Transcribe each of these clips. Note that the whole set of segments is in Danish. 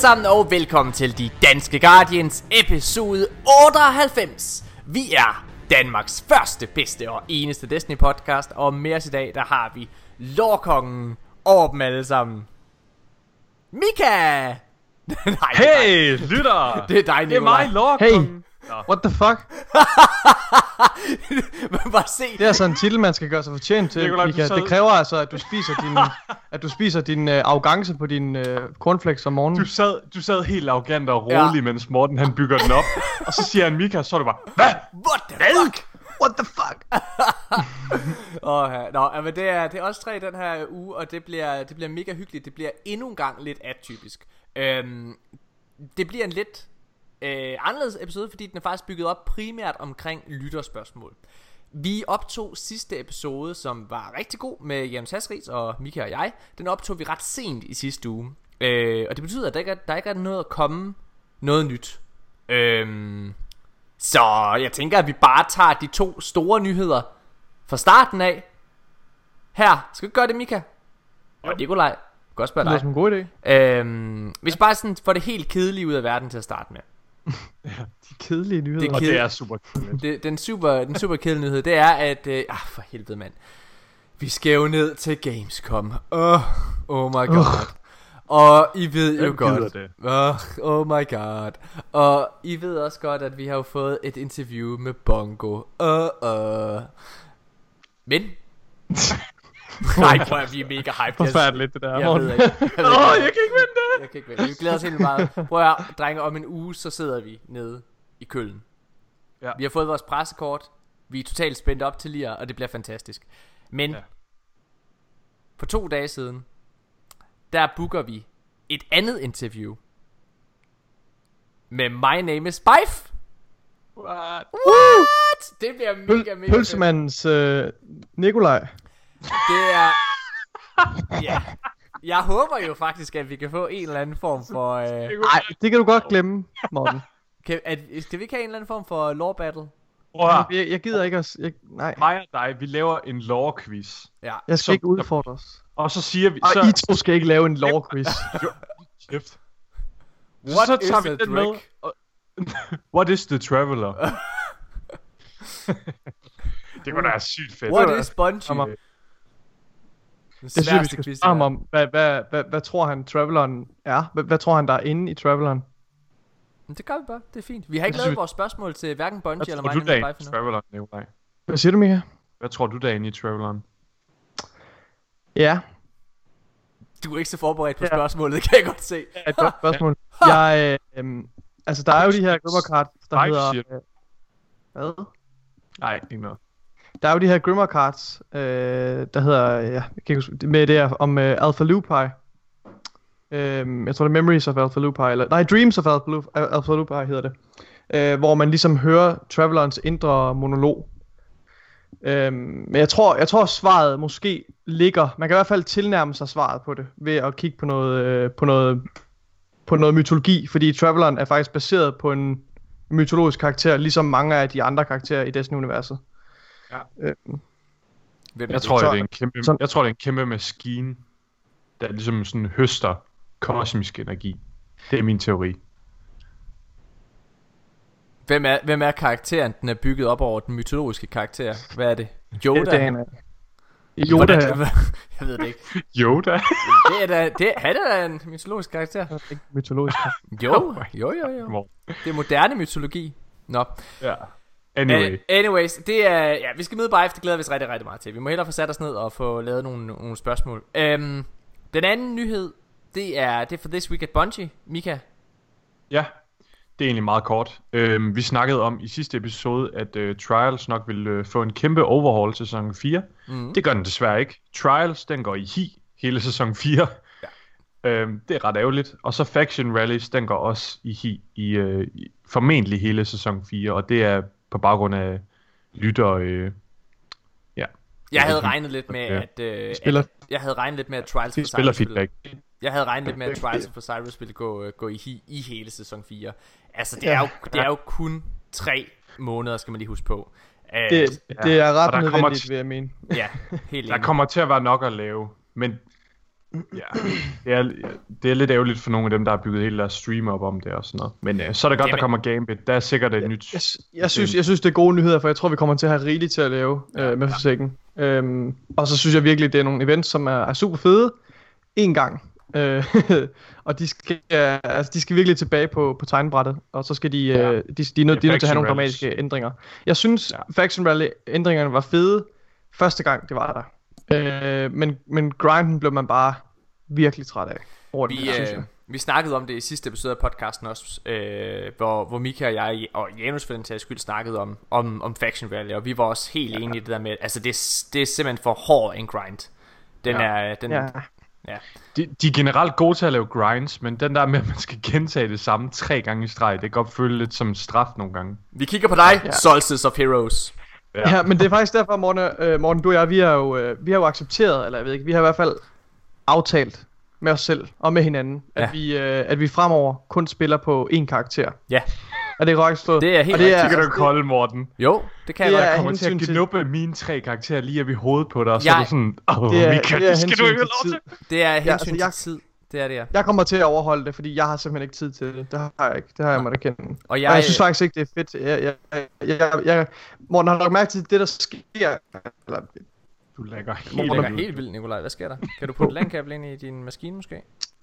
Sammen og velkommen til De Danske Guardians episode 98. Vi er Danmarks første, bedste og eneste Destiny podcast, og med os i dag, der har vi Lorkongen over dem alle sammen. Mika! Nej. Hey, lytter! Det er dig, Det er mig, Nikolaj. Lorkongen. What the fuck? Bare se. Det er altså en titel, man skal gøre sig fortjent til, Mika. sad- Det kræver altså, at du spiser din, at du spiser din uh, arrogance på din uh, cornflakes om morgenen. Du sad, du sad helt arrogant og rolig, ja. mens Morten han bygger den op. og så siger han Mika, så er du bare, hvad? What the fuck? What the fuck? Åh, ja. Nå, men det er, det er også tre den her uge, og det bliver, det bliver mega hyggeligt. Det bliver endnu en gang lidt atypisk. Øhm, det bliver en lidt øh, anderledes episode, fordi den er faktisk bygget op primært omkring lytterspørgsmål. Vi optog sidste episode, som var rigtig god med Jens Hasris og Mika og jeg. Den optog vi ret sent i sidste uge. Øh, og det betyder, at der ikke, er, der ikke er noget at komme noget nyt. Øhm, så jeg tænker, at vi bare tager de to store nyheder fra starten af. Her, skal vi gøre det, Mika? Og Nikolaj, godt spørge Det dig. som en god idé. Øhm, hvis bare sådan får det helt kedelige ud af verden til at starte med. De kedelige nyheder. Det er Og Ked- det er super kedeligt. Det, den, super, den super kedelige nyhed, det er, at... Øh, ah, for helvede, mand. Vi skal jo ned til Gamescom. Oh, oh my god. Og I ved jo Hvem godt... det? Oh, oh my god. Og I ved også godt, at vi har jo fået et interview med Bongo. Uh, uh. Men... Nej, prøv at vi er mega hyped. Jeg- Forfærdeligt, det der, Jeg Morten. ved ikke. Jeg, Åh, ikke. jeg kan ikke vente! jeg kan ikke vente. Vi glæder os helt meget. Prøv at drenge, om en uge, så sidder vi nede i Køln. Ja. Vi har fået vores pressekort. Vi er totalt spændt op til lige, og det bliver fantastisk. Men Ja. for to dage siden, der booker vi et andet interview med My Name is Spife. What? What? Det bliver mega, mega. Pølsemandens uh, Nikolaj. Det er... Ja. Jeg håber jo faktisk, at vi kan få en eller anden form for... Øh... Nej, det kan du godt glemme, Morten. Kan, at, skal vi ikke have en eller anden form for lore battle? Prøv. Jeg, jeg gider ikke at... Jeg, nej, Mig og dig, vi laver en lore-quiz. Ja. jeg skal Så- ikke udfordres. Og så siger vi... Og så, I to skal ikke lave en lore quiz. Kæft. What så is tager vi den med. Og- What is the traveler? det kunne da være sygt fedt. What is Bungie? Kommer. Den Jeg synes, vi skal quiz, spørge ham det om, hvad, hvad, hvad, hvad tror han Traveleren er? Hvad, hvad tror han, der er inde i Traveleren? Men det gør vi bare. Det er fint. Vi har ikke lavet synes, vores spørgsmål til hverken Bungie Hvad eller tror mig. du, der er Name inde i Spife Traveleren, Nikolaj? Hvad siger du, Mika? Hvad tror du, der er inde i Traveleren? Ja, Du er ikke så forberedt på Ja. spørgsmålet, kan jeg godt se. et godt spørgsmål. Jeg, øh, øhm, altså, der er jo de her Grimmer cards, der Nej, hedder... Øh, hvad? Nej, ikke noget. Der er jo de her Grimmer cards, øh, der hedder, ja, jeg kan ikke huske, med det her om øh, Alpha Lupi. Øh, jeg tror det er Memories of Alpha Lupi, eller nej, Dreams of Alpha Lupi, Alpha Lupi hedder det. Øh, hvor man ligesom hører Travelerens indre monolog. Øh, men jeg tror, jeg tror svaret måske ligger, man kan i hvert fald tilnærme sig svaret på det, ved at kigge på noget, øh, på noget, på noget mytologi, fordi Traveleren er faktisk baseret på en mytologisk karakter, ligesom mange af de andre karakterer i Destiny-universet. Ja. Øh, Hvem er Jeg tror, Så- det er en kæmpe, så- jeg tror, det er en kæmpe maskine, der ligesom sådan høster kosmisk energi. Det er min teori. Hvem er, hvem er karakteren, den er bygget op over den mytologiske karakter? Hvad er det? Yoda? Det en, Yoda, Hvordan- Jeg ved det ikke. Yoda? Det er da, det, han er da en mytologisk karakter. ikke mytologisk. Jo, jo, jo, jo. Hvor- Det er moderne mytologi. Nå. ja. Anyway. Uh, anyways, det er, ja, vi skal møde bare efter, det glæder vi os rigtig, rigtig meget til. Vi må hellere få sat os ned og få lavet nogle, nogle spørgsmål. Um, den anden nyhed, det er, det er for This Week at Bungie. Mika, Ja, det er egentlig meget kort. Øhm, vi snakkede om i sidste episode, at øh, Trials nok ville øh, få en kæmpe overhaul til sæson 4. Mhm. Det gør den desværre ikke. Trials, den går i hi hele sæson 4. Ja. Øhm, det er ret ærgerligt. Og så Faction Rallies, den går også i hi i, øh, i formentlig hele sæson 4. Og det er på baggrund af lytter... Øh, ja, jeg havde regnet lidt med, at, øh, Spiller- at jeg havde regnet lidt med, at Trials for spiller Cyrus ville, feedback. jeg havde regnet lidt med, at Trials for Cyrus ville gå, øh, gå i, hi, i hele sæson 4. Altså, det er, jo, det er jo kun tre måneder, skal man lige huske på. Uh, Det, Ja. det er Og ret der kommer nødvendigt, t- vil jeg mene. Ja, helt Der enig. kommer til at være nok at lave. Men Ja, det er, det er lidt ærgerligt for nogle af dem, der har bygget hele deres stream op om det og sådan noget. Men øh, så er det godt, Jamen. der kommer Gambit. Der er sikkert et nyt... Jeg, jeg, synes, jeg synes, det er gode nyheder, for jeg tror, vi kommer til at have rigeligt til at lave øh, med Forsaken. Øhm, og så synes jeg virkelig, det er nogle events, som er, er super fede. En gang. Øh, og de skal, altså, de skal virkelig tilbage på, på tegnebrættet, og så skal de, Ja. øh, de, de, er nødt, de er nødt til at have nogle dramatiske ændringer. Jeg synes, Ja. ja. Faction Rally ændringerne var fede første gang, det var der. Øh, men, men grinden blev man bare virkelig træt af. Over den Vi, synes øh, jeg. vi snakkede om det i sidste episode af podcasten også, øh, hvor, hvor Mika og jeg, og Janus for den sags skyld, snakkede om, om, om Faction Rally, og vi var også helt enige i det der med, altså det, er- det er simpelthen for hård en grind. Den Ja. er, den, Ja. ja. De, de er generelt gode til at lave grinds, men den der med, at man skal gentage det samme tre gange i streg, det kan godt føle lidt som en straf nogle gange. Vi kigger på dig, Ja. Solstice of Heroes. Ja. Ja, men det er faktisk derfor, Morten, øh, Morten du og jeg, vi har, jo, øh, vi har jo accepteret, eller jeg ved ikke, vi har i hvert fald aftalt med os selv og med hinanden, Ja. at, vi, øh, at vi fremover kun spiller på én karakter. Ja, Er det korrekt forstået? Det er helt og det er, Det kan du altså, kolde, Morten. jo, det kan Det jeg godt. Jeg kommer til at til- knuppe mine tre karakterer lige op i hovedet på dig, og så Jeg- er du sådan, åh, det er, Michael, det er det skal du ikke lov til. Det er hensyn altså, jeg- til tid. Det er det, ja. Jeg kommer til at overholde det, fordi jeg har simpelthen ikke tid til det. Det har jeg ikke. Det har jeg måttet erkende. Og jeg- og jeg synes faktisk ikke, det er fedt. Jeg, jeg, jeg, jeg, jeg, Morten, har du lagt mærke til det, der sker? Eller, Du lægger helt Det Morten- ud. helt vildt, Nikolaj. Hvad sker der? Kan du putte landkabel ind i din maskine måske?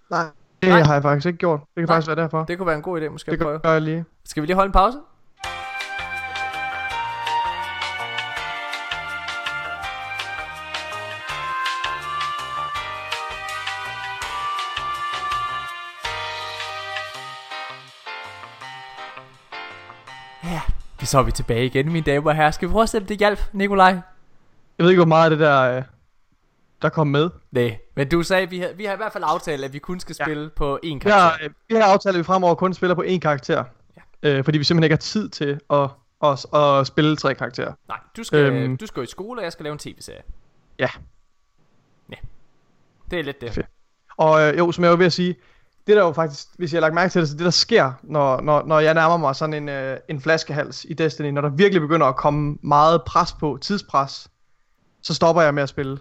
nej, det Nej. har jeg faktisk ikke gjort. Det kan Nej. faktisk være derfor. Det, Det kunne være en god idé, måske det at prøve. gør jeg lige. Skal vi lige holde en pause? Så er vi tilbage igen, mine damer og herrer. Skal vi prøve at se, om det hjælp, Nikolaj? Jeg ved ikke, hvor meget af det der, øh, der kom med. Nej, men du sagde, vi har, vi har i hvert fald aftalt, at vi kun skal spille på én karakter. har, øh, vi har aftalt, at vi fremover kun spiller på én karakter. Øh, fordi vi simpelthen ikke har tid til at, at, at spille tre karakterer. Nej, du skal, øhm. Øhm. du skal i skole, og jeg skal lave en tv-serie. Ja. Det er lidt det. Fedt. Og øh, jo, som jeg var ved at sige, det der jo faktisk, hvis jeg har lagt mærke til det, så det der sker, når, når, når jeg nærmer mig sådan en, øh, en flaskehals i Destiny, når der virkelig begynder at komme meget pres på, tidspres, så stopper jeg med at spille.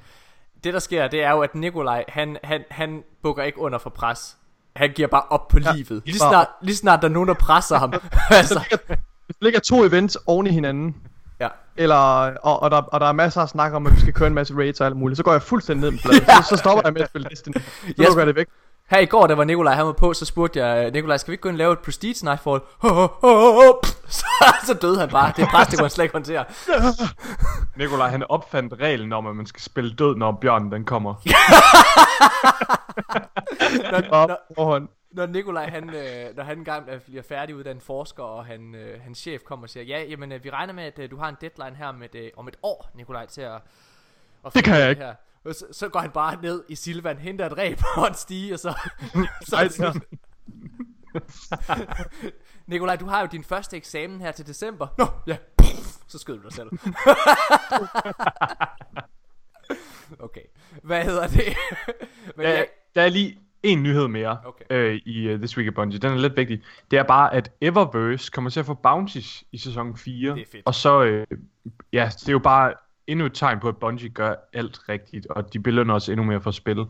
Det der sker, det er jo, at Nikolaj, han, han, han bukker ikke under for pres. Han giver bare op på ja, livet. Lige snart, lige snart der er nogen, der presser ham. altså, Hvis der ligger to events oven i hinanden, ja. eller, og, og, der, og der er masser af snak om, at vi skal køre en masse raids og alt muligt, så går jeg fuldstændig ned med bladet. Så, så stopper jeg med at spille Destiny. Så Yes. lukker jeg det væk. Her i går, der var Nikolaj, han var på, så spurgte jeg, Nikolaj, skal vi ikke gå ind og lave et Prestige Nightfall? Ho, så, så døde han bare. Det er pres, det kunne han slet ikke håndtere. Nikolaj, han opfandt reglen om, at man skal spille død, når bjørnen den kommer. Når, når, når Nikolaj, han, øh, når han engang er- bliver færdiguddannet forsker, og han, øh, hans chef kommer og siger, ja, jamen, øh, vi regner med, at øh, du har en deadline her med, øh, om et år, Nikolaj, til at... at Det kan jeg ikke. Her. Og så, så, går han bare ned i Silvan, henter et ræb og en stige, og så... så Ej, er- Nikolaj, du har jo din første eksamen her til december. Nå, ja. Puff, så skød du dig selv. okay. Hvad hedder det? Men Der, jeg, der er lige en nyhed mere Okay. øh, i uh, This Week at Bungie. Den er lidt vigtig. Det er bare, at Eververse kommer til at få bounties i sæson 4. Det er fedt. Og så, øh, ja, det er jo bare endnu et tegn på, at Bungie gør alt rigtigt, og de belønner os endnu mere for spil.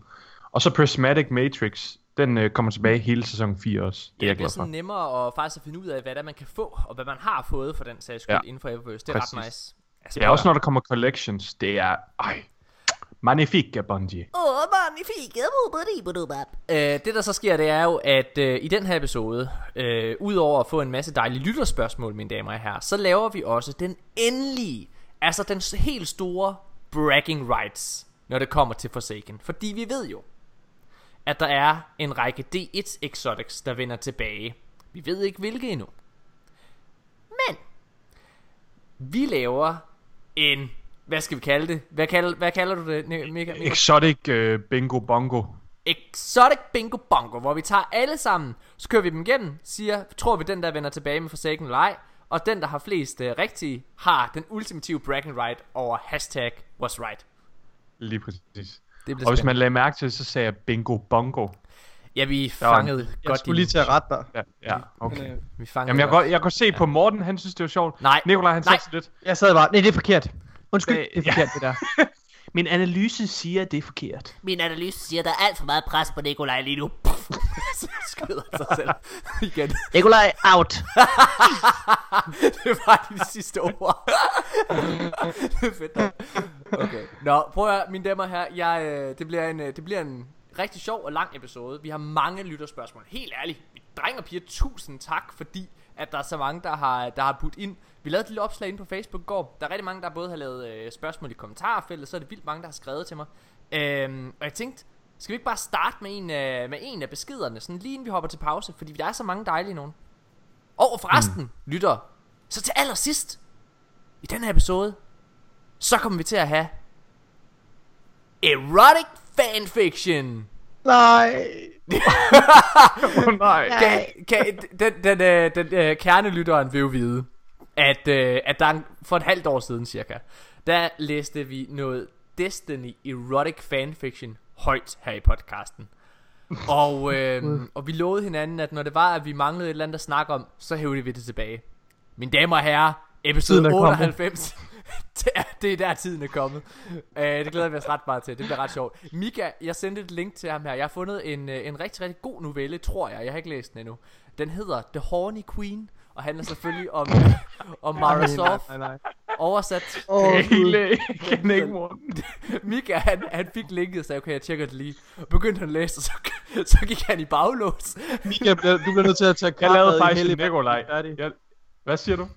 Og så Prismatic Matrix, den øh, kommer tilbage hele sæson 4 også. Det er det jeg bliver glad for. sådan nemmere at faktisk at finde ud af, hvad det er, man kan få, og hvad man har fået for den sags skyld ja. Ja. inden for Eververse. Det er ret Præcis. nice. Altså, Ja, også når der kommer collections, det er, ej, magnifique Bungie. Åh, magnifik. Øh, det der så sker, det er jo, at øh, i den her episode, øh, udover at få en masse dejlige lytterspørgsmål, mine damer og herrer, så laver vi også den endelige, altså den helt store bragging rights, når det kommer til Forsaken. Fordi vi ved jo, at der er en række D1 Exotics, der vender tilbage. Vi ved ikke hvilke endnu. Men, vi laver en, hvad skal vi kalde det? Hvad kalder, hvad kalder du det, Mika? Mika? Exotic øh, Bingo Bongo. Exotic Bingo Bongo, hvor vi tager alle sammen, så kører vi dem igennem, siger, tror vi den der vender tilbage med Forsaken eller ej, og den der har flest uh, rigtige, har den ultimative bragging right over hashtag was right. Lige præcis. Det Og hvis man lagde mærke til, så sagde jeg Bingo Bongo. Ja, vi fangede Jeg godt skulle lige til at rette dig. Ja, ja okay. Men, øh, Vi fangede Jamen, jeg, godt. går, jeg kunne se på Morten, han synes, det var sjovt. Nej. Nikolaj, han sagde lidt. Jeg sad bare, nej, det er forkert. Undskyld, Øh, det er forkert, det der. Min analyse siger, at det er forkert. Min analyse siger, at der er alt for meget pres på Nikolaj lige nu. Så skyder sig selv igen. Nikolaj, out. det var de sidste ord. det er fedt nok. Okay. Nå, prøv at høre, mine damer her. Jeg, øh, det, bliver en, øh, det bliver en rigtig sjov og lang episode. Vi har mange lytterspørgsmål. Helt ærligt, drenge og piger, tusind tak, fordi at der er så mange, der har, der har budt ind. Vi lavede et lille opslag inde på Facebook i går. Der er rigtig mange, der både har lavet øh, spørgsmål i kommentarfeltet, så er det vildt mange, der har skrevet til mig. Øhm, og jeg tænkte, skal vi ikke bare starte med en, øh, med en af beskederne, sådan lige inden vi hopper til pause, fordi der er så mange dejlige nogen. Og forresten, mm. lytter, så til allersidst, i den her episode, så kommer vi til at have Erotic Fanfiction. Nej. Oh, nej. Kan, kan, den den, øh, den øh, kernelytteren vil jo vide, at, øh, at der for et halvt år siden cirka, der læste vi noget Destiny Erotic Fanfiction højt her i podcasten. Og, øh, og vi lovede hinanden, at når det var, at vi manglede et eller andet at snakke om, så hævde vi det tilbage. Mine damer og herrer, episode Tiden er 98. det, er, det er der tiden er kommet. Uh, det glæder vi os ret meget til. Det bliver ret sjovt. Mika, jeg sendte et link til ham her. Jeg har fundet en, øh, en rigtig, rigtig god novelle, tror jeg. Jeg har ikke læst den endnu. Den hedder The Horny Queen, og handler selvfølgelig om, om Mara Sof. Nej, nej. Oversat. Åh, kan ikke morgen. Mika, han, han fik linket og sagde, okay, jeg tjekker det lige. Begyndte han at læse, og så, så gik han i baglås. Mika, du bliver nødt til at tage Jeg lavede karbad i faktisk en hellig vand, Nikolaj. når vi er færdige. Jeg, hvad siger du?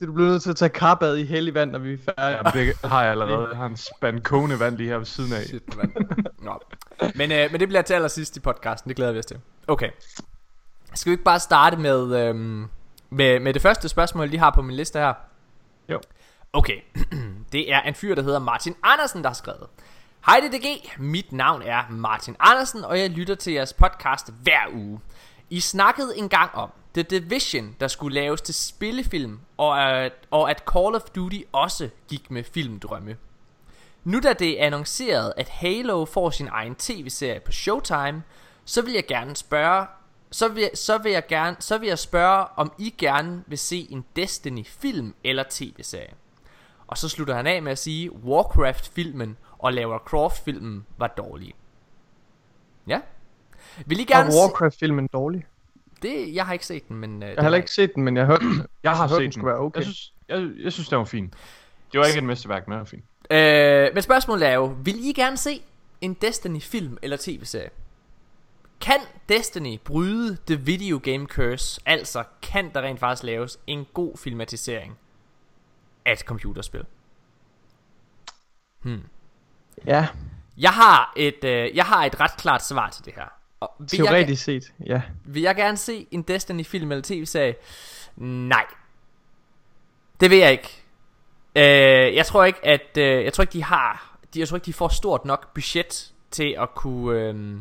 Det, Du bliver nødt til at tage karbad i hellig vand, når vi er færdige. Jamen, det har jeg allerede. Jeg har en spand kogende vand lige her ved siden af. Shit, mand. Nå. Men, øh, men det bliver til allersidst i podcasten, det glæder vi os til. Okay. Skal vi ikke bare starte med, øhm, med, med det første spørgsmål, jeg lige har på min liste her? Jo. Okay, det er en fyr, der hedder Martin Andersen, der har skrevet. Hej DDG, mit navn er Martin Andersen, og jeg lytter til jeres podcast hver uge. I snakkede engang om The Division, der skulle laves til spillefilm, og at, og at Call of Duty også gik med filmdrømme. Nu da det er annonceret, at Halo får sin egen tv-serie på Showtime, så vil jeg gerne spørge, så vil, så vil jeg gerne, så vil jeg spørge, om I gerne vil se en Destiny film eller tv-serie. Og så slutter han af med at sige, Warcraft-filmen og Lara Croft-filmen var dårlige. Ja. Vil I Er gerne. Warcraft-filmen dårlig? Det, jeg har ikke set den, men... Uh, Jeg har heller ikke set den, men jeg har hørt den. Jeg har hørte, den set skulle være okay. Jeg synes, jeg, jeg synes, det var fint. Det var ikke et mesterværk, men det var fint. Øh, men spørgsmålet er jo, vil I gerne se en Destiny-film eller tv-serie? Kan Destiny bryde The Video Game Curse? Altså, kan der rent faktisk laves en god filmatisering af et computerspil? Ja, Jeg har et, øh, jeg har et ret klart svar til det her. Og vil, jeg, teoretisk set, ja. vil jeg gerne se en Destiny-film eller tv-serie? Nej. Det vil jeg ikke. Øh, jeg tror ikke, at øh, jeg tror ikke, de har, de, jeg tror ikke, de får stort nok budget til at kunne, øh,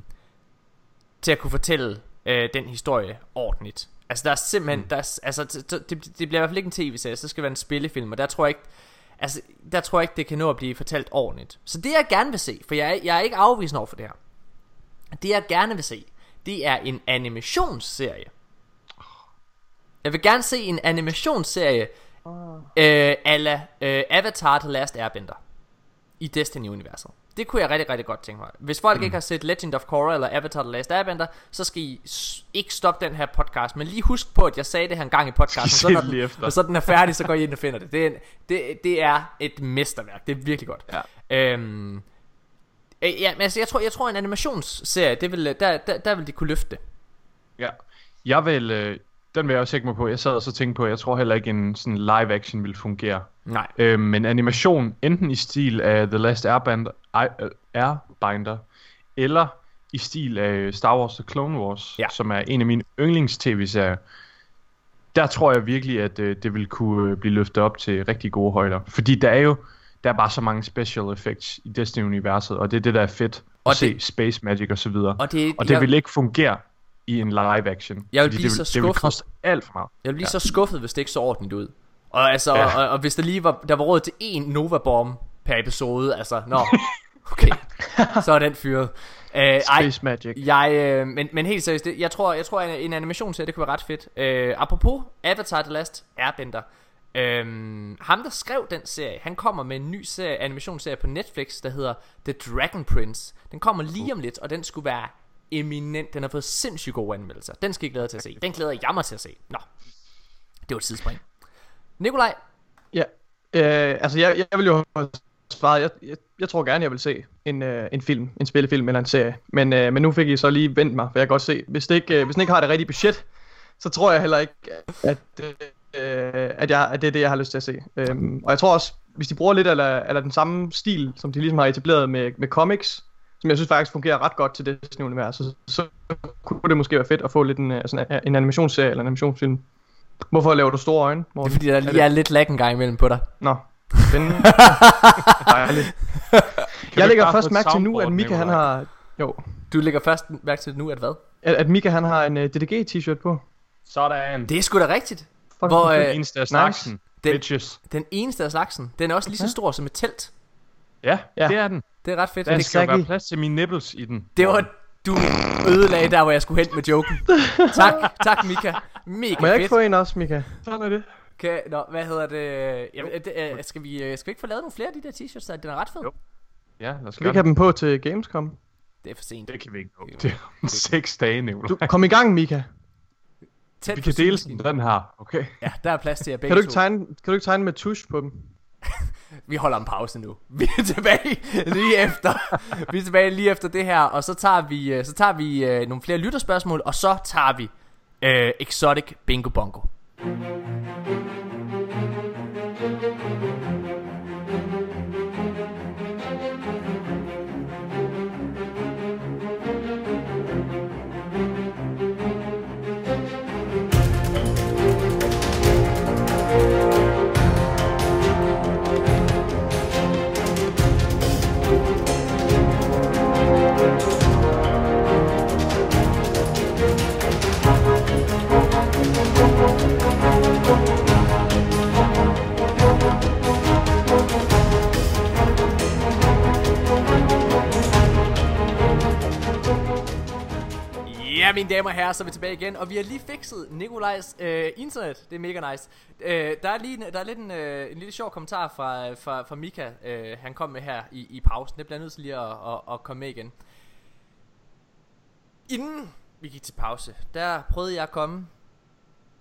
til at kunne fortælle øh, den historie ordentligt. Altså der er simpelthen, mm. der er, altså det, det bliver i hvert fald ikke en tv-serie, så skal det være en spillefilm, og der tror jeg ikke, altså der tror jeg ikke, det kan nå at blive fortalt ordentligt. Så det jeg gerne vil se, for jeg, er- jeg er ikke afvisende over for det her. Det jeg gerne vil se, det er en animationsserie. Jeg vil gerne se en animationsserie øh, ala øh, Avatar The Last Airbender i Destiny-universet. Det kunne jeg rigtig, rigtig godt tænke mig. Hvis folk mm. ikke har set Legend of Korra eller Avatar The Last Airbender, så skal I ikke stoppe den her podcast, men lige husk på, at jeg sagde det her en gang i podcasten, så når, den, og så den er færdig, så går I ind og finder det. Det er, en, det, det er et mesterværk. Det er virkelig godt. Ja. Øhm, øh, ja, men altså, jeg tror, jeg tror en animationsserie, det vil, der, der, der vil de kunne løfte det. Ja. Jeg vil, øh, den vil jeg også sætte mig på. Jeg sad og så tænkte på, jeg tror heller ikke en sådan live action vil fungere. Nej. Øh, men animation, enten i stil af The Last Airbender, uh, Airbinder, eller i stil af Star Wars The Clone Wars, Ja. som er en af mine yndlings-tv-serier, der tror jeg virkelig, at øh, det vil kunne øh, blive løftet op til rigtig gode højder. Fordi der er jo der er bare så mange special effects i Destiny-universet, og det er det, der er fedt at Og se det- Space Magic og så videre. Og det, Og det jeg, vil ikke fungere i en live action. Jeg vil blive det, så det vil skuffet. koste alt for meget. Jeg ville blive Ja. så skuffet, hvis det ikke så ordentligt ud. Og altså, Ja. og, og, hvis der lige var, der var råd til én Nova Bomb per episode, altså, nå, okay, så er den fyret. Uh, ej, Space Magic. jeg, øh, men, men helt seriøst, det, jeg tror, jeg tror en, en animationsserie, det kunne være ret fedt. Uh, apropos Avatar The Last Airbender, Øhm, ham der skrev den serie Han kommer med en ny serie, animationsserie på Netflix Der hedder The Dragon Prince Den kommer lige om lidt Og den skulle være eminent Den har fået sindssygt gode anmeldelser Den skal I glæde jer til at se Den glæder jeg mig til at se Nå Det var et sidespring Nikolaj Ja, øh, altså jeg, jeg vil jo have svaret, jeg, jeg, jeg tror gerne, jeg vil se en, øh, en film, en spillefilm eller en serie. Men, øh, men nu fik I så lige vendt mig, for jeg kan godt se, hvis det ikke, øh, hvis den ikke har det rigtige budget, så tror jeg heller ikke, at, øh, at, jeg, at det er det, jeg har lyst til at se. Øhm, og jeg tror også, hvis de bruger lidt af, eller den samme stil, som de ligesom har etableret med, med comics, som jeg synes faktisk fungerer ret godt til det univers, så, så kunne det måske være fedt at få lidt en, øh, sådan en animationsserie eller en animationsfilm. Hvorfor laver du store øjne? Morten? Det er fordi, der lige er, er lidt lag en gang imellem på dig. Nå, spændende. Dejligt. jeg lægger først mærke til nu, at Mika han har... Jo. Du lægger først mærke til nu, at hvad? At, at Mika han har en uh, DDG t-shirt på. Sådan. Det er sgu da rigtigt. Fuck, Hvor, øh, den eneste af slagsen. Nice. Den, bitches. den eneste af slagsen. Den er også lige så stor som et telt. Ja, ja, det er den. Det er ret fedt. Der skal være plads til mine nipples i den. Det var du ødelagde der, hvor jeg skulle hen med joken. tak, tak Mika. Mega Må jeg ikke fedt. få en også, Mika? Sådan er det. Okay, nå, hvad hedder det? Jamen, det skal, vi, øh, skal vi ikke få lavet nogle flere af de der t-shirts? Den er ret fed. Jo. Ja, lad os Skal vi ikke have dem på til Gamescom? Det er for sent. Det kan vi ikke nå. Det er om seks dage, Nicolai. Du, kom i gang, Mika. Tæt vi kan dele sådan den her, okay? Ja, der er plads til jer begge kan du ikke tegne, Kan du ikke tegne med tusch på dem? vi holder en pause nu. Vi er tilbage lige efter. vi er tilbage lige efter det her, og så tager vi, øh, så tager vi øh, nogle flere lytterspørgsmål, og så tager vi øh, Exotic Bingo Bongo. Mine damer og herrer, så er vi tilbage igen, og vi har lige fikset Nikolajs øh, internet. Det er mega nice. Øh, der, er lige, der er lidt en, øh, en lille sjov kommentar fra, fra, fra Mika, øh, han kom med her i, i pausen. Det bliver nødt til lige at, at, at komme med igen. Inden vi gik til pause, der prøvede jeg at komme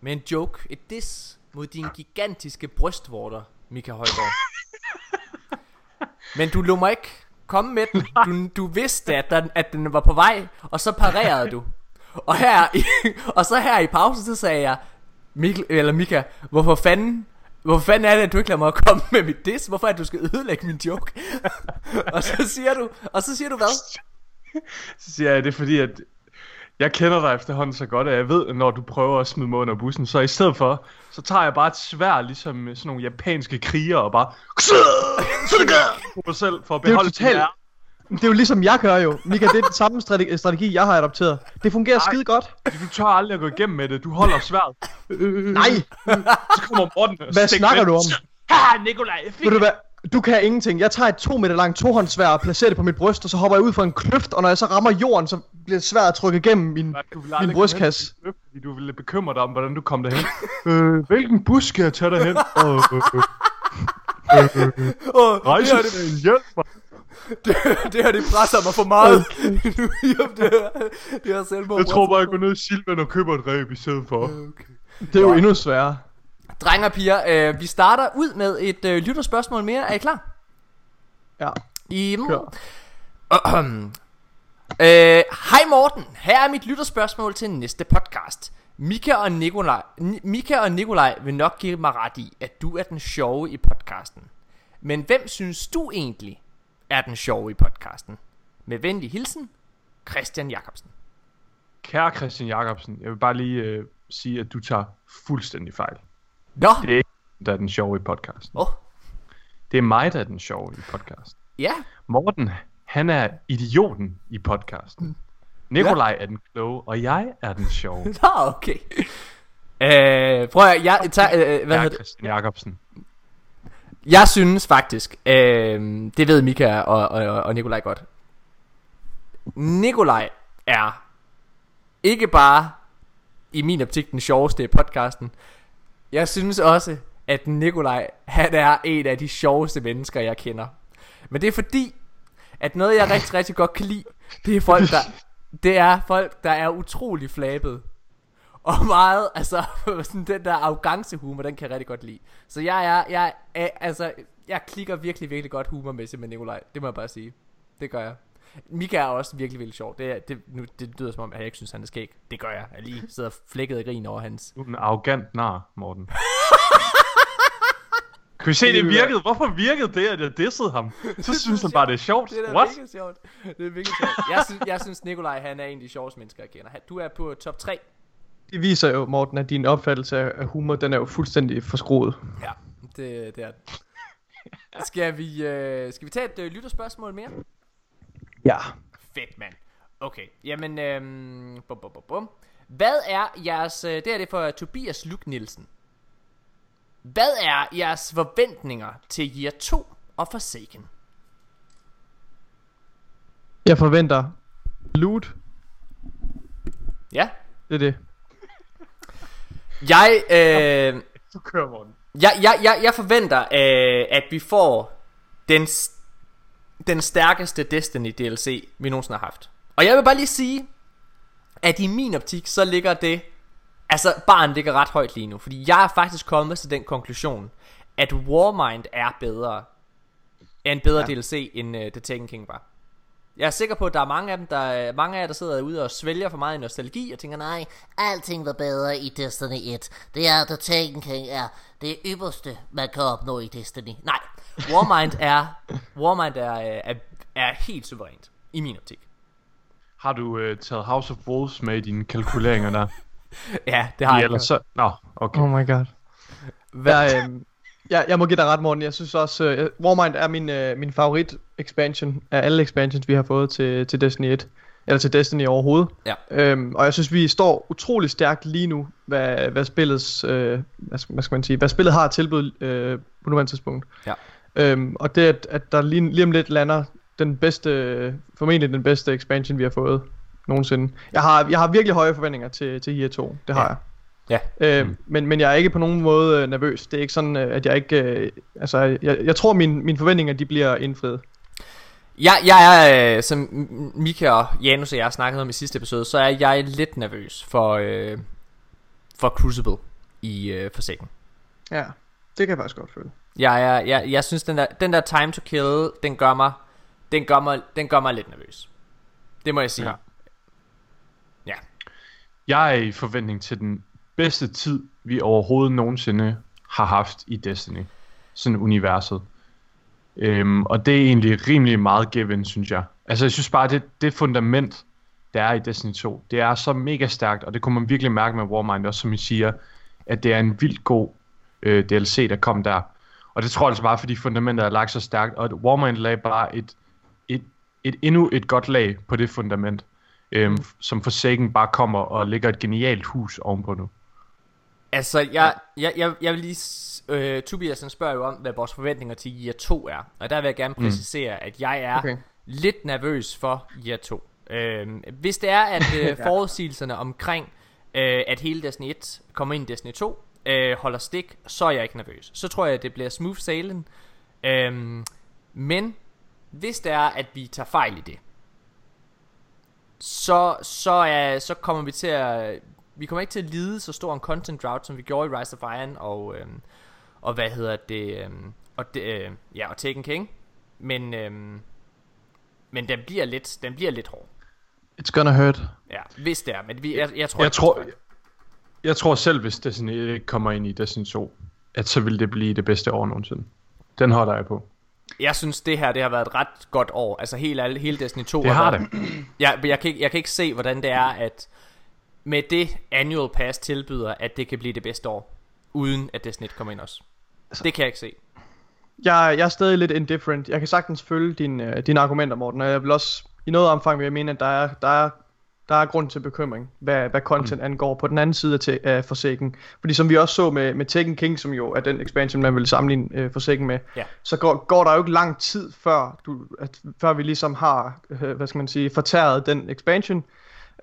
med en joke, et diss mod dine gigantiske brystvorter, Mika Højgaard. Men du lå mig ikke komme med den. Du, du vidste, at, den, at den var på vej, og så parerede du. Og, her, i, og så her i pausen, så sagde jeg, Mikkel, eller Mika, hvorfor fanden Hvorfor fanden er det, at du ikke lader mig komme med mit diss? Hvorfor er det, du skal ødelægge min joke? og så siger du, og så siger du hvad? Så siger jeg, det er fordi, at jeg kender dig efterhånden så godt, at jeg ved, at når du prøver at smide mig under bussen, så i stedet for, så tager jeg bare et svær, ligesom sådan nogle japanske kriger, og bare... på mig selv for at beholde det er totalt, det er jo ligesom jeg gør jo. Mika, det er den samme strategi, strategi jeg har adopteret. Det fungerer Ej, skide godt. Du tør aldrig at gå igennem med det. Du holder svært. Nej. Så kommer Morten og Hvad snakker du om? Ha, Nikolaj, Ved du hvad? Du kan ingenting. Jeg tager et to meter langt tohåndssvær og placerer det på mit bryst, og så hopper jeg ud fra en kløft, og når jeg så rammer jorden, så bliver det svært at trykke igennem min, min brystkasse. Fordi du ville bekymre dig om, hvordan du kom derhen. øh, hvilken bus skal jeg tage derhen? Åh, øh, øh, øh, øh, øh. Rejse det... hjælp mig det, det her, det presser mig for meget. nu det her, det her selvmord. Jeg tror bare, jeg går ned i Silvan og køber et ræb i stedet for. Okay. Det er jo endnu sværere. Drenge og piger, øh, vi starter ud med et øh, lytterspørgsmål mere. Er I klar? Ja. I, øh, Hej Morten, her er mit lytterspørgsmål til næste podcast. Mika og, Nikolaj, Mika og Nikolaj vil nok give mig ret i, at du er den sjove i podcasten. Men hvem synes du egentlig er den sjove i podcasten. Med venlig hilsen, Christian Jakobsen. Kære Christian Jakobsen, jeg vil bare lige øh, sige, at du tager fuldstændig fejl. Nå. Det er ikke der er den sjove i podcasten. Oh. Det er mig, der er den sjove i podcasten. Ja. Morten, han er idioten i podcasten. Mm. Nikolaj ja. er den kloge, og jeg er den sjove. Nå, okay. Øh, prøv at, jeg tager, øh, hvad hedder det? Christian Jakobsen. Jeg synes faktisk, øh, det ved Mika og, og, og Nikolaj godt. Nikolaj er ikke bare i min optik den sjoveste i podcasten. Jeg synes også, at Nikolaj, han er en af de sjoveste mennesker, jeg kender. Men det er fordi, at noget jeg rigtig, rigtig godt kan lide, det er folk, der, det er folk, der er utrolig flabet. Og meget, altså, sådan den der arrogance humor, den kan jeg rigtig godt lide. Så jeg er, jeg er, altså, jeg klikker virkelig, virkelig godt humormæssigt med Nikolaj. Det må jeg bare sige. Det gør jeg. Mika er også virkelig, virkelig sjov. Det, er, det, nu, det lyder som om, at jeg ikke synes, han er skæg. Det gør jeg. Jeg lige sidder flækket i grin over hans. Du er en arrogant nar, Morten. Kan vi se, det virkede? Hvorfor virkede det, at jeg dissede ham? Så synes han bare, det er sjovt. Det er What? mega sjovt. Det er mega sjovt. Jeg synes, jeg synes Nikolaj, han er en af de sjoveste mennesker, jeg kender. Du er på top 3. Det viser jo, Morten, at din opfattelse af humor, den er jo fuldstændig forskroet. Ja, det, det er det. Skal vi, øh, skal vi tage et øh, lytterspørgsmål mere? Ja. Fedt, mand. Okay, jamen, øhm, bum, bum, bum, bum. Hvad er jeres, øh, det er det for Tobias Luk Nielsen. Hvad er jeres forventninger til year 2 og Forsaken? Jeg forventer loot. Ja. Det er det. Jeg, øh, Du kører, Morten. jeg, jeg, jeg, jeg forventer, øh, at vi får den, den stærkeste Destiny DLC, vi nogensinde har haft. Og jeg vil bare lige sige, at i min optik, så ligger det, altså barn ligger ret højt lige nu. Fordi jeg er faktisk kommet til den konklusion, at Warmind er bedre, er en bedre ja. DLC, end uh, The Taken King var. Jeg er sikker på, at der er mange af dem, der, mange af jer, der sidder ude og svælger for meget i nostalgi, og tænker, nej, alting var bedre i Destiny 1. Det er, The Taken King er det ypperste, man kan opnå i Destiny. nej, Warmind er, Warmind er, øh, er, er helt suverænt, i min optik. Har du øh, taget House of Wolves med i dine kalkuleringer der? Ja, det har Ja, jeg. ellers så... Nå, okay. Oh my god. Jeg, øh, jeg, jeg må give dig ret, Morten. Jeg synes også, øh, Warmind er min, øh, min favorit expansion af alle expansions, vi har fået til, til Destiny 1. Eller til Destiny overhovedet. Ja. Øhm, og jeg synes, vi står utrolig stærkt lige nu, hvad, hvad spillets, øh, hvad, skal, hvad skal man sige, hvad spillet har tilbudt øh, på nuværende tidspunkt. Ja. Øhm, og det, at, at der lige, lige om lidt lander den bedste, formentlig den bedste expansion, vi har fået nogensinde. Jeg har, jeg har virkelig høje forventninger til, til year 2, det har Ja. jeg. Ja. Øh, men, men jeg er ikke på nogen måde øh, nervøs. Det er ikke sådan, øh, at jeg ikke... Øh, altså, jeg, jeg tror, mine, mine forventninger, de bliver indfriet. Jeg, jeg er, øh, som Mika og Janus og jeg snakkede om i sidste episode, så er jeg lidt nervøs for, øh, for Crucible i øh, Forsaken. Ja, det kan jeg faktisk godt føle. Jeg, er, jeg, jeg synes, den der, den der time to kill, den gør mig, den gør mig, den gør mig lidt nervøs. Det må jeg sige. Ja. Ja. Jeg er i forventning til den bedste tid, vi overhovedet nogensinde har haft i Destiny. Sådan universet. Øhm, og det er egentlig rimelig meget given, synes jeg. Altså, jeg synes bare, det, det fundament, der er i Destiny 2, det er så mega stærkt, og det kunne man virkelig mærke med Warmind, også som I siger, at det er en vildt god øh, DLC, der kom der. Og det tror jeg altså bare, fordi fundamentet er lagt så stærkt, og at Warmind lagde bare et, et, et endnu et godt lag på det fundament, øhm, som Forsaken bare kommer og lægger et genialt hus ovenpå nu. Altså, jeg, jeg, jeg, jeg vil lige... Øh, Tobias han spørger jo om, hvad vores forventninger til year 2 er. Og der vil jeg gerne præcisere, mm. at jeg er okay. Lidt nervøs for year 2. Øhm, hvis det er, at øh, forudsigelserne omkring, øh, at hele Destiny 1 kommer ind i Destiny 2, øh, holder stik, så er jeg ikke nervøs. Så tror jeg, at det bliver smooth sailing. Øhm, men hvis det er, at vi tager fejl i det, så, så, er, så kommer vi til at... Vi kommer ikke til at lide så stor en content drought, som vi gjorde i Rise of Iron og, øhm, og hvad hedder det, øhm, og det øh, ja, og Taken King. Men, øhm, men den bliver lidt, den bliver lidt hård. It's gonna hurt. Ja, hvis det er, men vi, jeg, jeg tror Jeg tror, det er. jeg tror selv, hvis Destiny 1 ikke kommer ind i Destiny 2, at så vil det blive det bedste år nogensinde. Den holder jeg på. jeg synes det her, det har været et ret godt år. Altså hele, hele Destiny 2 Det har været, Jeg, jeg, kan ikke, jeg kan ikke se, hvordan det er, at med det annual pass tilbyder, at det kan blive det bedste år, uden at Destiny 1 kommer ind også. Det kan jeg ikke se. Jeg, jeg er stadig lidt indifferent. Jeg kan sagtens følge dine, uh, dine argumenter, Morten. Og jeg vil også i noget omfang vil jeg mene, at der er, der er, der er grund til bekymring, hvad, hvad content mm. angår på den anden side af, te- af Forsaken. Fordi som vi også så med, med Taken King, som jo er den expansion, man vil sammenligne uh, Forsaken med, Ja. så går, går der jo ikke lang tid, før, du, at, før vi ligesom har, uh, hvad skal man sige, fortæret den expansion,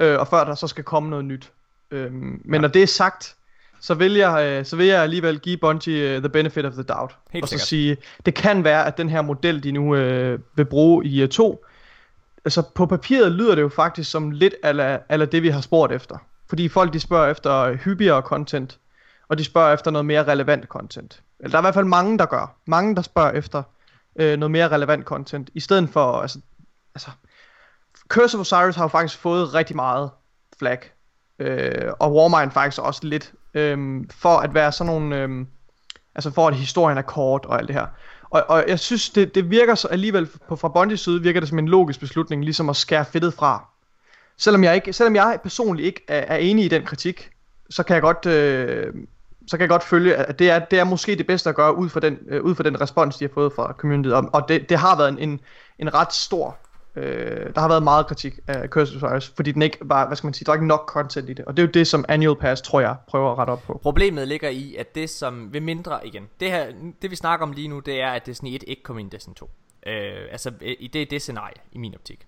uh, og før der så skal komme noget nyt. Um, men ja. når det er sagt, så vil jeg, øh, så vil jeg alligevel give Bungie uh, the benefit of the doubt. Helt og så sikkert. sige, det kan være, at den her model, de nu øh, vil bruge i uh, 2, altså på papiret lyder det jo faktisk som lidt ala, ala det, vi har spurgt efter. Fordi folk, de spørger efter hyppigere content, og de spørger efter noget mere relevant content. Eller der er i hvert fald mange, der gør. Mange, der spørger efter øh, noget mere relevant content, i stedet for, altså, altså Curse of Osiris har jo faktisk fået rigtig meget flag, øh, og Warmind faktisk også lidt, øh, for at være sådan nogle, øh, altså for at historien er kort og alt det her. Og, og jeg synes, det, det virker så alligevel, på, fra Bondys side, virker det som en logisk beslutning, ligesom at skære fedtet fra. Selvom jeg, ikke, selvom jeg personligt ikke er, er enig i den kritik, så kan jeg godt, øh, så kan jeg godt følge, at det er, det er måske det bedste at gøre ud fra den, øh, ud fra den respons, de har fået fra communityet. Og, og det, det har været en, en, en ret stor, øh, der har været meget kritik af Curse of Osiris, fordi den ikke var, hvad skal man sige, der var ikke nok content i det. Og det er jo det, som Annual Pass, tror jeg, prøver at rette op på. Problemet ligger i, at det som ved mindre igen, det her, det vi snakker om lige nu, det er, at Destiny 1 ikke kommer ind i Destiny 2. Øh, altså, øh, i det det scenarie, i min optik.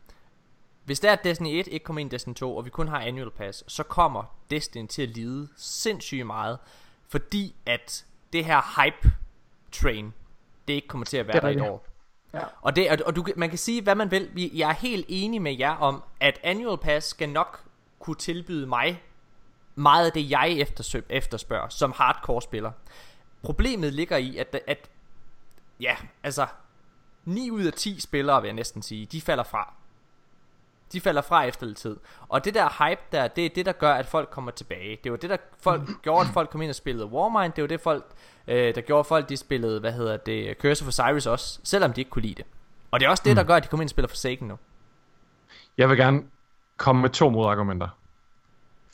Hvis der er at Destiny 1 ikke kommer ind i Destiny 2, og vi kun har Annual Pass, så kommer Destiny til at lide sindssygt meget, fordi at det her hype train, det ikke kommer til at være er der i et år. Ja. Og, det, og, og du, man kan sige, hvad man vil. Vi- Jeg er helt enig med jer om, at Annual Pass skal nok kunne tilbyde mig meget af det, jeg eftersøg, efterspørger som hardcore spiller. Problemet ligger i, at, at ja, altså 9 ud af 10 spillere, vil jeg næsten sige, de falder fra. De falder fra efter lidt tid. Og det der hype der, det er det, der gør, at folk kommer tilbage. Det var det, der folk, gjorde, at folk kom ind og spillede Warmind. Det var det, folk, øh, der gjorde, at folk de spillede, hvad hedder det, Curse of Osiris også, selvom de ikke kunne lide det. Og det er også det, der gør, at de kommer ind og spiller Forsaken nu. Jeg vil gerne komme med to modargumenter.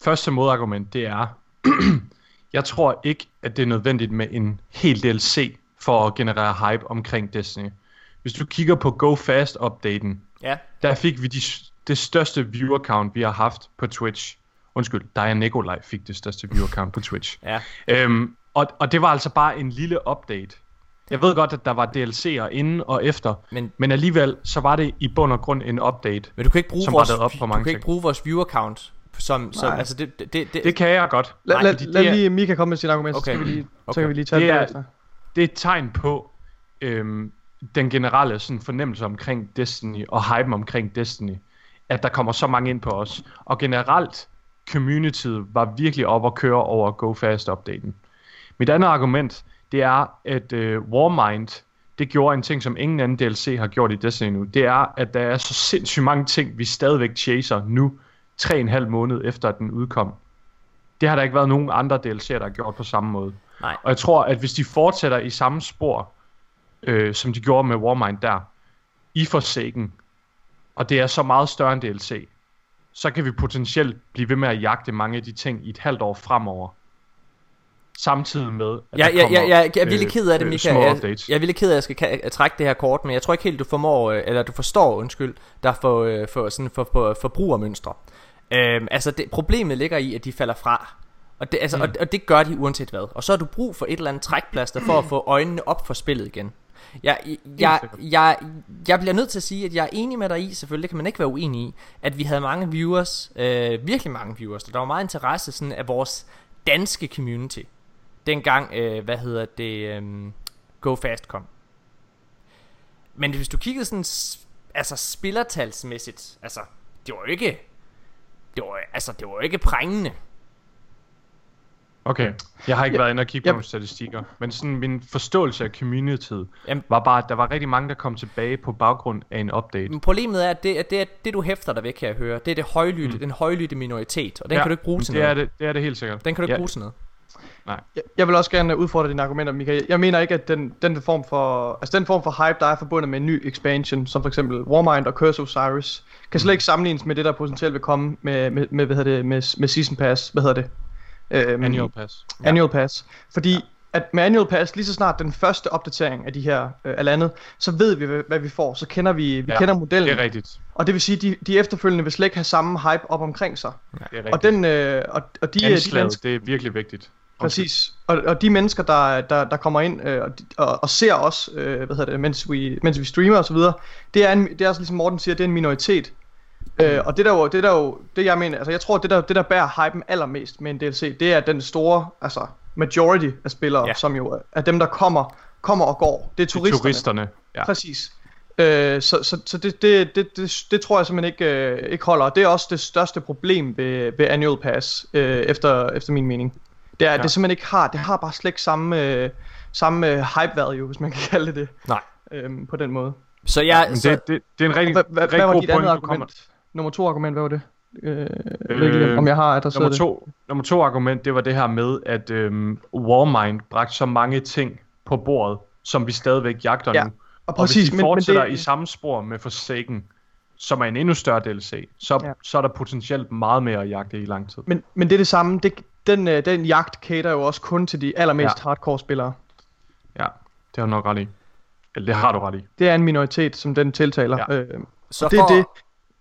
Første modargument, det er, jeg tror ikke, at det er nødvendigt med en hel DLC for at generere hype omkring Destiny. Hvis du kigger på Go Fast-updaten, Ja, der fik vi de, det største viewer count, vi har haft på Twitch. Undskyld, dig og Nikolaj fik det største viewer count på Twitch. ja. Øhm, og, og det var altså bare en lille update. Jeg ved godt, at der var DLC'er inden og efter, Men- men alligevel så var det i bund og grund en update. Men du kan ikke bruge Som vores, rettede op på du mange kan ikke bruge vores viewer count som, som Nej. altså det, det, det, det, kan jeg godt. Lad, lad, lad er- lige Mika komme med sin argument, Okay. så, skal vi lige, Okay. så kan vi lige tage Det det er- det er et tegn på øhm, den generelle sådan, fornemmelse omkring Destiny og hype omkring Destiny, at der kommer så mange ind på os. Og generelt, communityet var virkelig op at køre over Go Fast-updaten. Mit andet argument, det er, at øh, Warmind, det gjorde en ting, som ingen anden DLC har gjort i Destiny nu. Det er, at der er så sindssygt mange ting, vi stadigvæk chaser nu, tre og en halv måned efter, at den udkom. Det har der ikke været nogen andre DLC'er, der har gjort på samme måde. Nej. Og jeg tror, at hvis de fortsætter i samme spor, øh, som de gjorde med Warmind der, i Forsaken, og det er så meget større end DLC, så kan vi potentielt blive ved med at jagte mange af de ting i et halvt år fremover. Samtidig med, at Ja, der kommer, ja, ja, jeg er virkelig øh, ked af det, øh, Mika. Jeg, jeg er virkelig ked af, at jeg skal trække det her kort, men jeg tror ikke helt, du formår, øh, eller du forstår, undskyld, der for, for, sådan for, for forbrugermønstre. Øhm, altså, det, problemet ligger i, at de falder fra. Og det, altså, mm. og, og det gør de uanset hvad. Og så har du brug for et eller andet trækplaster for at få øjnene op for spillet igen. Jeg, jeg, jeg, jeg, jeg bliver nødt til at sige, at jeg er enig med dig i, selvfølgelig, det kan man ikke være uenig i, at vi havde mange viewers, øh, virkelig mange viewers, og der var meget interesse sådan, af vores danske community dengang, øh, hvad hedder det, øh, Go Fast kom. Men hvis du kiggede sådan, altså spillertalsmæssigt, altså, det var jo ikke, det var, altså, det var jo ikke prængende. Okay, jeg har ikke Ja, været inde og kigge på ja. nogle statistikker, men sådan min forståelse af communityet Jamen- var bare, at der var rigtig mange, der kom tilbage på baggrund af en update. Men problemet er, at det, at det, er det du hæfter dig ved, kan jeg høre, det er det højlytte, mm. den højlytte minoritet, og den ja, kan du ikke bruge til det noget. Er det, det er det helt sikkert. Den kan du ikke ja, bruge til noget. Jeg, jeg vil også gerne udfordre dine argumenter, Michael. Jeg mener ikke, at den, den form for, altså den form for hype, der er forbundet med en ny expansion, som for eksempel Warmind og Curse of Osiris, kan slet ikke sammenlignes med det, der potentielt vil komme med, med, med hvad hedder det, med, med Season Pass, hvad hedder det? Øhm, Annual Pass. Annual Pass. Fordi ja. at med Annual Pass, lige så snart den første opdatering af de her øh, af landet, så ved vi, hvad, hvad vi får. Så kender vi, vi Ja, kender modellen. Det er rigtigt. Og det vil sige, de, de efterfølgende vil slet ikke have samme hype op omkring sig. Det er rigtigt. Og, den, øh, og, og de, de Anslaget, mennesker, det er virkelig vigtigt. Præcis. Og, og de mennesker, der, der, der kommer ind øh, og, de- og, og ser os, øh, hvad hedder det, mens vi, mens vi streamer osv., det er, en, det er også ligesom Morten siger, det er en minoritet. Øh, og det der jo, det der jo, det jeg mener, altså jeg tror, det der, det der bærer hypen allermest med en DLC, det er den store, altså majority af spillere, Ja. ja. som jo er dem, der kommer, kommer og går. Det er turisterne. Turisterne. Ja. Præcis. Øh, så så, så det, det, det, det, det tror jeg simpelthen ikke, øh, ikke holder. Og det er også det største problem ved, ved Annual Pass, øh, efter, efter min mening. Det er, at Ja. det simpelthen ikke har, det har bare slet ikke samme, øh, samme øh, hype value, hvis man kan kalde det det, Nej. øh, på den måde. Så jeg... Men så, det, det, det er en rigtig, Hvad, hvad, rigtig hvad var god dit andet point, du kommer. Nummer to argument, hvad var det? Øh, Øh, øh, om jeg har adresseret Nummer det. to, nummer to argument, det var det her med, at øhm, Warmind bragte så mange ting på bordet, som vi stadigvæk jagter Ja, nu. Og Og præcis, hvis de men, men fortsætter det, i samme spor med Forsaken, som er en endnu større DLC, så, Ja. så er der potentielt meget mere at jagte i lang tid. men, men det er det samme. Det, den, øh, den jagt cater jo også kun til de allermest Ja. hardcore spillere. Ja, det har du nok ret i. Eller det har du ret i. Det er en minoritet, som den tiltaler. Ja. Øh, så det er for, det.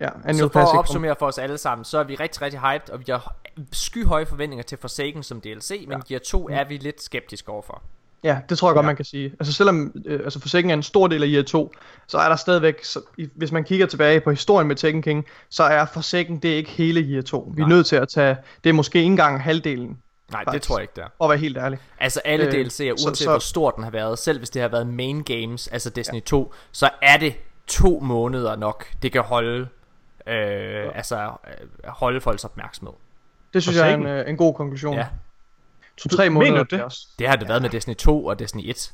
Ja, Annual Så for Pass at opsummere for os alle sammen, så er vi rigtig, rigtig hyped, og vi har skyhøje forventninger til Forsaken som DLC, men Gear 2 er vi lidt skeptiske overfor. Ja, det tror jeg godt, Ja. man kan sige. Altså selvom øh, altså Forsaken er en stor del af year 2, så er der stadigvæk, så, i, hvis man kigger tilbage på historien med Tekken King, så er Forsaken det er ikke hele year 2. Vi er Nej. nødt til at tage, det er måske ikke engang halvdelen, Nej, det Faktisk. tror jeg ikke, der. at være helt ærlig. Altså alle Øh, DLC'er, så- uanset så- hvor stor den har været, selv hvis det har været main games, altså Destiny 2, så er det to måneder nok, det kan holde, øh, altså øh, holde folks opmærksomhed. Det synes jeg er en, øh, en god konklusion. Ja, To-tre Mener måneder. du det? også. det har det været med Destiny 2 og Destiny 1.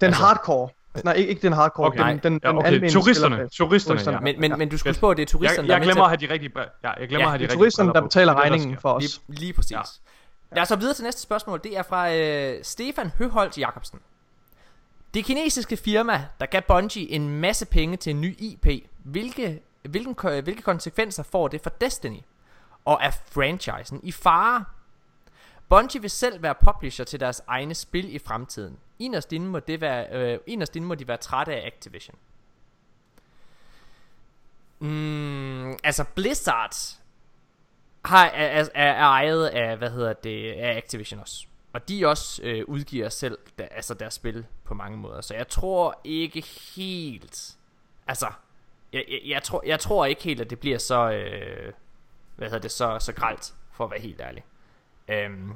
Den Altså- hardcore. Nej, ikke, ikke den hardcore. Okay. Den, den, den Ja, okay. almene Turisterne. spiller- Turisterne, Turisterne. ja. Men, men, Ja. men du skal Fedt. huske på, at det er turisterne, Jeg, der jeg med glemmer at have de rigtige, ja, jeg glemmer Ja, at have de er turisterne, der betaler er der regningen for os. Lige, lige præcis. Ja. Ja. Lad os så videre til næste spørgsmål. Det er fra øh, Stefan Høholdt Jacobsen. Det kinesiske firma, der gav Bungie en masse penge til en ny IP, hvilke, hvilken, hvilke konsekvenser får det for Destiny? Og er franchisen i fare? Bungie vil selv være publisher til deres egne spil i fremtiden. Inderst inde må, det være, øh, inderst inde må de være trætte af Activision. Mm, altså Blizzard har, er, er, er ejet af, hvad hedder det, af Activision også. Og de også øh, udgiver selv der, altså deres spil på mange måder. Så jeg tror ikke helt... Altså, jeg, jeg, jeg, tror, jeg tror ikke helt, at det bliver så... Øh, hvad hedder det, så, så gralt, for at være helt ærlig. Øhm,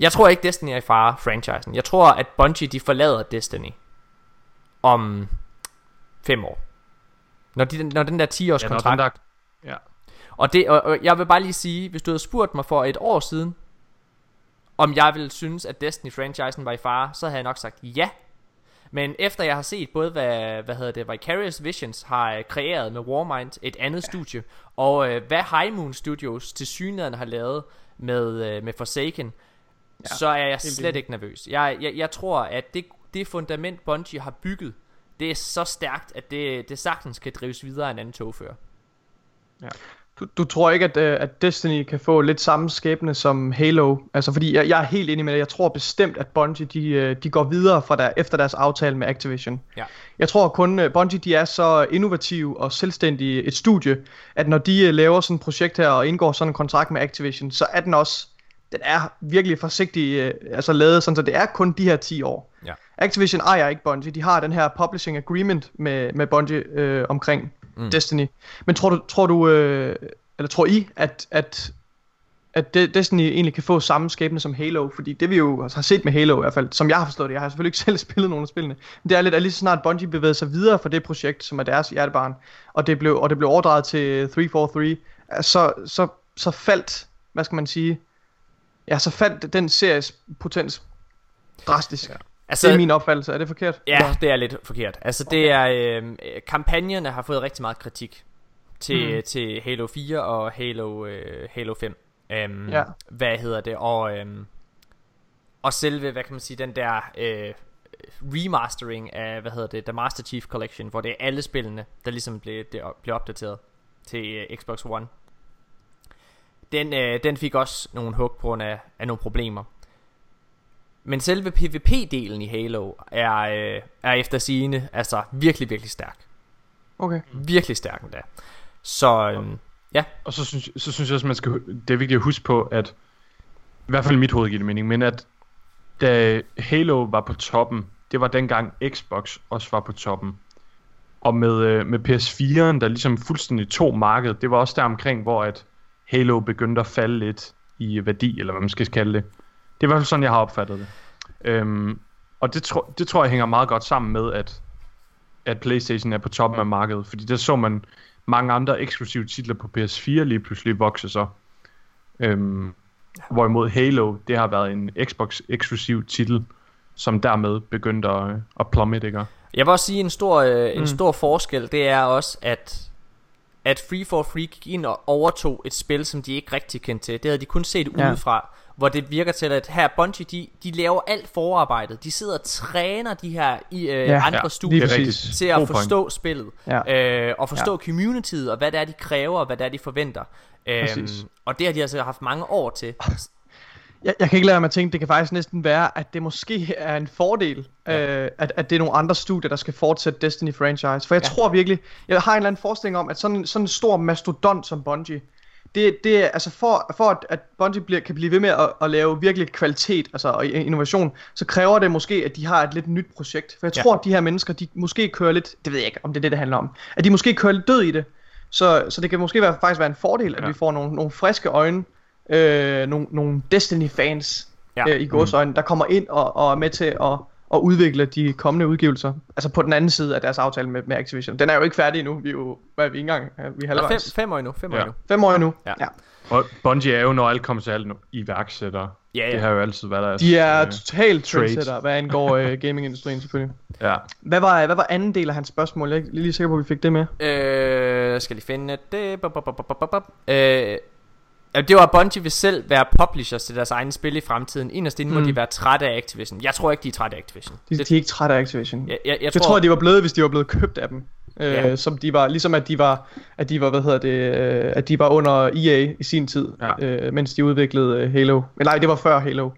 jeg tror ikke, Destiny er i fare, franchisen. Jeg tror, at Bungie, de forlader Destiny om fem år. Når, de, når den der 10-års Ja, når kontrakt der, ja. og, det, og, og jeg vil bare lige sige, hvis du havde spurgt mig for et år siden, om jeg ville synes, at Destiny-franchisen var i fare, så havde jeg nok sagt ja. Men efter jeg har set både, hvad, hvad hedder det, Vicarious Visions har øh, kreeret med Warmind, et andet ja. studie, og øh, hvad High Moon Studios til synligheden har lavet med, øh, med Forsaken, ja, så er jeg slet ikke nervøs. Jeg, jeg, jeg tror, at det, det fundament Bungie har bygget, det er så stærkt, at det, det sagtens kan drives videre af en anden togfører. Du, du tror ikke, at, øh, at Destiny kan få lidt samme skæbne som Halo? Altså, fordi jeg, jeg er helt enig med dig. Jeg tror bestemt, at Bungie de, øh, de går videre fra der, efter deres aftale med Activision. Ja. Jeg tror kun, uh, Bungie de er så innovative og selvstændige et studie, at når de laver sådan et projekt her og indgår sådan en kontrakt med Activision, så er den også, den er virkelig forsigtig, altså lavet sådan, så det er kun de her 10 år. Ja. Activision ejer ikke Bungie, de har den her publishing agreement med, med Bungie øh, omkring mm. Destiny. Men tror du, tror du øh, eller tror I, at, at, at De- Destiny egentlig kan få samme skæbne som Halo? Fordi det vi jo har set med Halo i hvert fald, som jeg har forstået det, jeg har selvfølgelig ikke selv spillet nogen af spillene, men det er lidt, at lige så snart Bungie bevægede sig videre fra det projekt, som er deres hjertebarn, og det blev, og det blev overdraget til 343, så, så, så faldt, hvad skal man sige, ja, så faldt den series potens drastisk. Ja. Altså, Det er min opfattelse, er det forkert? Ja, det er lidt forkert. Altså det er øh, kampagnerne har fået rigtig meget kritik til mm. til Halo 4 og Halo øh, Halo 5. Um, Ja. Hvad hedder det? Og øhm, og selve hvad kan man sige den der øh, remastering af hvad hedder det, The Master Chief Collection, hvor det er alle spillene der ligesom blev det blev opdateret til øh, Xbox One. Den øh, den fik også nogle hug på grund af, af nogle problemer. Men selve PvP-delen i Halo er, øh, er efter sigende altså virkelig, virkelig stærk. Okay. Virkelig stærk endda. Så øhm, ja, Og så synes, så synes jeg også, man skal, det er vigtigt at huske på, at i hvert fald i mit hoved giver det mening, men at da Halo var på toppen, det var dengang Xbox også var på toppen. Og med, øh, med PS4'en, der ligesom fuldstændig tog markedet, det var også der omkring, hvor at Halo begyndte at falde lidt i værdi, eller hvad man skal kalde det. Det er i hvert fald sådan, jeg har opfattet det. Øhm, og det, tro, det tror jeg hænger meget godt sammen med, at, at Playstation er på toppen af markedet. Fordi der så man mange andre eksklusive titler på PS4 lige pludselig vokse så. Øhm, hvorimod Halo, det har været en Xbox eksklusiv titel, som dermed begyndte at, at plummet, ikke? Jeg vil også sige en stor, øh, en mm. stor forskel, det er også, at at Free for Free gik ind og overtog et spil, som de ikke rigtig kendte til. Det havde de kun set ja. Hvor det virker til, at her Bungie, de, de laver alt forarbejdet. De sidder og træner de her i øh, ja, andre ja, studier til at forstå point. spillet, ja. øh, og forstå ja. communityet, og hvad det er, de kræver, og hvad det er, de forventer. Øhm, og det har de altså haft mange år til. Jeg, jeg kan ikke lade mig at tænke, det kan faktisk næsten være, at det måske er en fordel, ja. øh, at, at det er nogle andre studier, der skal fortsætte Destiny franchise. For jeg ja. tror virkelig, jeg har en eller anden forestilling om, at sådan, sådan en stor mastodont som Bungie, det, det er altså for, for at, at Bungie bliver, kan blive ved med at, at lave virkelig kvalitet altså, og innovation, så kræver det måske, at de har et lidt nyt projekt. For jeg ja. tror, at de her mennesker, de måske kører lidt, det ved jeg ikke, om det er det, det handler om, at de måske kører lidt død i det. Så, så det kan måske være, faktisk være en fordel, at ja. vi får nogle, nogle friske øjne, øh, nogle, nogle Destiny-fans ja. øh, i godsøjne, mm. der kommer ind og, og er med til at, at udvikle de kommende udgivelser. Altså på den anden side af deres aftale med, med Activision. Den er jo ikke færdig endnu. Vi er jo, hvad er vi engang? Vi er halvvejs. Fem, fem år endnu. Fem år ja. endnu. Fem år endnu. Ja. ja. Og Bungie er jo, når alt kommer til alt, iværksætter. Ja, ja. Det har jo altid været deres... De er uh, totalt trendsetter, hvad angår uh, gamingindustrien selvfølgelig. Ja. Hvad var, hvad var anden del af hans spørgsmål? Jeg er lige, lige sikker på, at vi fik det med. Øh, skal lige finde det. Øh, Ja, det var Bungie vil selv være publishers til deres egne spil i fremtiden. Inderst inde mm. må de være trætte af Activision. Jeg tror ikke, de er trætte af Activision. De, det, de er ikke trætte af Activision. Jeg, jeg, jeg, jeg tror, tror, de var blevet, hvis de var blevet købt af dem. Øh, ja. som de var, ligesom at de var, at de var, hvad hedder det, øh, at de var under EA i sin tid, ja. øh, mens de udviklede øh, Halo. Men nej, det var før Halo.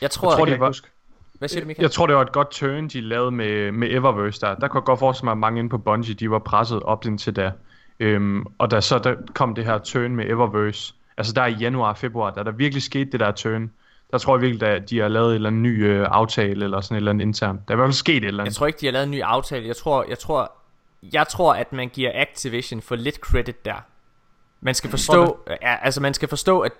Jeg tror, jeg tror det var, huske. Hvad siger du, Michael? Jeg tror, det var et godt turn, de lavede med, med Eververse der. Der kunne jeg godt forestille mig, at mange inde på Bungie, de var presset op indtil da. Øhm, og da så der kom det her turn med Eververse, altså der i januar februar, da der virkelig skete det der turn, der tror jeg virkelig, at de har lavet en eller anden ny øh, aftale, eller sådan et eller andet internt. Der er i hvert fald sket et eller andet. Jeg tror ikke, de har lavet en ny aftale. Jeg tror, jeg tror, jeg tror at man giver Activision for lidt credit der. Man skal forstå, altså man skal forstå, at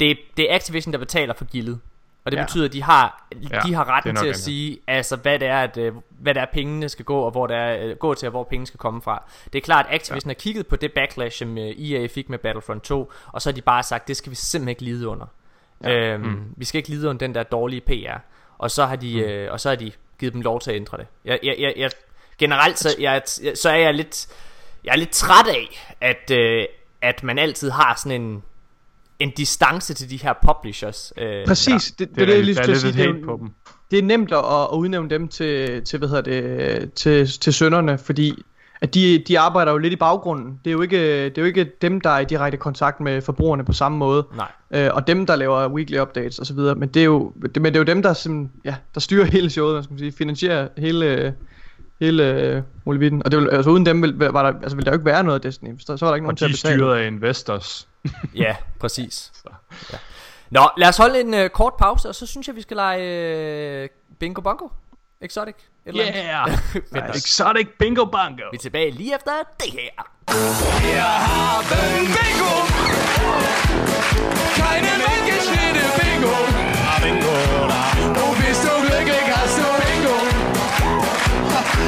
det, det er Activision, der betaler for gildet. Og det ja. betyder, at de har, ja, de har retten til at sige, altså hvad det er, at, øh, hvad det er, pengene skal gå, og hvor det er, øh, gå til, og hvor pengene skal komme fra. Det er klart, at Activision ja. har kigget på det backlash, som øh, EA fik med Battlefront 2, og så har de bare sagt, det skal vi simpelthen ikke lide under. Ja. Øhm, mm. Vi skal ikke lide under den der dårlige PR. Og så har de, mm. øh, og så har de givet dem lov til at ændre det. Jeg, jeg, jeg, jeg, generelt så, jeg, så er jeg lidt, jeg er lidt træt af, at, øh, at man altid har sådan en en distance til de her publishers. Øh, Præcis, ja. det, det, det, det, er lige til sige. Det er, på dem. det er nemt at, at udnævne dem til, til hvad hedder det, til, til sønderne, fordi at de, de arbejder jo lidt i baggrunden. Det er, jo ikke, det er jo ikke dem, der er i direkte kontakt med forbrugerne på samme måde. Nej. Øh, og dem, der laver weekly updates osv. Men det er jo, det, men det er jo dem, der, sim, ja, der styrer hele showet, man skal sige, finansierer hele, hele uh, muligheden. Og det vil, altså, uden dem vil, var der, altså, vil der jo ikke være noget af Destiny. Så, så var der ikke nogen til at betale. Og de styret af investors. ja, præcis. Ja. Nå, lad os holde en uh, kort pause, og så synes jeg, vi skal lege uh, Bingo Bongo. Exotic. Eller yeah! nice. Exotic Bingo Bongo. Vi er tilbage lige efter det her. Wir haben Bingo! Keine Mängelschnitte Bingo! Bingo! Und bist du glücklich, hast du Bingo!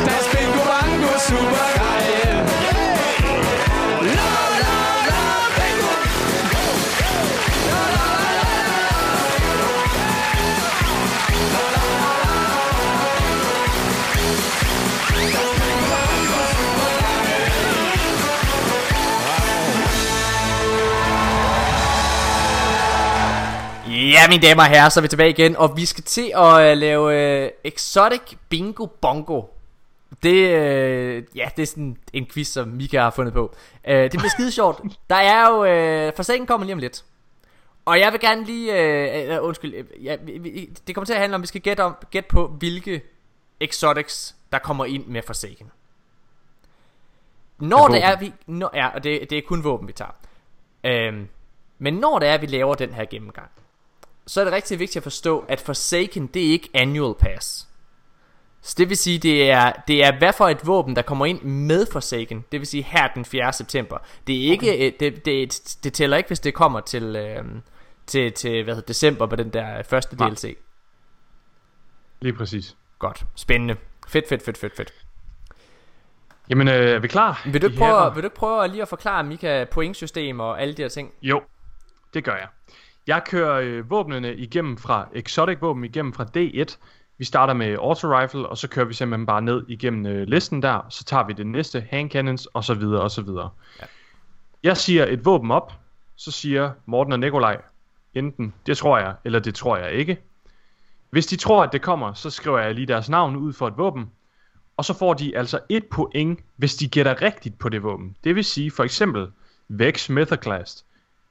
Das Bingo Bongo super Ja, mine damer og herrer, så er vi tilbage igen, og vi skal til at uh, lave uh, Exotic Bingo Bongo. Det, uh, ja, det er sådan en quiz, som Mika har fundet på. Uh, det bliver skide sjovt. Der er jo, uh, forsagen kommer lige om lidt. Og jeg vil gerne lige, uh, undskyld, uh, ja, det kommer til at handle om, vi skal gætte, om, gætte på, hvilke Exotics, der kommer ind med forsagen. Når det er, vi, når, ja, og det, det er kun våben, vi tager. Uh, men når det er, vi laver den her gennemgang, så er det rigtig vigtigt at forstå, at Forsaken, det er ikke annual pass. Så det vil sige, det er, det er hvad for et våben, der kommer ind med Forsaken. Det vil sige her den 4. september. Det er ikke, okay. det, det, det tæller ikke, hvis det kommer til, øh, til, til hvad hedder, december på den der første Nej. DLC. Lige præcis. Godt. Spændende. Fedt, fedt, fedt, fedt, fedt. Jamen, øh, er vi klar? Vil du, prøve, vil du ikke prøve lige at forklare Mika pointsystem og alle de her ting? Jo, det gør jeg. Jeg kører øh, våbnene igennem fra exotic våben igennem fra D1. Vi starter med auto rifle, og så kører vi simpelthen bare ned igennem øh, listen der. Så tager vi det næste hand cannons, og så videre, og så videre. Ja. Jeg siger et våben op, så siger Morten og Nikolaj enten det tror jeg, eller det tror jeg ikke. Hvis de tror, at det kommer, så skriver jeg lige deres navn ud for et våben. Og så får de altså et point, hvis de gætter rigtigt på det våben. Det vil sige for eksempel Vex Metherclast.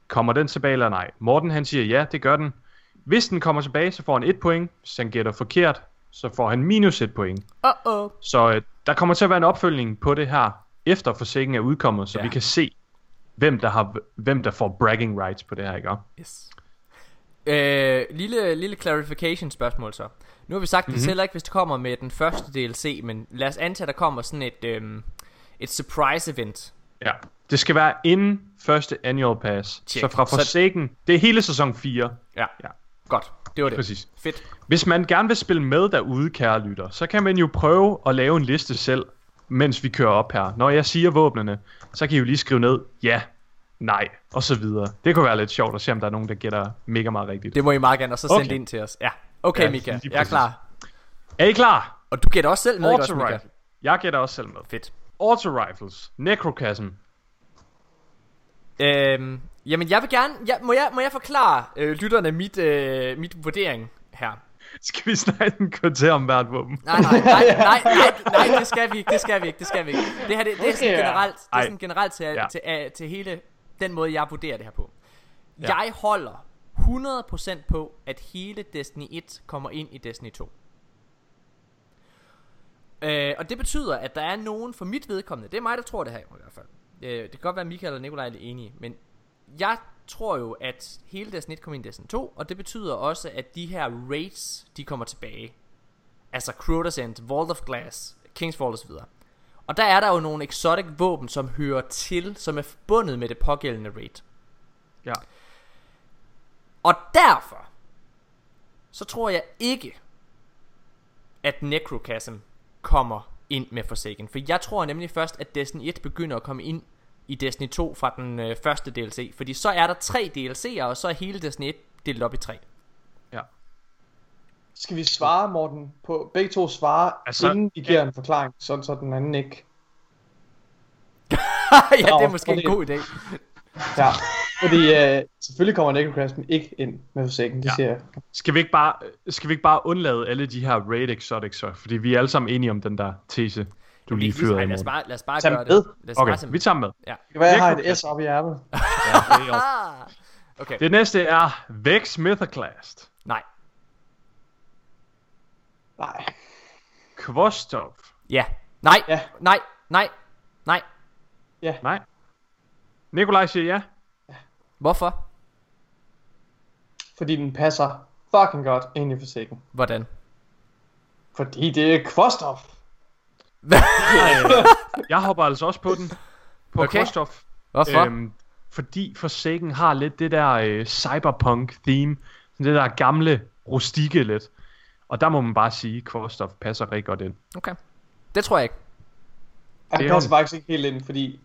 Kommer den tilbage eller nej? Morten han siger ja, det gør den. Hvis den kommer tilbage, så får han et point. Hvis han gætter forkert, så får han minus et point. Uh-oh. Så øh, der kommer til at være en opfølgning på det her, efter forsikringen er udkommet, så Ja. vi kan se, hvem der, har, hvem der får bragging rights på det her, ikke? Yes. Øh, lille, lille clarification spørgsmål så. Nu har vi sagt, at det Mhm. tæller ikke, hvis det kommer med den første DLC, men lad os antage, at der kommer sådan et, øhm, et surprise event. Ja. Det skal være inden første annual pass. Check. Så fra Så- Forsaken, det er hele sæson 4. Ja. Ja. Godt. Det var det. Præcis. Fedt. Hvis man gerne vil spille med derude, kære lytter, så kan man jo prøve at lave en liste selv, mens vi kører op her. Når jeg siger våbnene, så kan I jo lige skrive ned, ja, nej, og så videre. Det kunne være lidt sjovt at se, om der er nogen, der gætter mega meget rigtigt. Det må I meget gerne, og så sende Okay. det ind til os. Ja. Okay, Ja, Mika. Jeg er klar. Er I klar? Og du gætter også selv med, ikke også, Mika? Jeg gætter også selv med. Fedt. Auto rifles. Necrochasm. Øhm, jamen, jeg vil gerne... Jeg, må, jeg, må jeg forklare øh, lytterne mit, øh, mit vurdering her? Skal vi snakke en kvarter om hvert våben? Nej, nej, nej, nej, nej, nej, det skal vi ikke, det skal vi ikke, det skal vi ikke. Det her, det, det er sådan generelt, det er sådan generelt til, Ja. til, til, til hele den måde, jeg vurderer det her på. Ja. Jeg holder 100% på, at hele Destiny 1 kommer ind i Destiny 2. Øh, og det betyder, at der er nogen for mit vedkommende, det er mig, der tror det her i hvert fald. Øh, det kan godt være, at Michael og Nikolaj er enige, men jeg tror jo, at hele Destiny 1 kommer ind i Destiny 2, og det betyder også, at de her raids, de kommer tilbage. Altså Crota's End, Vault of Glass, King's Fall osv. Og der er der jo nogle exotic våben, som hører til, som er forbundet med det pågældende raid. Ja. Og derfor, så tror jeg ikke, at Necrochasm kommer ind med Forsaken. For jeg tror nemlig først, at Destiny 1 begynder at komme ind i Destiny 2 fra den øh, første DLC. Fordi så er der tre DLC'er, og så er hele Destiny 1 delt op i tre. Ja. Skal vi svare, Morten, på begge to svare, Altså, inden vi giver en forklaring, sådan så den anden ikke... ja, det er måske en god idé. Ja, fordi øh, selvfølgelig kommer Necrocrasm ikke ind med forsikken, det Ja. ja. siger jeg. Skal vi ikke bare, skal vi ikke bare undlade alle de her raid exotics så? Fordi vi er alle sammen enige om den der tese, du lige fyrede af lad os bare, lad os bare Tag gøre med. det. Lad os Okay, bare vi tager med. Ja. Det kan være, jeg har et. S op i ærmet. Ja, det, er okay, det næste er Vex Mythoclast. nej. Nej. Kvostov. Ja. Nej. Ja. Nej. Nej. Nej. Nej. Nikolaj siger ja. Hvorfor? Fordi den passer fucking godt ind i forsikken. Hvordan? Fordi det er Kvostov. Jeg hopper altså også på den. På Okay. Kvostov. Hvorfor? Øhm, fordi Forsaken har lidt det der øh, cyberpunk theme. Sådan det der gamle, rustikke lidt. Og der må man bare sige, at Kvostov passer rigtig godt ind. Okay. Det tror jeg ikke. Det er passer faktisk ikke helt ind, fordi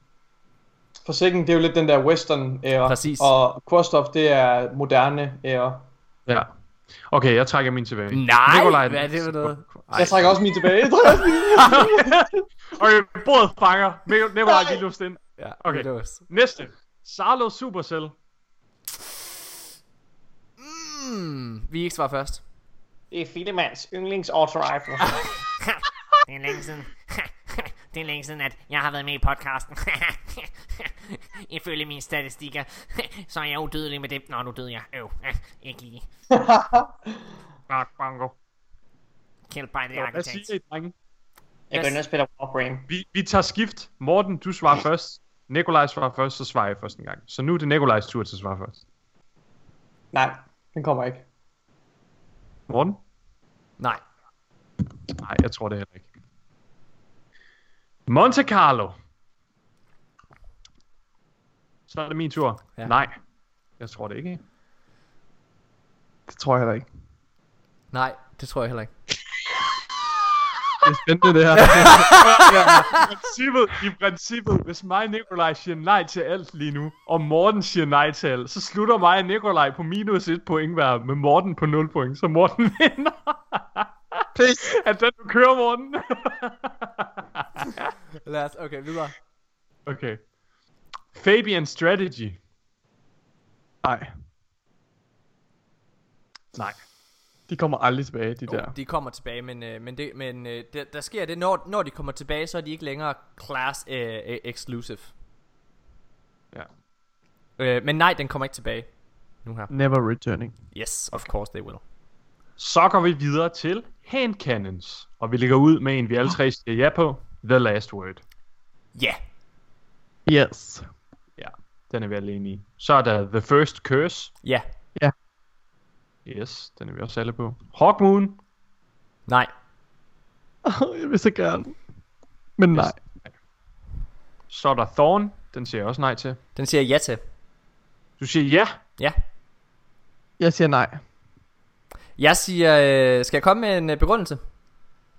forsikken, det er jo lidt den der western æra. Præcis. Og Kvostov, det er moderne æra. Ja. Okay, jeg trækker min tilbage. Nej, hvad er det for noget? Jeg trækker også min tilbage. Okay, bordet fanger. Nik- Nikolaj, lige luft ind. Ja, Okay. det er også. Næste. Sarlo Supercell. Mm, vi ikke svarer først. Det er Filemans yndlings auto rifle. Det er længe siden. Det at jeg har været med i podcasten. Ifølge mine statistikker, så er jeg udødelig med dem. Nå, nu døde jeg. Øv, ja, ikke lige. Bak, bango. Killed by the Hvad architect. siger I, drenge? Jeg går ind og spiller Warframe. Vi, vi tager skift. Morten, du svarer først. Nikolaj svarer først, så svarer jeg først en gang. Så nu er det Nikolajs tur til at svare først. Nej, den kommer ikke. Morten? Nej. Nej, jeg tror det heller ikke. Monte Carlo. Så er det min tur. Ja. Nej, jeg tror det ikke. Det tror jeg heller ikke. Nej, det tror jeg heller ikke. Det er spændende det her. ja, i princippet, i princippet, hvis mig og Nikolaj siger nej til alt lige nu, og Morten siger nej til alt, så slutter mig og Nikolaj på minus et point hver, med Morten på 0 point, så Morten vinder. Please. Er den, du kører, Morten? Lad os, okay, videre. okay. Fabian Strategy. Nej, Nej. de kommer aldrig tilbage, de Jo, der. de kommer tilbage, men, øh, men, det, men øh, der, der sker det, når, når de kommer tilbage, så er de ikke længere class øh, øh, exclusive. Ja. Øh, men nej, den kommer ikke tilbage. Nu her. Never returning. Yes, of course they will. Så går vi videre til hand cannons, og vi ligger ud med en, vi alle tre siger ja på. The Last Word. Ja. Yes. Ja, den er vi alle enige i. Så er der The First Curse. Ja. Yes, den er vi også alle på. Hawkmoon. Nej. jeg vil så gerne. Men nej. Så er der Thorn. Den siger jeg også nej til. Den siger jeg ja til. Du siger ja. Ja. Jeg siger nej. Jeg siger, øh, skal jeg komme med en øh, begrundelse?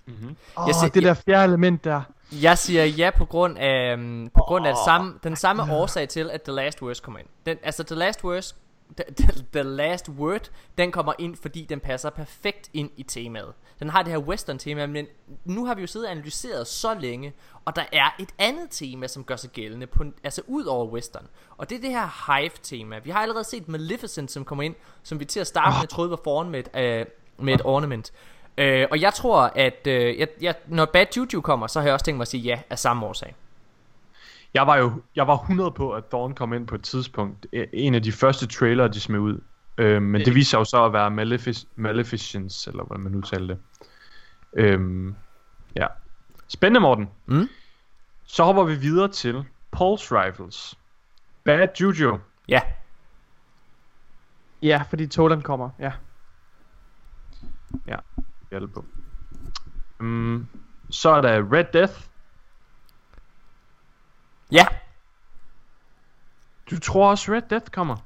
Mm-hmm. Åh, Jeg siger- det der fjerde element der. Jeg siger ja på grund af, um, på grund af samme, den samme årsag til, at The Last Words kommer ind. Den, altså The Last Words, the, the, Last Word, den kommer ind, fordi den passer perfekt ind i temaet. Den har det her western tema, men nu har vi jo siddet og analyseret så længe, og der er et andet tema, som gør sig gældende, på, altså ud over western. Og det er det her Hive-tema. Vi har allerede set Maleficent, som kommer ind, som vi til at starte med troede var foran med et, øh, med et ornament. Øh, og jeg tror, at øh, jeg, jeg, når Bad Juju kommer, så har jeg også tænkt mig at sige ja af samme årsag. Jeg var jo jeg var 100 på, at Thorn kom ind på et tidspunkt. E- En af de første trailer, de smed ud. Øh, men det viser sig jo så at være Malefic- Maleficence, eller hvordan man udtaler det. Øhm, ja. Spændende, Morten. Mm. Så hopper vi videre til Pulse Rifles. Bad Juju. Ja, Ja, fordi Toland kommer. Ja. Ja, vi er på. Um, så er der Red Death. Ja, Du tror også Red Death kommer?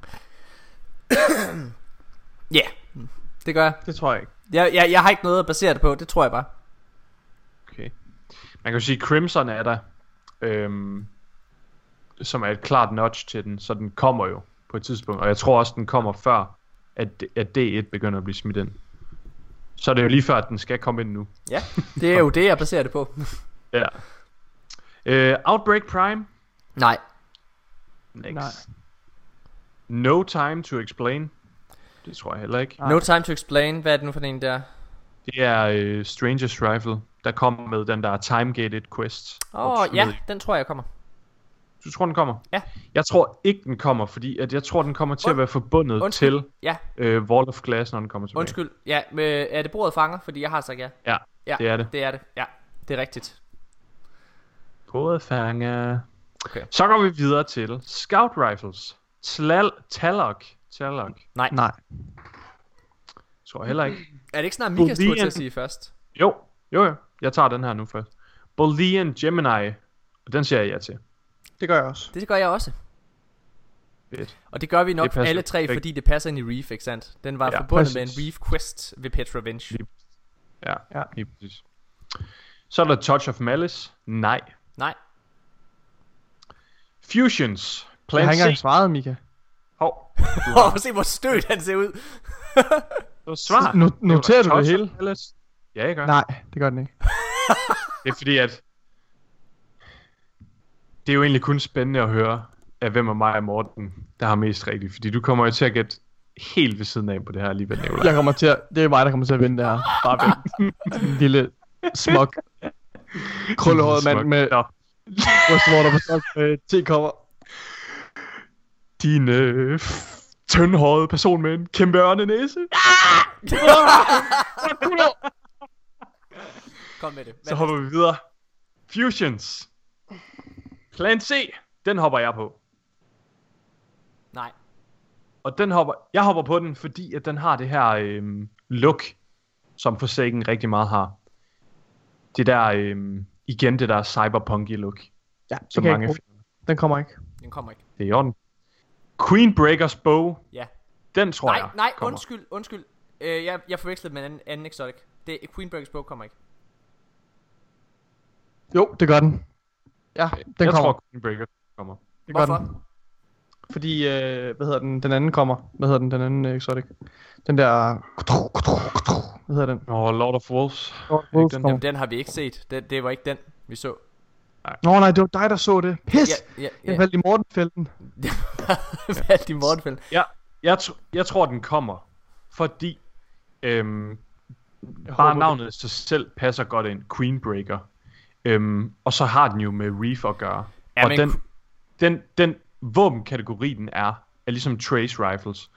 ja. Det gør jeg. Det tror jeg ikke. jeg, jeg. Jeg har ikke noget at basere det på, det tror jeg bare. Okay. Man kan jo sige, Crimson er der. Øhm, som er et klart notch til den, så den kommer jo på et tidspunkt. Og jeg tror også, den kommer før, at, at D1 begynder at blive smidt ind. Så er det jo lige før, at den skal komme ind nu. Ja, det er jo det, jeg baserer det på. Ja. Øh, Outbreak Prime. Nej, Next. Nej. No Time to Explain. Det tror jeg heller ikke. no time to explain. Hvad er det nu for en der? Det er øh, Stranger's Rifle, der kommer med den der time-gated quest. Åh, oh, ja, den tror jeg kommer. Du tror, den kommer? Ja. Jeg tror ikke, den kommer, fordi at jeg tror, den kommer til Und- at være forbundet undskyld. til Ja, øh, Wall of Glass, når den kommer tilbage. undskyld. Ja, med, er det bordet fanger? Fordi jeg har sagt ja. Ja, Ja, det er det. Det er det, ja. Det er rigtigt. Både fanger. Okay. Så går vi videre til Scout Rifles. Tlal Talok. Talok. Nej. Nej. Tror jeg heller ikke. Er det ikke snart Mikas tur til at sige først? Jo, jo, jo. Jeg tager den her nu først. Bolivian Gemini. Og den siger jeg ja til. Det gør jeg også. Det gør jeg også. Fedt. Og det gør vi nok alle tre, perfekt. fordi det passer ind i Reef, ikke sandt? Den var Ja, forbundet med en præcis. Reef Quest ved Petrovenge. Lige- Ja, Ja. lige præcis. Så er der Touch of Malice. Nej. Nej, Fusions. Jeg Plan har ikke engang svaret, Mika. Hov. Prøv at se, hvor stødt han ser ud. Svar. Var noterer du det hele? Malice. Ja, jeg gør. Nej, det gør den ikke. Det er fordi, at... Det er jo egentlig kun spændende at høre, af hvem af mig og Morten, der har mest rigtigt. Fordi du kommer jo til at gætte helt ved siden af på det her alligevel, Nicolaj. Jeg kommer til at, det er mig, der kommer til at vinde det her. Bare vent. En lille smuk, krøllehåret mand med Nå, brystvorter på sok med tekopper. din øh, tyndhårede person med en kæmpe ørnenæse. Kom med det. Så hopper vi videre. Fusions. Plan C, den hopper jeg på. Nej. Og den hopper, jeg hopper på den, fordi at den har det her øhm, look, som Forsaken rigtig meget har. det der, øhm, igen det der cyberpunky look, Ja, som det kan mange ikke, den kommer ikke. Den kommer ikke. Det er i orden. Queen Breakers bow, Ja. den tror Nej, jeg nej, kommer. undskyld, undskyld. Øh, jeg, jeg forvekslede med en anden, anden exotic. Det Queen Breakers Bow kommer ikke. Jo, det gør den. Ja, den jeg kommer. tror Queen Breakers kommer. det gør Hvorfor? Den. Fordi, øh, hvad hedder den, den anden kommer. Hvad hedder den, den anden øh, exotic? Den der... Hvad hedder den? Åh, oh, Lord of Wolves. Wolves den? Jamen, den har vi ikke set. Det, det var ikke den, vi så. Nå nej, det var dig, der så det. Pis! Ja, ja, Jeg ja. faldt i Mortenfelten. Valgt i Mortenfeld. Jeg, jeg, tr- jeg tror, den kommer, fordi øhm, bare navnet i sig selv passer godt ind. Queenbreaker. Øhm, og så har den jo med Reef at gøre. Ja, og men den, den, den våbenkategori, den er, er ligesom Trace Rifles.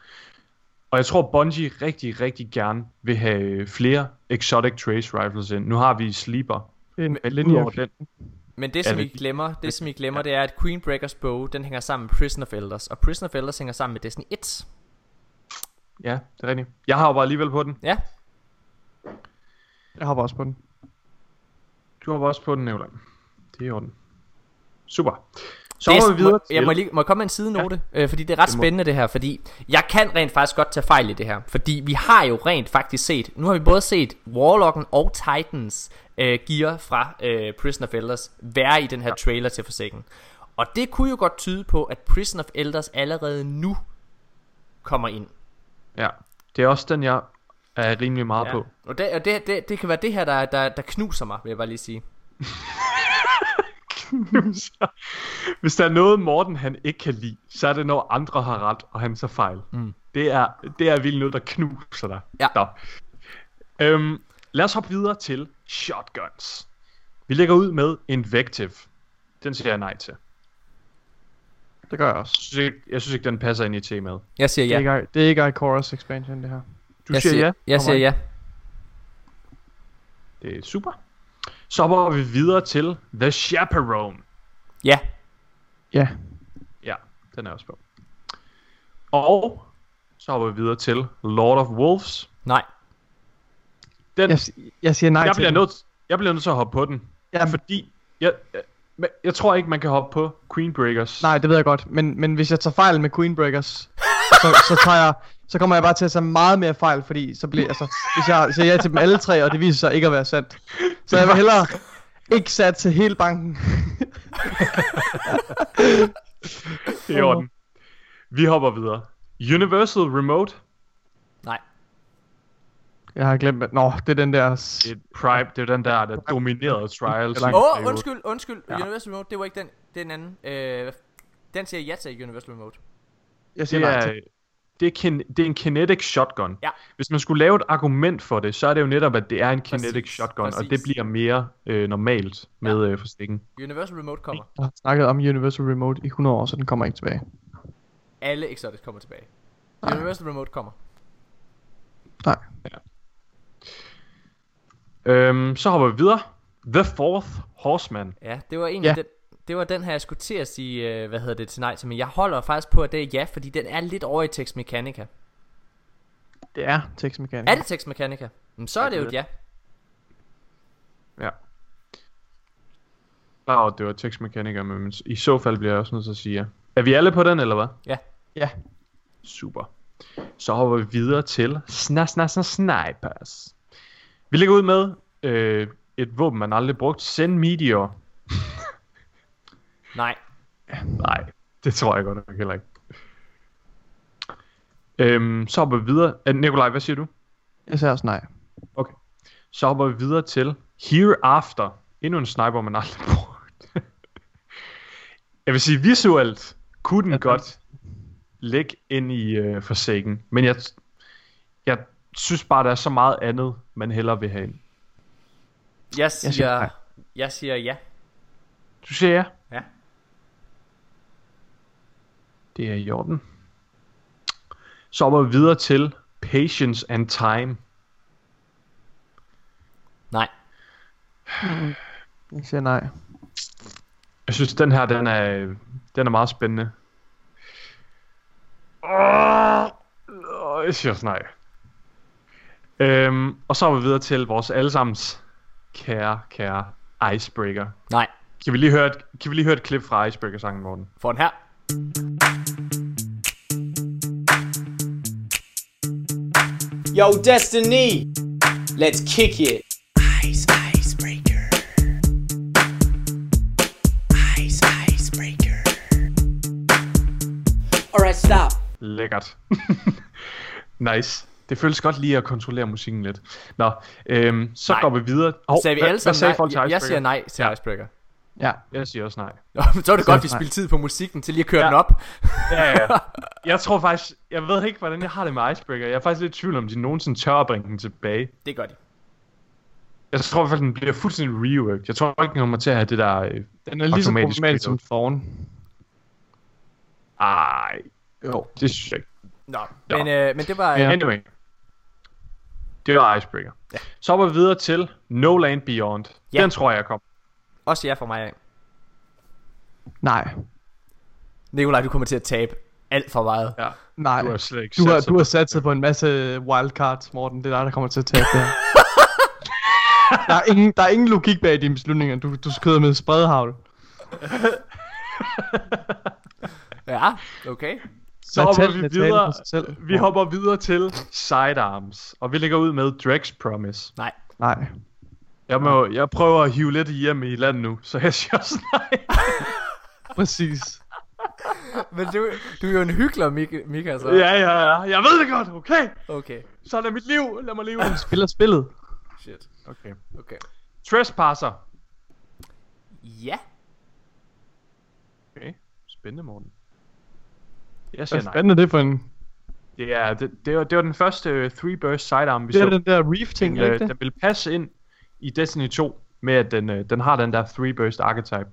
Og jeg tror, Bungie rigtig, rigtig gerne vil have flere exotic Trace Rifles ind. Nu har vi Sleeper. En udover den, Men det som Ja, I glemmer, det som I glemmer, det er at Queen Breakers Bow, den hænger sammen med Prison of Elders, og Prison of Elders hænger sammen med Destiny 1. ja, det er rigtigt. Jeg har jo bare alligevel på den. Ja, Jeg hopper også på den. Du har også på den, Nicolaj. Det er i orden. Super. Så det hopper vi videre må, til... jeg må, lige, må jeg komme med en sidenote, ja. øh, fordi det er ret Det må- spændende det her, fordi jeg kan rent faktisk godt tage fejl i det her, fordi vi har jo rent faktisk set, nu har vi både set Warlocken og Titans øh, gear fra øh, Prison of Elders være i den her trailer til Forsaken. Og det kunne jo godt tyde på, at Prison of Elders allerede nu kommer ind. Ja, det er også den, jeg er rimelig meget ja. på. Og, det, og det, det, det kan være det her, der, der, der knuser mig, vil jeg bare lige sige. Hvis der er noget, Morten han ikke kan lide, så er det, når andre har ret, og han så fejl. Mm. Det er, det er vildt noget, der knuser dig. Ja. Nå. Øhm, lad os hoppe videre til shotguns. Vi lægger ud med Invective. Den siger jeg nej til. Det gør jeg også. Jeg synes ikke, jeg synes ikke den passer ind i temaet. Jeg siger Det, er ja. ikke, det er ikke Icora's expansion, det her. Du Jeg siger, siger, ja. jeg siger ja. Det er super. Så hopper vi videre til The Chaperone. Ja. Ja. Ja, den er også på. Og så hopper vi videre til Lord of Wolves. Nej. Den, Jeg, jeg siger nej jeg, til bliver den. nødt, jeg bliver nødt til at hoppe på den. Ja, Fordi jeg, jeg, jeg tror ikke, man kan hoppe på Queen Breakers. Nej, det ved jeg godt. Men, men hvis jeg tager fejl med Queen Breakers, så, så, tager jeg, så kommer jeg bare til at tage meget mere fejl, fordi så bliver altså, hvis jeg siger ja til dem alle tre, og det viser sig ikke at være sandt. Så jeg vil hellere ikke sat til hele banken. Det er i orden. Vi hopper videre. Universal Remote. Nej. Jeg har glemt, at... Nå, det er den der... Det er, Prime, det er den der, der dominerede Trials. Åh, oh, undskyld, undskyld. Ja. Universal Remote, det var ikke den. Det er en anden. Øh, den siger ja til Universal Remote. Jeg siger Det nej er, det, er kin, det er en kinetic shotgun. Ja. Hvis man skulle lave et argument for det, så er det jo netop, at det er en kinetic Præcis, shotgun, og præcis. det bliver mere øh, normalt med ja. øh, forstikken. Universal Remote kommer. Jeg har snakket om Universal Remote i 100 år, så den kommer ikke tilbage. Alle Exotics kommer tilbage. Nej. Universal Remote kommer. Nej. Øhm, så hopper vi videre. The Fourth Horseman. Ja, det var egentlig Ja. den, det var den her, jeg skulle til at sige, øh, hvad hedder det til nej til, men jeg holder faktisk på, at det er ja, fordi den er lidt over i Tex Mechanica. Det er Tex Mechanic. Er det Tex Mechanica? Men så er det jo et ja. Ja. Klar over, det var Tex Mechanica, men i så fald bliver jeg også nødt til at sige ja. Er vi alle på den, eller hvad? Ja. Ja. Super. Så hopper vi videre til Sna Sna Sna Snipers. Vi lægger ud med øh, et våben, man aldrig brugt. Send Meteor. Nej. Nej, det tror jeg godt nok heller ikke. Øhm, så hopper vi videre. Øh, Nikolaj, hvad siger du? Jeg siger også nej. Okay. Så hopper vi videre til Hereafter. Endnu en sniper, man aldrig brugt. jeg vil sige, visuelt kunne den Ja, godt ligge ind i øh, Forsaken. Men jeg, jeg synes bare, der er så meget andet, man hellere vil have ind. Jeg siger siger, nej. jeg siger ja. Du siger ja? Ja. Det er i orden. Så hopper vi videre til Patience and Time. Nej. Jeg siger nej. Jeg synes, den her, den er, den er meget spændende. Åh, jeg siger også nej. Øhm, og så er vi videre til vores allesammens kære, kære Icebreaker. Nej, Kan vi lige høre et, kan vi lige høre et klip fra Icebreaker-sangen, Morten? for den her. Yo, Destiny, let's kick it. Ice icebreaker. Ice icebreaker. Alright, stop. Lækkert. nice. Det føles godt lige at kontrollere musikken lidt. Nå, øhm, så Nej. går vi videre. Oh, Sagde vi alle hvad sammen sagde nej? folk til Jeg, jeg siger nej til Ja. Icebreaker. Ja. Jeg siger også nej. Så er det godt, vi spiller tid på musikken til lige at køre Ja. den op. Ja, ja. Jeg tror faktisk, jeg ved ikke, hvordan jeg har det med Icebreaker. Jeg er faktisk lidt i tvivl om, de nogensinde tør at bringe den tilbage. Det gør de. Jeg tror i hvert fald, den bliver fuldstændig reworked. Jeg tror ikke, den kommer til at have det der... Øh, Den er lige så problematisk som reload. Thorn. ej, jo, det synes jeg ikke. Nå, Nå. men, øh, men det var... Ja. Anyway. Det var Icebreaker. Ja. Så var vi videre til No Land Beyond. Ja. Den tror jeg kom. Også ja for mig af. Nej. Nikolaj, du kommer til at tabe alt for meget. Ja. Nej. Du har slet ikke Du har, satset du har på- satset på en masse wildcards, Morten. Det er dig, der kommer til at tabe det der, er ingen, der er ingen logik bag dine beslutninger. Du, du skyder med spredhavl. Ja, okay. Så hopper vi videre. sig. Vi hopper videre til Sidearms. Og vi lægger ud med Drex Promise. Nej. Nej. Jeg, må, jeg prøver at hive lidt hjem i land nu, så jeg siger også nej. Præcis. Men du, du er jo en hyggelig, Mika, Mika så. Ja, ja, ja. Jeg ved det godt, okay? Okay. Så er mit liv. Lad mig leve. Spiller spillet. Shit. Okay. Okay. Trespasser. Ja. Okay. Spændende, Morten. Jeg Hvad siger nej. fanden er det for en... Det, er, det, det, var, det var den første uh, three burst sidearm, vi Det er så. den der reef ting, Den, er øh, ikke det? den vil passe ind i Destiny 2 med, at den, øh, den har den der three burst archetype.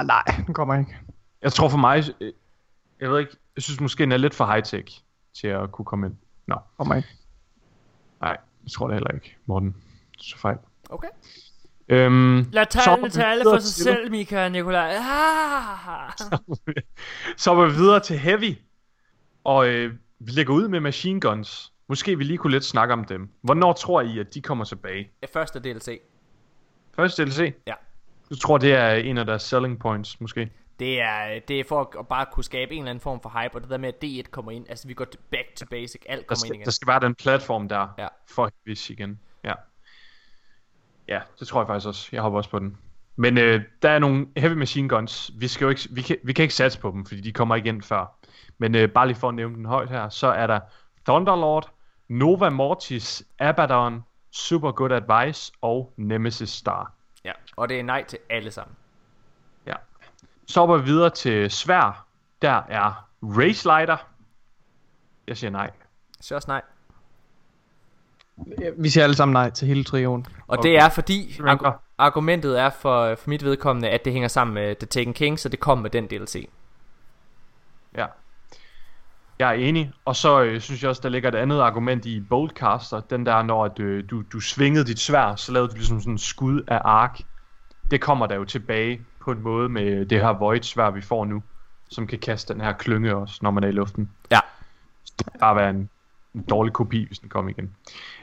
Ah, nej, den kommer ikke. Jeg tror for mig, øh, jeg ved ikke, jeg synes måske, den er lidt for high-tech til at kunne komme ind. Nå, Kommer ikke. nej, jeg tror det heller ikke, Morten. Så fejl. Okay. Øhm, Lad tallene tale for sig til- selv, Mika og Nikolaj. Ah. Så var vi videre til Heavy. Og øh, vi lægger ud med Machine Guns. Måske vi lige kunne lidt snakke om dem. Hvornår tror I, at de kommer tilbage? Det første DLC. Første DLC? Ja. Du tror, det er en af deres selling points, måske? Det er, det er for at bare kunne skabe en eller anden form for hype, og det der med, at D1 kommer ind, altså vi går back to basic, alt kommer ind skal, igen. der skal være den platform der Ja. for Heavy igen. Ja. Ja, det tror jeg faktisk også. Jeg hopper også på den. Men øh, der er nogle Heavy Machine Guns. Vi, skal jo ikke, vi, kan, vi kan ikke satse på dem, fordi de kommer igen før. Men øh, bare lige for at nævne den højt her, så er der Thunderlord, Nova Mortis, Abaddon, Super Good Advice og Nemesis Star. Ja, og det er nej til alle sammen. Ja. Så hopper vi videre til Svær. Der er Race Lighter. Jeg siger nej. Så også nej. Vi siger alle sammen nej til hele trioen. Og Okay. det er fordi, argu- argumentet er for, for mit vedkommende, at det hænger sammen med The Taken King, så det kommer med den DLC. Ja. Jeg er enig. Og så øh, synes jeg også, der ligger et andet argument i Boldcaster. Den der, når at, øh, du, du svingede dit svær, så lavede du ligesom sådan en skud af ark. Det kommer der jo tilbage på en måde med det her Void svær, vi får nu. Som kan kaste den her klynge også, når man er i luften. Ja. Det kan bare være en, en dårlig kopi, hvis den kommer igen.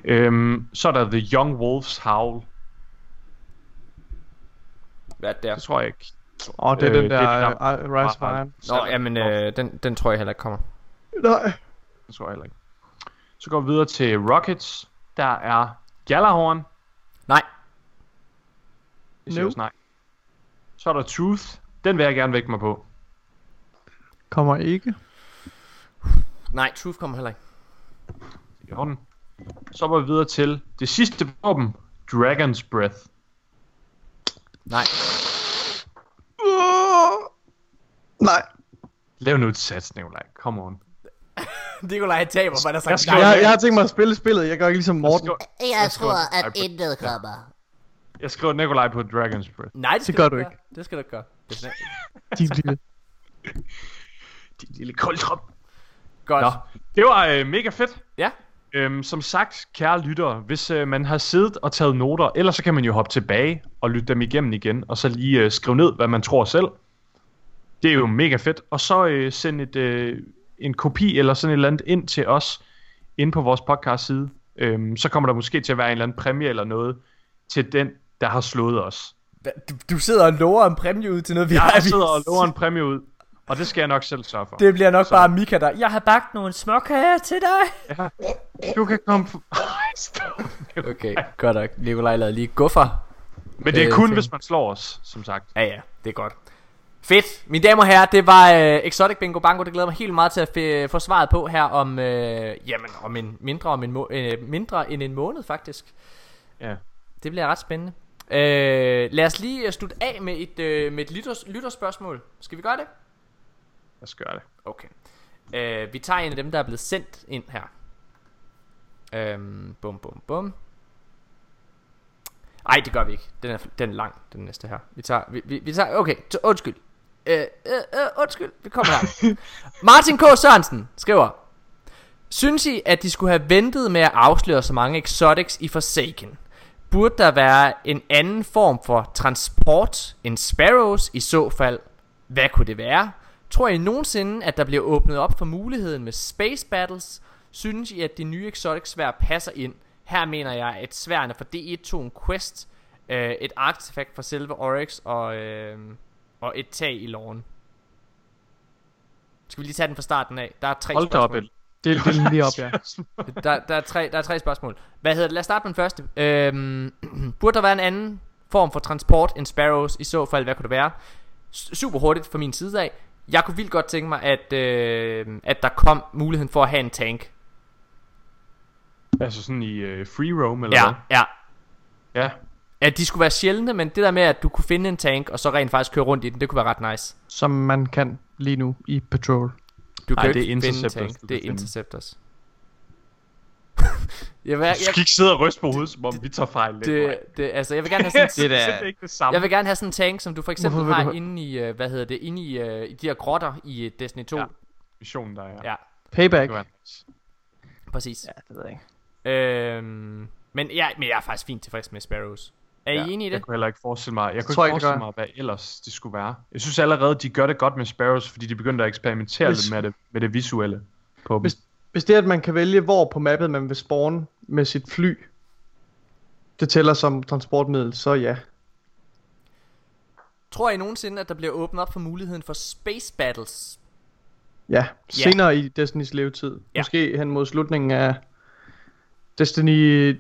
Øhm, så er der The Young Wolf's Howl. Hvad der? Det tror jeg ikke. Og det er Øh, den det er der det der- uh, Rise of Iron. Nå, jamen, øh, den, den tror jeg heller ikke kommer. Nej. Det tror jeg heller ikke. Så går vi videre til Rockets. Der er Gjallarhorn. Nej. Det siger No. også nej. Så er der Truth. Den vil jeg gerne vække mig på. Kommer ikke. Nej, Truth kommer heller ikke. I hånden. Så går vi videre til det sidste våben. Dragon's Breath. Nej. Nej. Lav nu et sats, Nikolaj. Come on. Nikolaj han taber, for der Jeg sagt skal- nej. Jeg, jeg har tænkt mig at spille spillet. Jeg gør ikke ligesom Morten. Jeg skriver, Jeg skriver tror, nej at på- intet kommer. jeg skriver Nikolaj på Dragon's Breath. Nej, det, skal gør du ikke. gøre. Det skal du ikke gøre. Det er Din lille. Din lille koldtrop. Godt. Nå, det var øh, mega fedt. Ja. Øhm, som sagt, kære lyttere, hvis øh, man har siddet og taget noter, ellers så kan man jo hoppe tilbage og lytte dem igennem igen, og så lige øh, skrive ned, hvad man tror selv. Det er jo mega fedt. Og så øh, send et, øh, en kopi eller sådan et eller andet ind til os, inde på vores podcast side. øhm, så kommer der måske til at være en eller anden præmie eller noget til den, der har slået os. Du, du sidder og lover en præmie ud til noget, vi Jeg har sidder og lover en præmie ud, og det skal jeg nok selv sørge for. Det bliver nok Så- bare Mika, der... Jeg har bagt nogle småkager til dig. Ja. Du kan komme... Okay, godt nok. Nikolaj lavede lige guffer. Men det er Øh, kun, ting. hvis man slår os, som sagt. Ja, ja, det er godt. Fedt. Mine damer og herrer, det var øh, Exotic Bingo Bango. Det glæder mig helt meget til at f- få svaret på her om, øh, jamen, om en mindre, om en må- øh, mindre end en måned faktisk. Ja. Det bliver ret spændende. Øh, lad os lige øh, slutte af med et, øh, med et lytters, lytterspørgsmål. Skal vi gøre det? Lad os gøre det. Okay. Øh, vi tager en af dem, der er blevet sendt ind her. Øhm, bum, bum, bum. Ej, det gør vi ikke. Den er, den er lang, den næste her. Vi tager, vi, vi, vi tager, okay, t- undskyld. Øh, øh, øh, undskyld, vi kommer her. Martin K. Sørensen skriver, Synes I, at de skulle have ventet med at afsløre så mange exotics i Forsaken? Burde der være en anden form for transport end Sparrows i så fald? Hvad kunne det være? Tror I nogensinde, at der bliver åbnet op for muligheden med Space Battles? Synes I, at de nye exotic svær passer ind? Her mener jeg, at sværene for D1 tog en quest, øh, et artefakt for selve Oryx og, øh, og et tag i loven. Skal vi lige tage den fra starten af? Der er tre Hold da op, spørgsmål. El. Det, det er lige op, ja. Der, der, er tre, der er tre spørgsmål. Hvad hedder det? Lad os starte med den første. Øhm, burde der være en anden form for transport end Sparrows? I så fald, hvad kunne det være? Super hurtigt fra min side af. Jeg kunne vildt godt tænke mig, at, øh, at der kom muligheden for at have en tank. Altså sådan i uh, free roam, eller Ja, hvad? ja. Ja. At de skulle være sjældne, men det der med, at du kunne finde en tank, og så rent faktisk køre rundt i den, det kunne være ret nice. Som man kan lige nu i Patrol. Du Nej, kan jo det er Interceptors, tank. du Det er. Interceptors. jeg, vil, Du jeg, skal ikke sidde og ryste på hovedet, som om vi tager fejl. det, det, altså, jeg vil gerne have sådan det er ikke det samme. Jeg vil gerne have sådan en tank, som du for eksempel Hvorfor har du inde i, øh, hvad hedder det, inde i, øh, i de her grotter i øh, Destiny 2. Ja. Ja, Missionen, der er. ja Payback. Det præcis. Ja, det ved jeg ikke. Øhm, men, ja, men jeg er faktisk fint tilfreds med Sparrows. Er I enige i Jeg det? kunne heller ikke forestille mig, jeg kunne tror ikke forestille mig, hvad ellers det skulle være. Jeg synes allerede, de gør det godt med Sparrows, fordi de begyndte at eksperimentere Hvis- lidt med det, med det visuelle på dem. Hvis, hvis det er, at man kan vælge, hvor på mappet man vil spawn med sit fly, det tæller som transportmiddel, så ja. Tror I nogensinde, at der bliver åbnet op for muligheden for Space Battles? Ja, senere i Destinys levetid. Ja. Måske hen mod slutningen af Destiny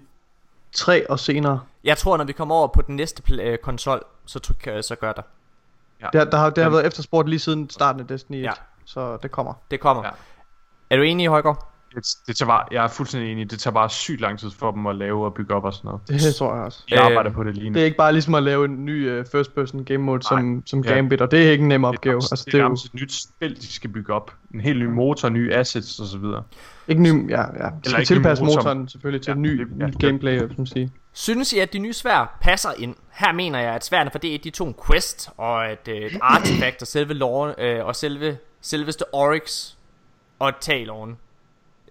3 og senere. Jeg tror, når vi kommer over på den næste pl- øh, konsol, så, tr- så gør der. Der, der, har, det har været efterspurgt lige siden starten af Destiny 1, Ja. så det kommer. Det kommer. Ja. Er du enig, Højgaard? Det, det tager bare, jeg er fuldstændig enig, det tager bare sygt lang tid for dem at lave og bygge op og sådan noget. Det tror jeg også. De Øh, arbejder på det lige nu. Det er ikke bare ligesom at lave en ny uh, first person game mode som, som Ja. Gambit, og det er ikke en nem det er opgave. nærmest, Altså, det det er er jo et nyt spil, de skal bygge op. En helt ny motor, nye assets og så videre. ikke ny, ja, ja. Det skal tilpasse motor. motoren selvfølgelig til Ja, ny, det- ja, ny det- gameplay, som man sige. Synes I, at de nye svær passer ind? Her mener jeg, at sværene for D1, de tog en quest, og at øh, et artefakt, og selve loven, øh, og selve, selveste Oryx, og loven.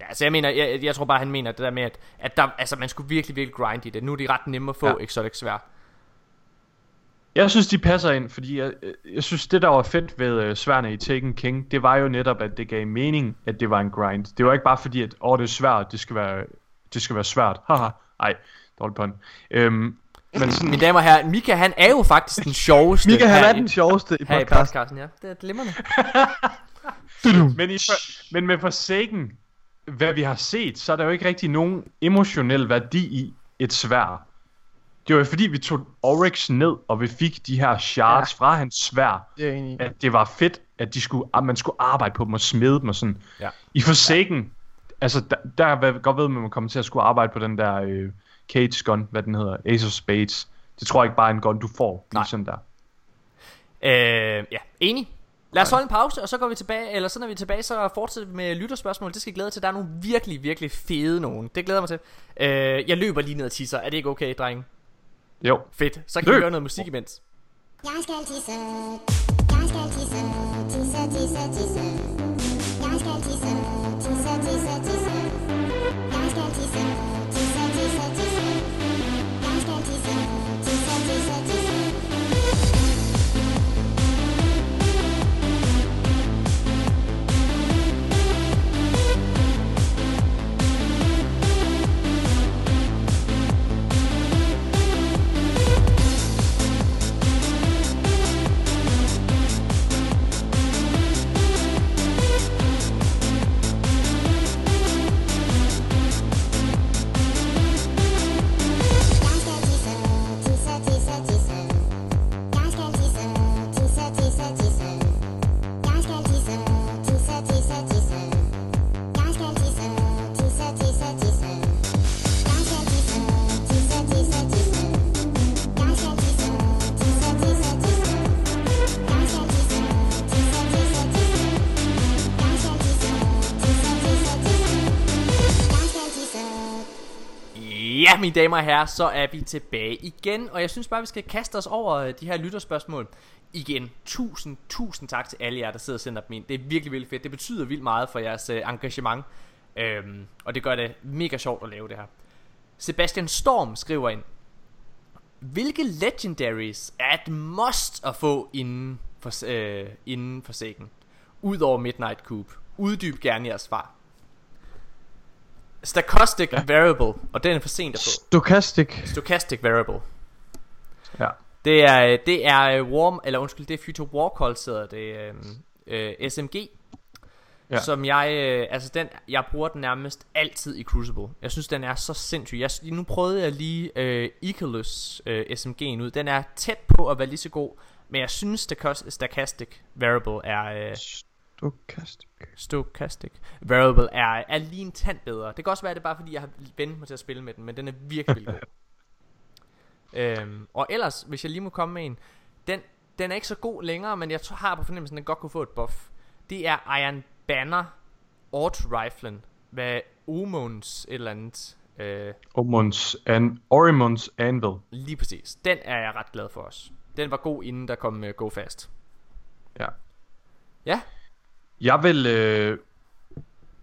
Ja, altså jeg mener, jeg, jeg tror bare, han mener det der med, at, at der, altså, man skulle virkelig, virkelig grind i det. Nu er de ret nemme at få Ja. exotic svær. Jeg synes, de passer ind, fordi jeg, jeg synes, det der var fedt ved uh, sværene i Taken King, det var jo netop, at det gav mening, at det var en grind. Det var ikke bare fordi, at åh, det er svært, det skal være, det skal være svært. Haha, ej, dårlig pun. Øhm, men sådan, Mine damer og herrer, Mika han er jo faktisk den sjoveste Mika, han er den sjoveste i her i podcasten. podcasten. Ja, det er glimrende. men, i, men med Forsaken, hvad vi har set, så er der jo ikke rigtig nogen emotionel værdi i et svær. Det var jo fordi, vi tog Oryx ned, og vi fik de her shards ja. fra hans svær. Det er i. at det var fedt, at, de skulle, at man skulle arbejde på dem og smide dem og sådan. Ja. I Forsaken, altså der, der er jeg godt ved, at man kommer til at skulle arbejde på den der øh, Cage gun, hvad den hedder, Ace of Spades. Det tror jeg ikke bare er en gun, du får. Nej. Lige sådan der. Øh, ja, enig. Lad os holde en pause, og så går vi tilbage, eller så når vi er tilbage, så fortsætter vi med lytterspørgsmål. Det skal jeg glæde til. Der er nogle virkelig, virkelig fede nogen. Det glæder jeg mig til. Øh, jeg løber lige ned og tisser. Er det ikke okay, drenge? Jo. Fedt. Så kan vi Løb. høre noget musik imens. Jeg skal tisse, jeg skal tisse, tisse, tisse, tisse. Jeg skal tisse, ja, mine damer og herrer, så er vi tilbage igen, og jeg synes bare, vi skal kaste os over øh, de her lytterspørgsmål. Igen, tusind, tusind tak til alle jer, der sidder og sender dem ind. Det er virkelig, virkelig fedt. Det betyder vildt meget for jeres øh, engagement, øhm, og det gør det mega sjovt at lave det her. Sebastian Storm skriver ind, hvilke legendaries er et must at få inden for, øh, inden for sækken? Udover Midnight Coop. Uddyb gerne jeres svar. Stochastic ja. Variable, og den er for sent at få. Stochastic. Stochastic Variable. Ja. Det er, det er øh, Warm, eller undskyld, det er Future War Call, hedder det, øh, øh, SMG. Ja. Som jeg, øh, altså den, jeg bruger den nærmest altid i Crucible. Jeg synes, den er så sindssyg. Jeg, nu prøvede jeg lige øh, Icarus øh, SMG'en ud. Den er tæt på at være lige så god, men jeg synes, Stochas- Stochastic Variable er... Øh, Stochastic. Stochastic Variable er, er lige en tand bedre. Det kan også være, at det er bare fordi, jeg har vendt mig til at spille med den, men den er virkelig, virkelig god. øhm, og ellers, hvis jeg lige må komme med en, den, den er ikke så god længere, men jeg har på fornemmelsen, at den godt kunne få et buff. Det er Iron Banner Auto Riflen med Omons et eller andet. Øh, Ormonds an, Orimonds Anvil. lige præcis. Den er jeg ret glad for os. Den var god, inden der kom uh, Go Fast. Ja. Ja, Jeg vil... Øh,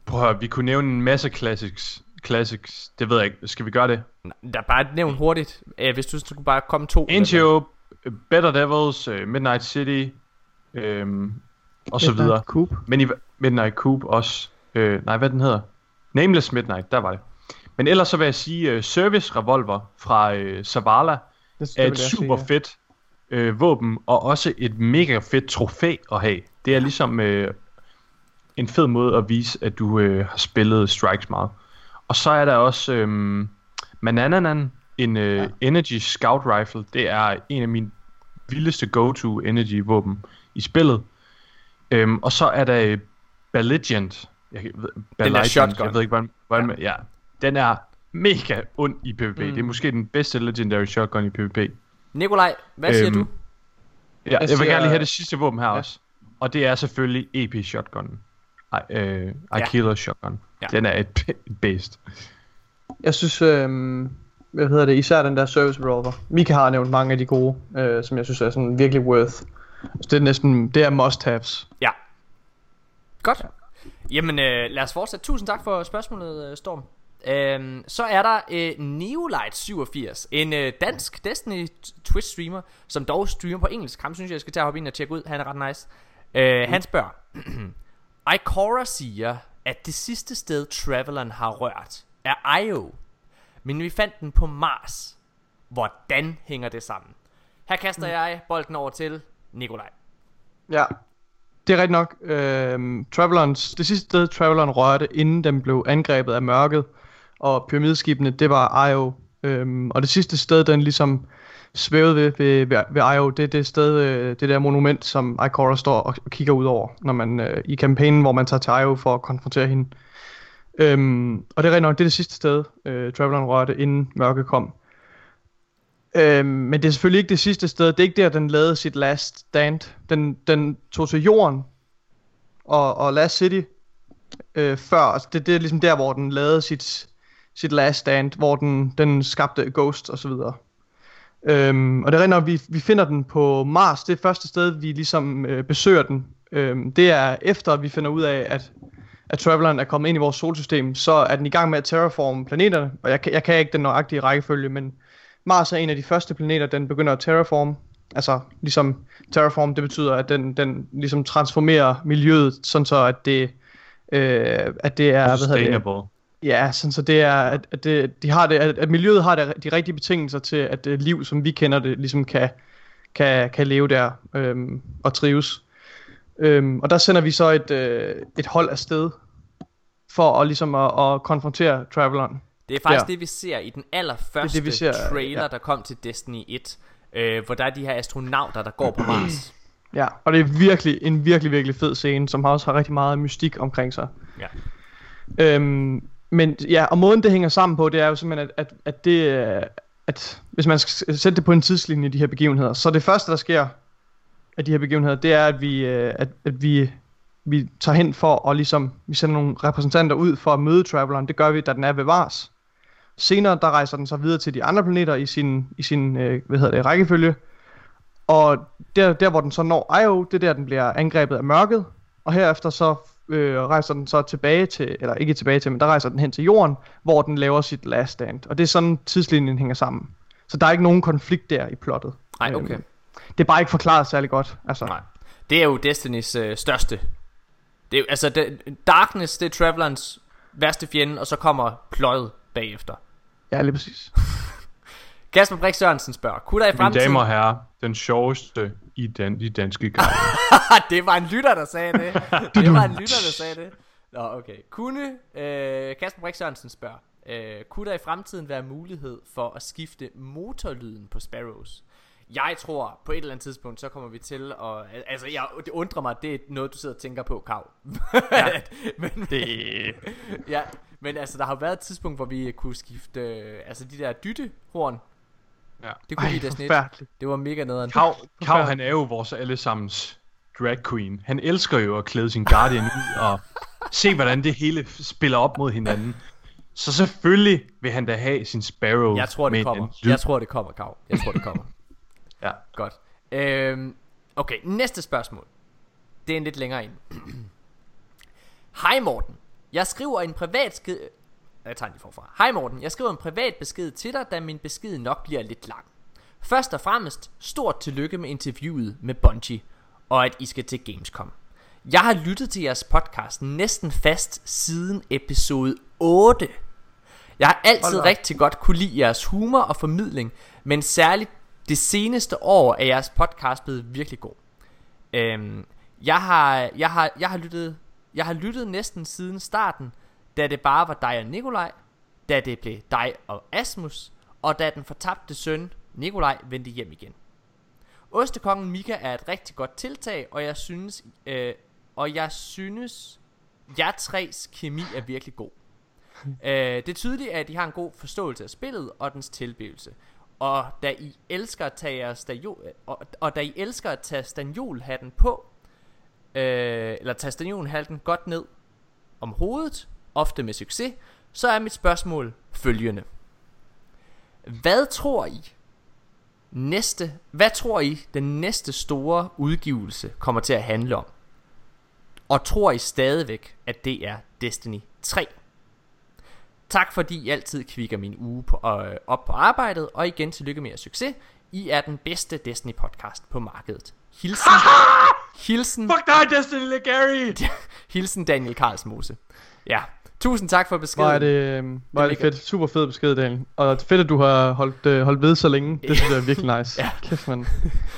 prøv at høre, vi kunne nævne en masse classics. Classics, det ved jeg ikke. Skal vi gøre det? der er bare nævnt hurtigt. Øh, hvis du skulle bare komme to. Angio, Better Devils, øh, Midnight City, øhm, og så Midnight videre. Coop. Men i Midnight Coop også. Øh, nej, hvad den hedder? Nameless Midnight, der var det. Men ellers så vil jeg sige, øh, Service Revolver fra øh, Zavala Det, er et super sige, fedt øh, våben, og også et mega fedt trofæ at have. Det er ligesom øh, en fed måde at vise, at du øh, har spillet Strikes meget. Og så er der også øh, Manananan, en øh, ja. Energy Scout Rifle. Det er en af mine vildeste go-to energy våben i spillet. Øhm, og så er der øh, Belligerent. Jeg, ved- Belligerent, shotgun. Jeg ved ikke, hvordan, hvordan ja. ja. Den er mega ond i PvP. Mm. Det er måske den bedste legendary shotgun i PvP. Nikolaj, hvad siger Øhm, du? Ja, jeg, jeg vil siger- gerne lige have det sidste våben her Ja. også. Og det er selvfølgelig EP shotgun. Ej, øh, Aikido shotgun. Ja. Den er et, et based. Jeg synes, øhm, hvad hedder det, især den der service revolver. Mika har nævnt mange af de gode, øh, som jeg synes er sådan virkelig worth. Så det er næsten, det er must-haves. Ja. Godt. Jamen, øh, lad os fortsætte. Tusind tak for spørgsmålet, øh, Storm. Øhm, så er der øh, Neolight87, en øh, dansk Destiny Twitch streamer, som dog streamer på engelsk. Ham synes jeg, jeg skal tage og hoppe ind og tjekke ud. Han er ret nice. Øh, han spørger, Ikora siger, at det sidste sted Traveleren har rørt er Io. Men vi fandt den på Mars. Hvordan hænger det sammen? Her kaster jeg bolden over til Nikolaj. Ja. Det er rigtigt nok. Øhm, Travelerens, det sidste sted, Traveleren rørte, inden den blev angrebet af mørket, og pyramideskibene, det var Io. Øhm, og det sidste sted, den ligesom svævede ved, ved, ved, ved Io, det er det sted, øh, det der monument, som Ikora står og, kigger ud over, når man øh, i kampagnen, hvor man tager til Io for at konfrontere hende. Øhm, og det er rent nok, det er det sidste sted, øh, Traveleren rørte, inden mørket kom. Øhm, men det er selvfølgelig ikke det sidste sted. Det er ikke der, den lavede sit last stand. Den, den tog til jorden og, og Last City øh, før. Altså det, det er ligesom der, hvor den lavede sit, sit last stand, hvor den, den skabte Ghost og så videre. Øhm, og det er rent vi, vi finder den på Mars. Det er første sted, vi ligesom øh, besøger den. Øhm, det er efter, at vi finder ud af, at, at Traveleren er kommet ind i vores solsystem, så er den i gang med at terraforme planeterne. Og jeg, jeg kan ikke den nøjagtige rækkefølge, men Mars er en af de første planeter, den begynder at terraforme. Altså, ligesom terraform, det betyder, at den, den ligesom transformerer miljøet, sådan så at det, øh, at det er, hvad hedder det, Ja, sådan så det er, at, at, det, de har det, at, at miljøet har det, de rigtige betingelser til, at det liv, som vi kender det, ligesom kan, kan, kan leve der øhm, og trives. Øhm, og der sender vi så et, øh, et hold afsted for at, ligesom at, at konfrontere Traveleren. Det er faktisk Ja. det, vi ser i den allerførste Det det, vi ser, trailer, ja. der kom til Destiny 1. Øh, hvor der er de her astronauter, der går på Mars. Ja, og det er virkelig en virkelig, virkelig fed scene, som også har rigtig meget mystik omkring sig. Ja. Øhm, men ja, og måden det hænger sammen på, det er jo simpelthen, at, at, at det, øh, at hvis man skal sætte det på en tidslinje, de her begivenheder, så det første, der sker af de her begivenheder, det er, at vi, øh, at, at vi, vi tager hen for, og ligesom, vi sender nogle repræsentanter ud for at møde Traveleren. Det gør vi, da den er ved Vars. Senere, der rejser den så videre til de andre planeter i sin, i sin øh, hvad hedder det, rækkefølge. Og der, der, hvor den så når Io, det er der, den bliver angrebet af mørket. Og herefter så øh, rejser den så tilbage til, eller ikke tilbage til, men der rejser den hen til jorden, hvor den laver sit last stand. Og det er sådan, tidslinjen hænger sammen. Så der er ikke nogen konflikt der i plottet. Nej, okay. Øhm, det er bare ikke forklaret særlig godt. Altså, Nej. Det er jo Destinys øh, største. Det er, jo- altså, det, Darkness, det er Travelerens værste fjende, og så kommer plottet bagefter. Ja, lige præcis. Kasper Brix Sørensen spørger, kunne der i Mine fremtiden... damer og herrer, den sjoveste i den, de danske guider. det var en lytter, der sagde det. det var en lytter, der sagde det. Nå, okay. Kunne, øh, Kasper Brix Sørensen spørger, øh, kunne der i fremtiden være mulighed for at skifte motorlyden på Sparrows? Jeg tror, på et eller andet tidspunkt, så kommer vi til at... Altså, jeg, det undrer mig, at det er noget, du sidder og tænker på, Kav. Ja, men, Det... ja, men altså, der har været et tidspunkt, hvor vi kunne skifte... Øh, altså, de der dyttehorn. Ja. Det kunne Ej, 1. forfærdeligt. Det var mega nederen. Kav, Kav, han er jo vores allesammens drag queen. Han elsker jo at klæde sin guardian ud og se, hvordan det hele spiller op mod hinanden. Så selvfølgelig vil han da have sin Sparrow Jeg tror, det kommer. Jeg tror, det kommer, Kav. Jeg tror, det kommer. Ja. Godt. Øhm, okay, næste spørgsmål. Det er en lidt længere en. Hej Morten. Jeg skriver en privat skid... Jeg tager den forfra. Hej Morten. Jeg skriver en privat besked til dig, da min besked nok bliver lidt lang. Først og fremmest, stort tillykke med interviewet med Bungie, og at I skal til Gamescom. Jeg har lyttet til jeres podcast næsten fast siden episode 8. Jeg har altid Hold rigtig godt kunne lide jeres humor og formidling, men særligt det seneste år er jeres podcast blevet virkelig god. Øhm, jeg har, jeg har, jeg har lyttet, jeg har lyttet næsten siden starten, da det bare var dig og Nikolaj, da det blev dig og Asmus, og da den fortabte søn Nikolaj vendte hjem igen. Ostekongen Mika er et rigtig godt tiltag, og jeg synes, øh, og jeg synes, jer tres kemi er virkelig god. øh, det er tydeligt, at I har en god forståelse af spillet og dens tilblivelse. Og da I elsker at tage jeres stanjol, og, og da I elsker at tage stanjolhatten på, øh, eller tage stanjolhatten godt ned om hovedet, ofte med succes, så er mit spørgsmål følgende. Hvad tror I næste, hvad tror I den næste store udgivelse kommer til at handle om? Og tror I stadigvæk, at det er Destiny 3? Tak fordi I altid kvikker min uge på, øh, op på arbejdet, og igen tillykke med jeres succes. I er den bedste Destiny podcast på markedet. Hilsen, hilsen, Fuck dig, Destiny Legary! hilsen Daniel Karlsmose. Ja, tusind tak for beskeden. Hvor er det, øh, hvor er det fedt. Super fed besked, Daniel. Og fedt, at du har holdt, øh, holdt ved så længe. Det synes jeg er virkelig nice. Ja. Kæft, man.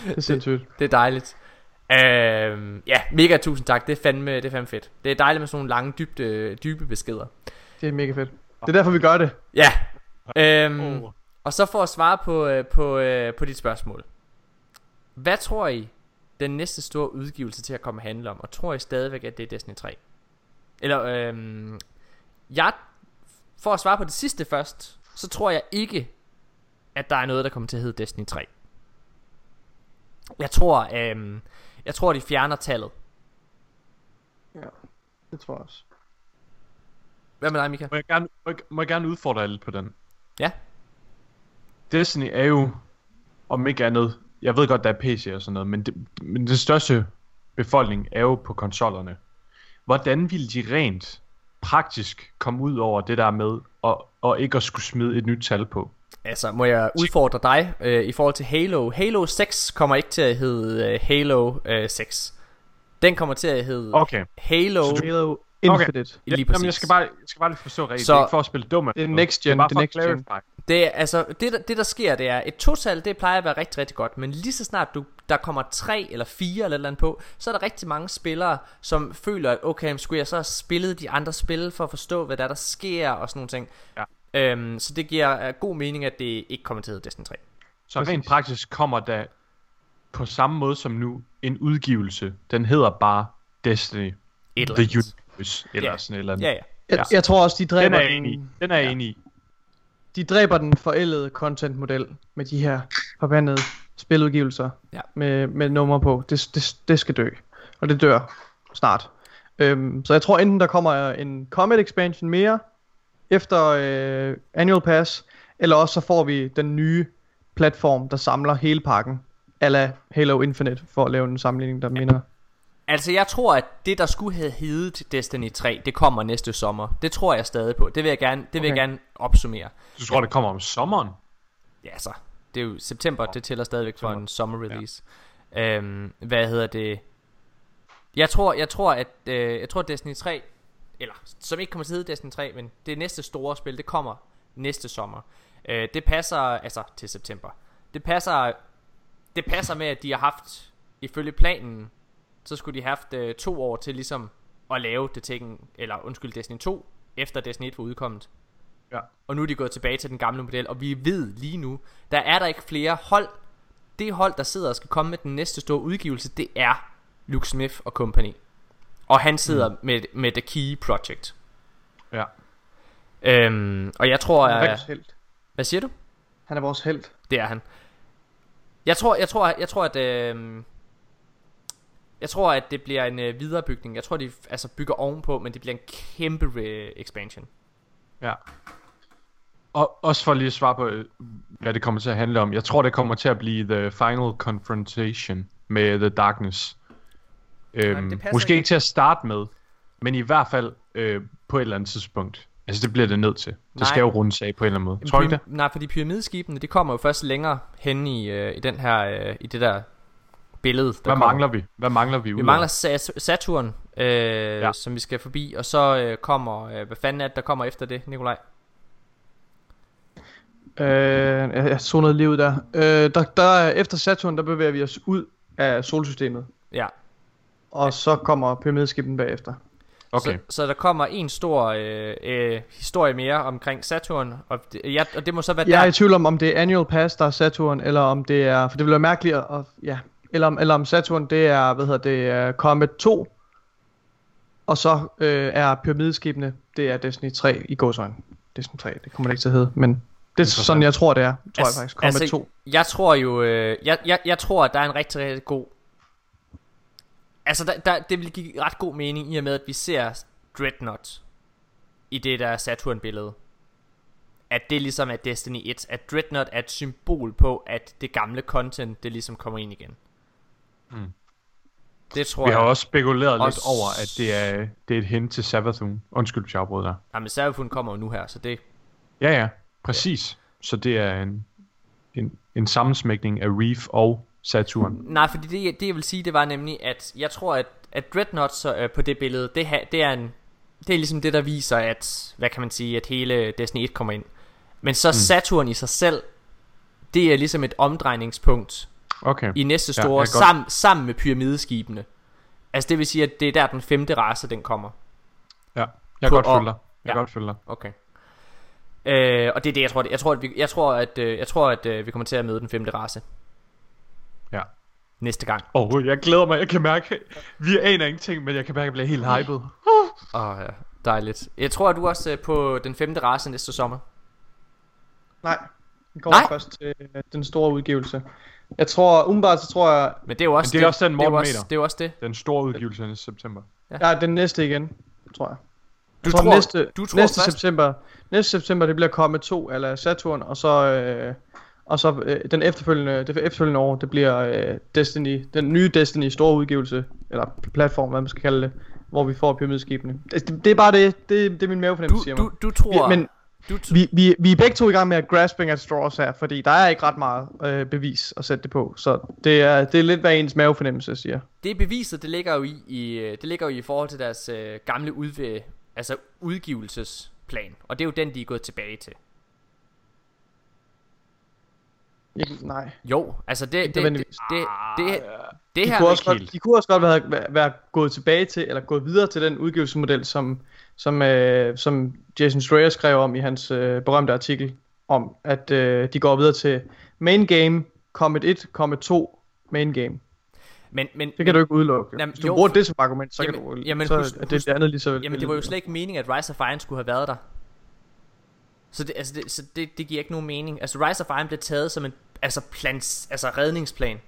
Det er sindssygt. Det er dejligt. Øhm, ja, mega tusind tak. Det er fandme, det er fandme fedt. Det er dejligt med sådan nogle lange, dybde, dybe beskeder. Det er mega fedt. Det er derfor, vi gør det. Ja. Øhm, Åh. Og så for at svare på, øh, på, øh, på dit spørgsmål. Hvad tror I, den næste store udgivelse til at komme handle om? Og tror I stadigvæk, at det er Destiny 3? Eller, øhm, jeg, for at svare på det sidste først, så tror jeg ikke, at der er noget, der kommer til at hedde Destiny 3. Jeg tror, øhm, jeg tror, de fjerner tallet. Det tror jeg også. Hvad med dig, Mika? Må jeg, gerne, må, jeg, må jeg gerne udfordre lidt på den? Ja. Destiny er jo, om ikke andet, jeg ved godt, der er PC og sådan noget, men, det, men den største befolkning er jo på konsollerne. Hvordan ville de rent praktisk komme ud over det der med, og, og ikke at skulle smide et nyt tal på? Altså, må jeg udfordre dig øh, i forhold til Halo. Halo 6 kommer ikke til at hedde øh, Halo øh, 6. Den kommer til at hedde Okay. Halo Så du- Halo Infinite. lige Jamen, præcis. jeg skal bare, jeg skal bare lige forstå rigtigt. Så- det er ikke for at spille dum. Det er next gen, Det er bare det for next gen. Det, er, altså, det, der, det der sker, det er, et total, det plejer at være rigtig, rigtig godt, men lige så snart du, der kommer tre eller fire eller et eller andet på, så er der rigtig mange spillere, som føler, at okay, skulle jeg så have spillet de andre spil for at forstå, hvad der, er, der sker og sådan nogle ting. Ja. Øhm, så det giver uh, god mening, at det ikke kommer til at Destiny 3. Så Præcis. rent praktisk kommer der på samme måde som nu en udgivelse. Den hedder bare Destiny. Et eller The Universe. Eller Ja. sådan et eller andet. Ja, ja. Jeg, jeg tror også, de Den dræber er den, jeg enig. Den er jeg enig i. de dræber den forældede content-model med de her forbandede spiludgivelser Ja. med, med numre på. Det, det, det skal dø. Og det dør snart. Øhm, så jeg tror enten der kommer en Comet expansion mere, efter øh, Annual Pass, eller også så får vi den nye platform, der samler hele pakken, ala Halo Infinite, for at lave en sammenligning, der minder. Altså jeg tror at det der skulle have heddet Destiny 3 Det kommer næste sommer. Det tror jeg stadig på. Det vil jeg gerne, det vil Okay. jeg gerne opsummere. Du tror, det kommer om sommeren? Ja altså Det er jo september. Det tæller stadigvæk for en summer release. Øhm, Hvad hedder det? Jeg tror Jeg tror at øh, Jeg tror at Destiny 3 Eller som ikke kommer til at hedde Destiny 3 Men det næste store spil Det kommer næste sommer. Øh, Det passer Altså til september. Det passer Det passer med at de har haft Ifølge planen så skulle de have haft øh, to år til ligesom at lave det Tekken, eller undskyld, Destiny 2, efter Destiny 1 var udkommet. Ja. Og nu er de gået tilbage til den gamle model, og vi ved lige nu, der er der ikke flere hold. Det hold, der sidder og skal komme med den næste store udgivelse, det er Luke Smith og company. Og han sidder mm. med, med The Key Project. Ja. Øhm, og jeg tror, Han er vores held. hvad siger du? Han er vores held. Det er han. Jeg tror, jeg tror, jeg tror at øh, jeg tror at det bliver en øh, viderebygning. Jeg tror de altså bygger ovenpå, men det bliver en kæmpe øh, expansion. Ja. Og også for lige at svare på, øh, hvad det kommer til at handle om. Jeg tror, det kommer til at blive The Final Confrontation med The Darkness. Øhm, det passer måske ikke. til at starte med, men i hvert fald øh, på et eller andet tidspunkt. Altså det bliver det nødt til. Det Nej. skal jo rundes af på en eller anden måde. Tror du ikke det? Nej, fordi pyramideskibene, det kommer jo først længere hen i, øh, i den her øh, i det der billede. Der Hvad kommer. mangler vi? Hvad mangler vi? Vi mangler Sat- Saturn, øh, ja. Som vi skal forbi, og så øh, kommer, øh, hvad fanden er det, der kommer efter det, Nikolaj? Øh, jeg, jeg så noget lige ud der. Øh, der, der. er- Efter Saturn, der bevæger vi os ud af solsystemet. Ja, Og så kommer pyramideskibet bagefter. Okay. Så, så der kommer en stor øh, øh, historie mere omkring Saturn, og det, ja, og det må så være Jeg er der. i tvivl om, om det er Annual Pass, der er Saturn, eller om det er... For det ville være mærkeligt at... at ja. Eller om, eller om Saturn, det er, hvad hedder det, er Comet 2. Og så øh, er pyramideskibene, det er Destiny 3 i gåsøjne. Destiny 3, det kommer det ikke til at hedde, men det er sådan, jeg tror, det er. Tror jeg faktisk. Comet 2. Jeg tror jo, øh, jeg, jeg, jeg tror, at der er en rigtig, rigtig god... Altså, der, der, det vil give ret god mening i og med, at vi ser Dreadnought i det der Saturn-billede. At det ligesom er Destiny 1. At Dreadnought er et symbol på, at det gamle content, det ligesom kommer ind igen. Mm. Det tror Vi jeg. har også spekuleret Også- lidt over, at det er, det er et hint til Savathun. Undskyld, jeg afbrød dig. Jamen, Seraphon kommer jo nu her, så det... Ja, ja. Præcis. Så det er en, en, en sammensmækning af Reef og Saturn. Nej, fordi det, det jeg vil sige, det var nemlig, at jeg tror, at, at Dreadnought så, øh, på det billede, det, ha, det er en... Det er ligesom det, der viser, at, hvad kan man sige, at hele Destiny 1 kommer ind. Men så mm. Saturn i sig selv, det er ligesom et omdrejningspunkt Okay. i næste Ja, store, godt- sammen, sammen med pyramideskibene. Altså det vil sige, at det er der den femte race, den kommer. Ja, jeg kan På- godt følge dig. Jeg ja. godt følge dig. Okay. Øh, og det er det, jeg tror. Jeg tror, at vi, jeg tror, at, øh, jeg tror, at øh, vi kommer til at møde den femte race Ja. næste gang. Åh, oh, jeg glæder mig. Jeg kan mærke, vi aner ingenting, men jeg kan mærke, at jeg bliver helt hyped. Åh oh, ja, dejligt. Jeg tror, at du også er på den femte race næste sommer. Nej, den går Nej. først til øh, den store udgivelse. Jeg tror, umiddelbart så tror jeg, Men det er jo også Men det er også den, det, er Morten også, det er også det. Den store udgivelse i september. jeg er den næste igen, tror jeg. Du Jeg tror, tror, næste, du tror næste først, september, næste september, det bliver kommet 2 eller Saturn, og så, øh, og så øh, den efterfølgende, det efterfølgende år, det bliver øh, Destiny, den nye Destiny store udgivelse, eller platform, hvad man skal kalde det, hvor vi får pyramideskibene. Det, det, det er bare det, det, det er min mavefornemmelse, du, siger du, mig. du tror... Men du, t- vi, vi, vi er begge to i gang med at grasping at straws her, fordi der er ikke ret meget øh, bevis at sætte det på, så det er, det er lidt hvad ens mavefornemmelse siger. det er beviset, det ligger jo i, i øh, det ligger jo i forhold til deres øh, gamle udve, altså udgivelsesplan. Og det er jo den, de er gået tilbage til. Ikke, nej. Jo, altså det, det, det, det, det, det, det De her... kunne, også godt, de kunne også godt være, være, være gået tilbage til, eller gået videre til den udgivelsesmodel, som, som, øh, som Jason Schreier skrev om i hans øh, berømte artikel, om at øh, de går videre til main game, Comet 1, Comet 2, main game. Men, men, Det kan du ikke udelukke. Jamen, Hvis du jo, bruger det som argument, så Jamen- kan du jamen, så husk- er det, husk- det andet lige så. Jamen det var jo slet ikke meningen at Rise of Iron skulle have været der Så det, altså det, så det, det giver ikke nogen mening Altså Rise of Iron blev taget som en altså plans, altså redningsplan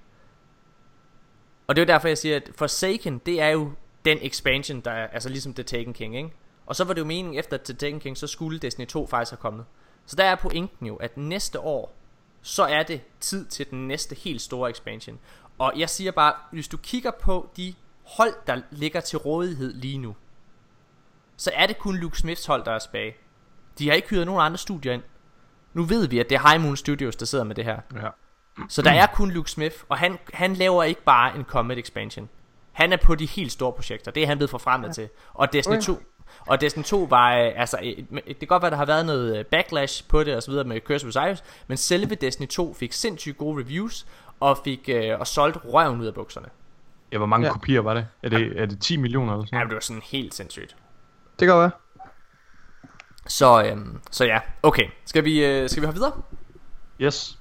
Og det er jo derfor jeg siger at Forsaken det er jo den expansion der er Altså ligesom The Taken King ikke Og så var det jo meningen efter til Taken King, så skulle Destiny 2 faktisk have kommet. Så der er pointen jo, at næste år, så er det tid til den næste helt store expansion. Og jeg siger bare, hvis du kigger på de hold, der ligger til rådighed lige nu, så er det kun Luke Smiths hold, der er tilbage. De har ikke hyret nogen andre studier ind. Nu ved vi, at det er High Moon Studios, der sidder med det her. Ja. Så der er kun Luke Smith, og han, han laver ikke bare en Comet expansion. Han er på de helt store projekter. Det er han blevet forfremmet ja. til. Og Destiny Okay. 2 og Destiny 2 var, øh, altså, øh, det kan godt være, der har været noget øh, backlash på det og så videre med Curse of Osiris, men selve Destiny 2 fik sindssygt gode reviews, og fik øh, og solgt røven ud af bukserne. Ja, hvor mange Ja. kopier var det? Er det, er det 10 millioner eller sådan Ja, det var sådan helt sindssygt. Det kan være. Så, øhm, så ja, okay. Skal vi, øh, skal vi hoppe videre? Yes.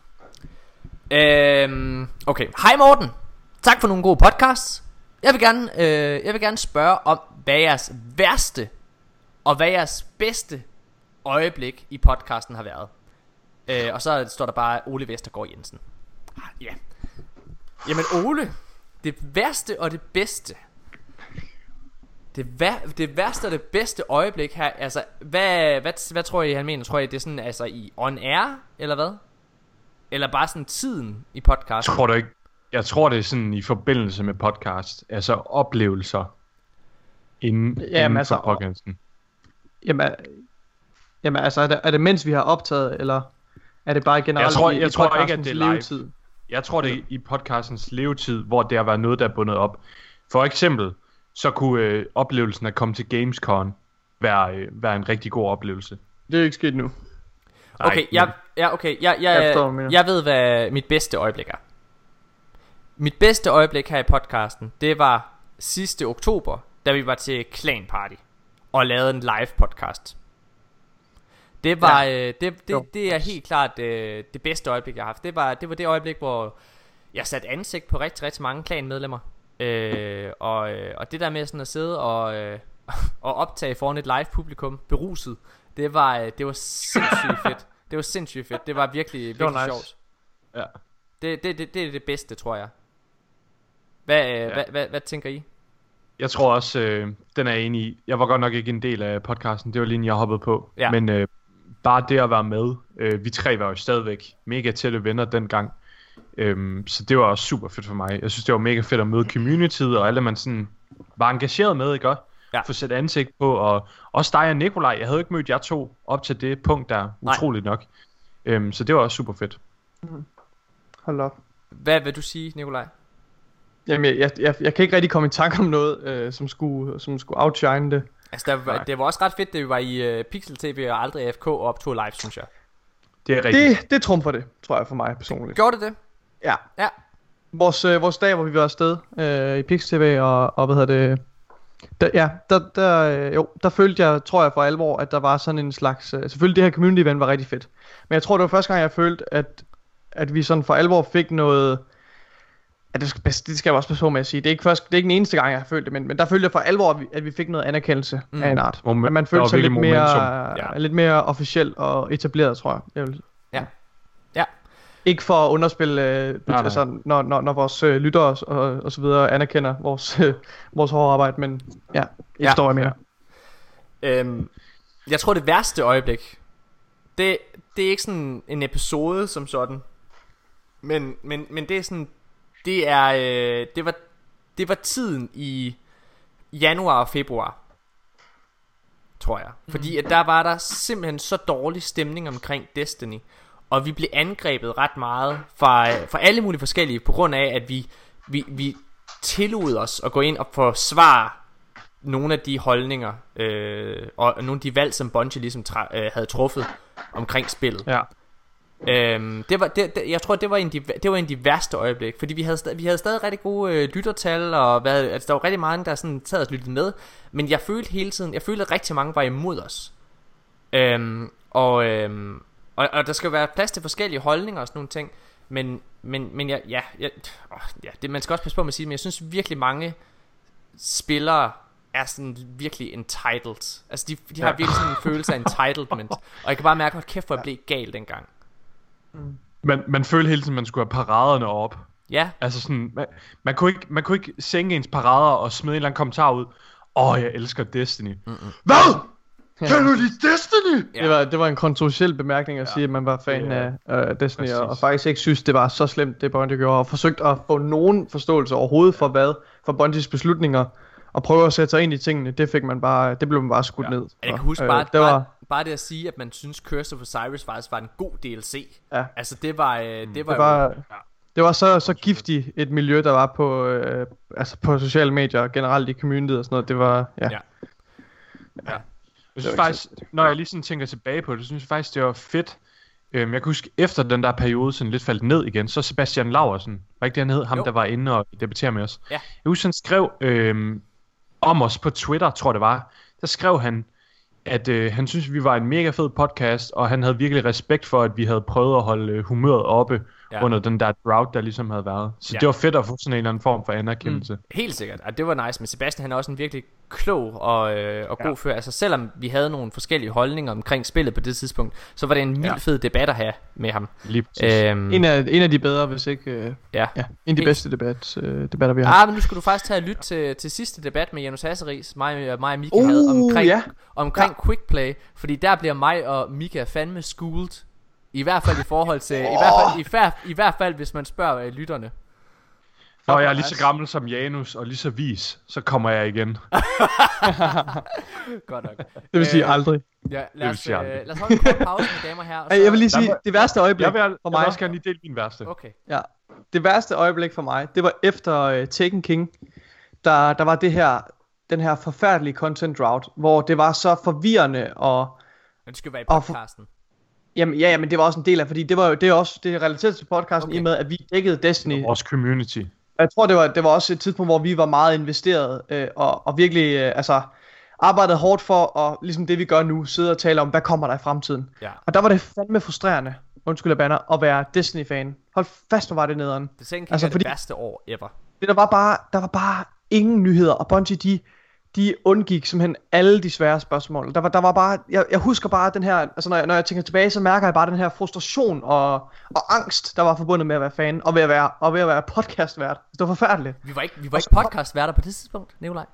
Øhm, okay. Hej Morten. Tak for nogle gode podcasts. Jeg vil gerne, øh, jeg vil gerne spørge om, hvad jeres værste og hvad jeres bedste øjeblik i podcasten har været. Øh, og så står der bare Ole Vestergaard Jensen. Ah, Ja. Jamen Ole, det værste og det bedste. Det, vær, det værste og det bedste øjeblik her, altså, hvad, hvad, hvad tror I, han mener? Tror I, det er sådan, altså i on air, eller hvad? Eller bare sådan tiden i podcasten? Tror du ikke? Jeg tror, det er sådan i forbindelse med podcast. Altså oplevelser inden, Jamen, inden altså, for podcasten. Jamen, jamen altså, er det, er det mens vi har optaget, eller er det bare generelt Jeg tror- i, jeg i tror ikke, at det er live. levetid? Jeg tror, det er i podcastens levetid, hvor det har været noget, der er bundet op. For eksempel, så kunne øh, oplevelsen at komme til Gamescom være, øh, være en rigtig god oplevelse. Det er ikke sket nu. Nej, Okay, jeg, ja, okay, jeg, jeg, Jeg forstår, jeg ved, hvad mit bedste øjeblik er. Mit bedste øjeblik her i podcasten, det var sidste oktober, da vi var til Clan Party og lavede en live podcast. Det var, ja. øh, det, det, det er helt klart øh, det bedste øjeblik, jeg har haft. Det var, det var det øjeblik, hvor jeg satte ansigt på rigtig, rigtig mange klanmedlemmer. Øh, og, øh, og det der med sådan at sidde og, øh, og optage foran et live publikum, beruset, det var, øh, det var sindssygt fedt. Det var sindssygt fedt. Det var virkelig, virkelig var nice. sjovt. Ja. Det, det, det, det er det bedste, tror jeg. Hvad, øh, Ja. hvad, hvad, hvad tænker I? Jeg tror også, øh, den er jeg enig i. Jeg var godt nok ikke en del af podcasten. Det var lige en, jeg hoppede på. Ja. Men øh, bare det at være med. Øh, vi tre var jo stadigvæk mega tætte venner dengang. Øhm, så det var også super fedt for mig. Jeg synes, det var mega fedt at møde community og alle, man sådan var engageret med, ikke også? Ja. Få sat ansigt på, og også dig og Nikolaj. Jeg havde ikke mødt jer to op til det punkt der, Nej. utroligt nok. Øhm, så det var også super fedt. Hold op. Hvad vil du sige, Nikolaj? Jamen, jeg, jeg, jeg, jeg kan ikke rigtig komme i tanke om noget, øh, som, skulle, som skulle outshine det. Altså, der, var, det var også ret fedt, vi var i uh, Pixel TV og aldrig AFK og optog live, synes jeg. Det er rigtigt. Det, det trumfer det, tror jeg for mig personligt. Gjorde det det? Ja. Ja. Vores, øh, vores dag, hvor vi var afsted øh, i Pix TV, og, og hvad hedder det... Der, ja, der, der, øh, jo, der følte jeg, tror jeg for alvor, at der var sådan en slags... Øh, selvfølgelig det her community event var rigtig fedt. Men jeg tror, det var første gang, jeg følte, at, at vi sådan for alvor fik noget... At det, skal, det skal jeg også passe på med at sige. Det er ikke, først, det er ikke den eneste gang, jeg har følt det, men, men der følte jeg for alvor, at vi, at vi fik noget anerkendelse Mm. af en art. Moment- at man følte sig lidt mere. Ja. ja. lidt mere officiel og etableret, tror jeg. jeg vil, Ja. Ja. ikke for at underspille, øh, nej. altså, når, når, når vores øh, lyttere og, og, så videre anerkender vores, øh, vores hårde arbejde, men ja, jeg Ja. forstår, hvad jeg mener. Øhm, jeg tror, det værste øjeblik, det, det er ikke sådan en episode som sådan. Men, men, men det er sådan, det er, øh, det var, det var tiden i januar og februar. Tror jeg. Fordi at der var der simpelthen så dårlig stemning omkring Destiny. Og vi blev angrebet ret meget fra, fra alle mulige forskellige, på grund af, at vi, vi, vi tillod os at gå ind og forsvare nogle af de holdninger øh, og nogle af de valg, som Bungie ligesom tra- øh, havde truffet omkring spillet. Ja. Øhm, det var, det, det, jeg tror, det var, en de, det var en af de værste øjeblik, fordi vi havde, stadig, vi havde stadig rigtig gode øh, lyttertal, og hvad, altså, der var rigtig mange, der sådan sad og lyttede med, men jeg følte hele tiden, jeg følte, at rigtig mange var imod os. Øhm, og, øhm, og, og der skal være plads til forskellige holdninger og sådan nogle ting, men, men, men jeg, ja, jeg, åh, ja det, man skal også passe på med at sige, men jeg synes virkelig mange spillere er sådan virkelig entitled. Altså de, de har virkelig sådan en følelse af entitlement, og jeg kan bare mærke, at kæft, hvor jeg blev gal dengang. Man, man følte hele tiden, man skulle have paraderne op. Ja, Altså sådan, man, man, kunne ikke, man kunne ikke sænke ens parader og smide en eller anden kommentar ud. Åh, oh, jeg elsker Destiny. Mm-mm. Hvad? Kan du lide Destiny? Ja. Det, var, det var en kontroversiel bemærkning at sige, at man var fan er- af uh, Destiny, og, og faktisk ikke synes, det var så slemt, det Bungie gjorde, og forsøgt at få nogen forståelse overhovedet for hvad, for Bungies beslutninger, og prøve at sætte sig ind i tingene, det fik man bare, det blev man bare skudt ned. Jeg kan for. huske Øh, bare, det bare, var, bare det at sige, at man synes Curse of Osiris faktisk var en god DLC. Ja. Altså det var, øh, det var, det jo- var, det var så, så giftigt et miljø, der var på, øh, altså på sociale medier, og generelt i communityet og sådan noget, det var, ja. Ja. Jeg synes faktisk, når jeg lige sådan tænker tilbage på det, så synes jeg faktisk, det var fedt. Øhm, jeg kan huske, efter den der periode sådan lidt faldt ned igen, så Sebastian Laursen, var ikke det han hed, ham Jo. der var inde og debattere med os. Ja. Jeg husker, han skrev øhm, om os på Twitter, tror jeg det var. Der skrev han, at øh, han synes, vi var en mega fed podcast, og han havde virkelig respekt for, at vi havde prøvet at holde øh, humøret oppe. Ja. ja. under den der drought, der ligesom havde været. Så Ja. ja. det var fedt at få sådan en eller anden form for anerkendelse. Mm. Helt sikkert, og det var nice, men Sebastian han er også en virkelig klog og, øh, og god ja. fører. Altså selvom vi havde nogle forskellige holdninger omkring spillet på det tidspunkt, så var det en mild Ja. fed debat at have med ham. Lige præcis. Øhm, En af, en af de bedre, hvis ikke, øh, ja. ja, en af de bedste debat, øh, debatter, vi har haft. Ah, men nu skal du faktisk tage og lytte til, til sidste debat med Janus Hasseris, mig, og- mig og Mika havde Uh, omkring, ja. omkring ja. quick play, fordi der bliver mig og Mika fandme schooled. I hvert fald i forhold til, i, hvert fald, i, fær, i hvert fald hvis man spørger øh, lytterne. Når jeg er lige så gammel som Janus og lige så vis, så kommer jeg igen. Godt nok. Det vil sige Øh, aldrig. Ja, lad vil os, sige øh, aldrig. lad os holde en kort pause, mine damer og herrer. og Ej, jeg vil lige sige, det værste øjeblik Jeg vil, jeg for vil mig, også gerne lige dele min værste. Okay. ja, det værste øjeblik for mig, det var efter uh, Taken King, der, der var det her, den her forfærdelige content drought, hvor det var så forvirrende, og Men det skal være i Og for- podcasten. Jamen, ja, ja, men det var også en del af, fordi det var jo det er også, det er relateret til podcasten, Okay. i og med, at vi dækkede Destiny Vores community. Jeg tror, det var, det var også et tidspunkt, hvor vi var meget investeret, øh, og, og virkelig, øh, altså, arbejdede hårdt for, at ligesom det vi gør nu, sidde og tale om, hvad kommer der i fremtiden. Ja. Og der var det fandme frustrerende, undskyld jeg banner, at være Disney-fan. Hold fast, hvor var det nederen. Det er altså, Altså, det fordi- værste år ever. Det, der var bare, der var bare ingen nyheder, og Bungie, de, de undgik simpelthen alle de svære spørgsmål. Der var, der var bare, jeg, jeg husker bare den her, altså når jeg, når jeg tænker tilbage, så mærker jeg bare den her frustration og, og angst, der var forbundet med at være fan, og ved at være, og ved at være podcastvært. Det var forfærdeligt. Vi var ikke, vi var ikke podcastværter på det tidspunkt, Nikolaj.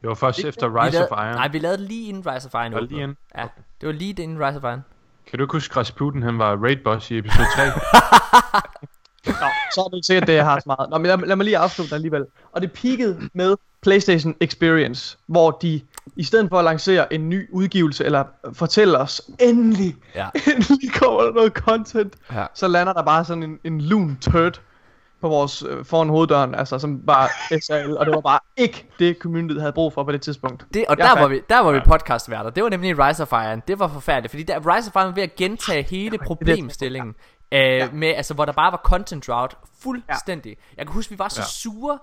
Det var først efter Rise lavede, of Iron. Nej, vi lavede lige inden Rise of Iron. Var det åbnede. lige inden? Ja, det var lige inden Rise of Iron. Kan du ikke huske, Rasputin han var raid boss i episode 3? så er det ikke sikkert, det jeg har så meget. Nå, men lad, lad mig lige afslutte alligevel. Og det peakede med PlayStation Experience, hvor de i stedet for at lancere en ny udgivelse, eller fortælle os, endelig, Ja. endelig kommer der noget content, Ja. så lander der bare sådan en, en lun turd på vores, øh, foran hoveddøren, altså som bare SL, og det var bare ikke det, communityet havde brug for på det tidspunkt. Det, og Jeg der er var, vi, der var vi podcastværter. Det var nemlig Rise of Iron. Det var forfærdeligt, fordi der, Rise of Iron var ved at gentage hele problemstillingen. Øh, ja. med, altså, hvor der bare var content drought fuldstændig. Jeg kan huske, vi var så Ja. sure.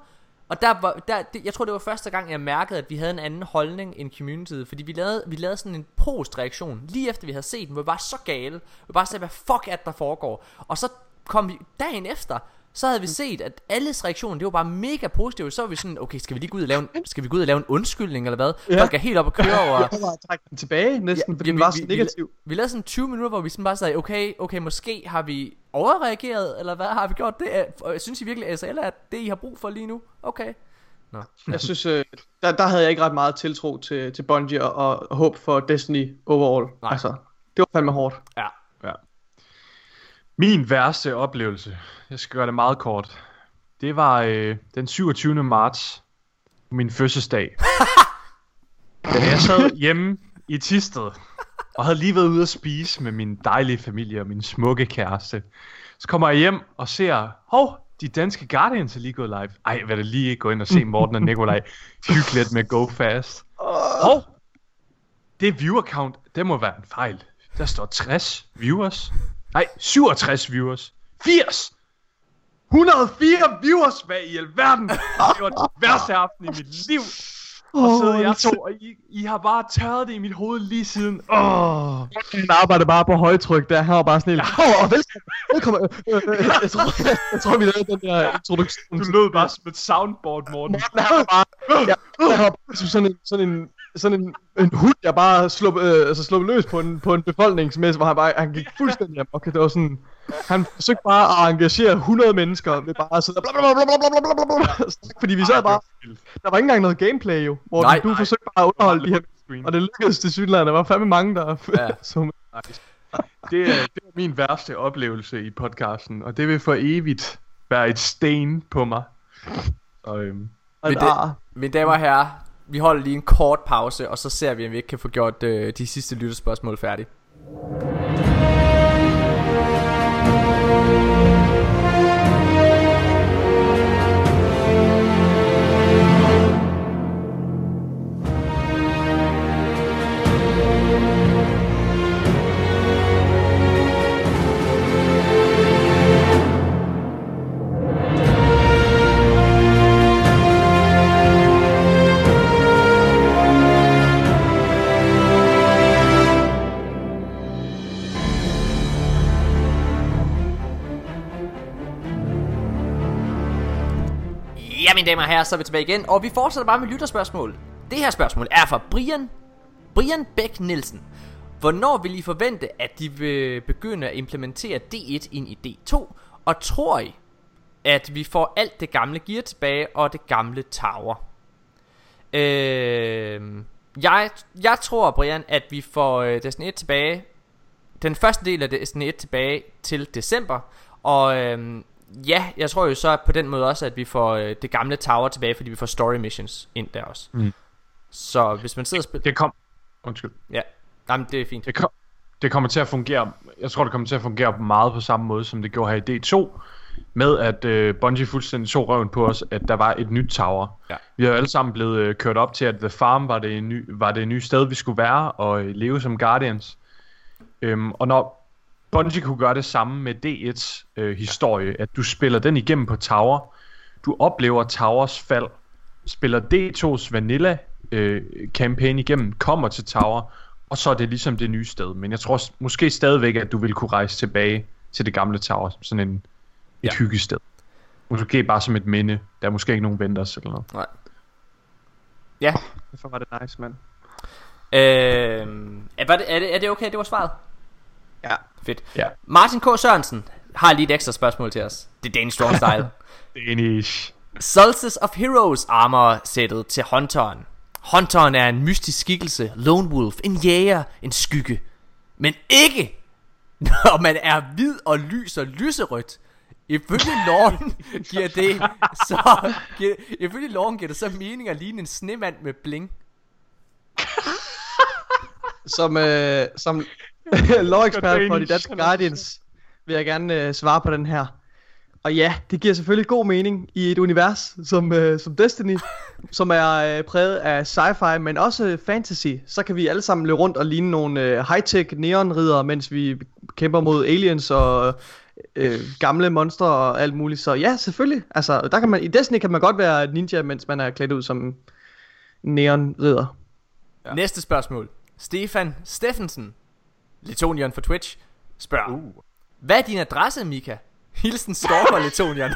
Og der var, der, det, jeg tror, det var første gang, jeg mærkede, at vi havde en anden holdning end communityet. Fordi vi lavede, vi lavede sådan en postreaktion, lige efter vi havde set den, hvor vi var så gale. Vi bare sagde, hvad fuck er det, der foregår? Og så kom vi dagen efter, så havde vi set, at alles reaktion, det var bare mega positivt. Så var vi sådan, okay, skal vi lige gå ud og lave en, skal vi gå ud og lave en undskyldning, eller hvad? Ja. Folk er helt op og køre over... Jeg var trække den tilbage næsten, ja, fordi den var så negativ. Vi, vi lavede sådan 20 minutter, hvor vi sådan bare sagde, okay, okay, måske har vi overreageret, eller hvad har vi gjort det? Jeg synes I virkelig, at SL er det, I har brug for lige nu? Okay. Nå. Jeg synes, øh, der, der havde jeg ikke ret meget tiltro til, til Bungie og, og håb for Destiny overall. Nej. Altså, det var fandme hårdt. Ja. Min værste oplevelse, jeg skal gøre det meget kort, det var øh, den 27. marts, min fødselsdag. da jeg sad hjemme i Tisted, og havde lige været ude at spise med min dejlige familie og min smukke kæreste. Så kommer jeg hjem og ser, hov, de danske Guardians er lige gået live. Ej, hvad det lige gå ind og se Morten og Nikolaj hygge lidt med Go Fast. Hov, det viewer count, det må være en fejl. Der står 60 viewers. Nej, 67 viewers. 80! 104 viewers! Hvad i alverden? Det var den værste aften i mit liv. Og så jeg to, og I, I har bare tørret det i mit hoved lige siden. Åh. Oh. Han arbejder bare på højtryk der. Han var bare sådan helt, åh, og velkommen, velkommen. Øh, øh, øh, jeg, tror, jeg tror, vi lavede den der introduktion. Du lød bare som et soundboard, Morten. Morten, han var bare, jeg, jeg var bare sådan en, sådan en, sådan en, en hund, der bare slog, øh, altså slog løs på en, på en befolkningsmæssigt, hvor han bare, han gik fuldstændig amok. Det var sådan, han forsøgte bare at engagere 100 mennesker ved bare at sidde og bla bla bla bla bla bla bla bla. Fordi vi sad bare, der var ikke engang noget gameplay jo, hvor Nej, du nej. forsøgte bare at underholde de her screen. Og det lykkedes til Sydland. Der var fandme mange, der Ja. med. Det er, det er min værste oplevelse i podcasten, og det vil for evigt være et sten på mig. Så, øhm, Og Men et det-. Mine damer og herrer, vi holder lige en kort pause, og så ser vi, om vi ikke kan få gjort øh, de sidste lytterspørgsmål færdige. Mine damer og herrer, så er vi tilbage igen, og vi fortsætter bare med lytterspørgsmål. Det her spørgsmål er fra Brian, Brian Bæk Nielsen. Hvornår vil I forvente, at de vil begynde at implementere D1 ind i D2? Og tror I, at vi får alt det gamle gear tilbage og det gamle tower? Øh, jeg, jeg tror, Brian, at vi får øh, Destiny 1 tilbage den første del af Destiny 1 tilbage til december. Og øh, ja, jeg tror jo så på den måde også, at vi får øh, det gamle tower tilbage, fordi vi får story missions ind der også. Mm. Så hvis man sidder og spiller... det kom... Undskyld. Ja, Jamen, det er fint. Det, kom, det kommer til at fungere... Jeg tror, det kommer til at fungere meget på samme måde, som det gjorde her i D2. Med at øh, Bungie fuldstændig så røven på os, at der var et nyt tower. Ja. Vi har alle sammen blevet øh, kørt op til, at The Farm var det, en ny, var det nye sted, vi skulle være og øh, leve som Guardians. Øhm, og når Bungie kunne gøre det samme med D1's øh, historie, at du spiller den igennem på Tower, du oplever Towers fald, spiller D2's Vanilla øh, campaign igennem, kommer til Tower, og så er det ligesom det nye sted. Men jeg tror måske stadigvæk, at du vil kunne rejse tilbage til det gamle Tower, som sådan en, et Ja. hyggested. Måske bare som et minde. Der er måske ikke nogen vendors eller noget. Nej. Ja, Derfor var det nice, mand. øh, er, var det, er, det, er det okay, det var svaret? Ja. Fedt. Ja. Martin K. Sørensen har lige et ekstra spørgsmål til os. Det er Danish Strong Style. Danish. Solstice of Heroes armor sættet til Hunteren. Hunteren er en mystisk skikkelse, lone wolf, en jæger, en skygge. Men ikke, når man er hvid og lyser lyserødt. Ifølge loven giver det så giver, ifølge loven giver det så mening at ligne en snemand med bling. Som, øh, som law-ekspert for de Danish. danske Guardians, vil jeg gerne øh, svare på den her. Og ja, det giver selvfølgelig god mening i et univers som, øh, som Destiny, som er øh, præget af sci-fi, men også fantasy. Så kan vi alle sammen løbe rundt og ligne nogle øh, high-tech neonridere, mens vi kæmper mod aliens og øh, gamle monstre og alt muligt. Så ja, selvfølgelig. Altså, der kan man, I Destiny kan man godt være ninja, mens man er klædt ud som neonridder. Ja. Næste spørgsmål. Stefan Steffensen, Letonian for Twitch, spørger. Uh. Hvad er din adresse, Mika? Hilsen Stalker Letonian.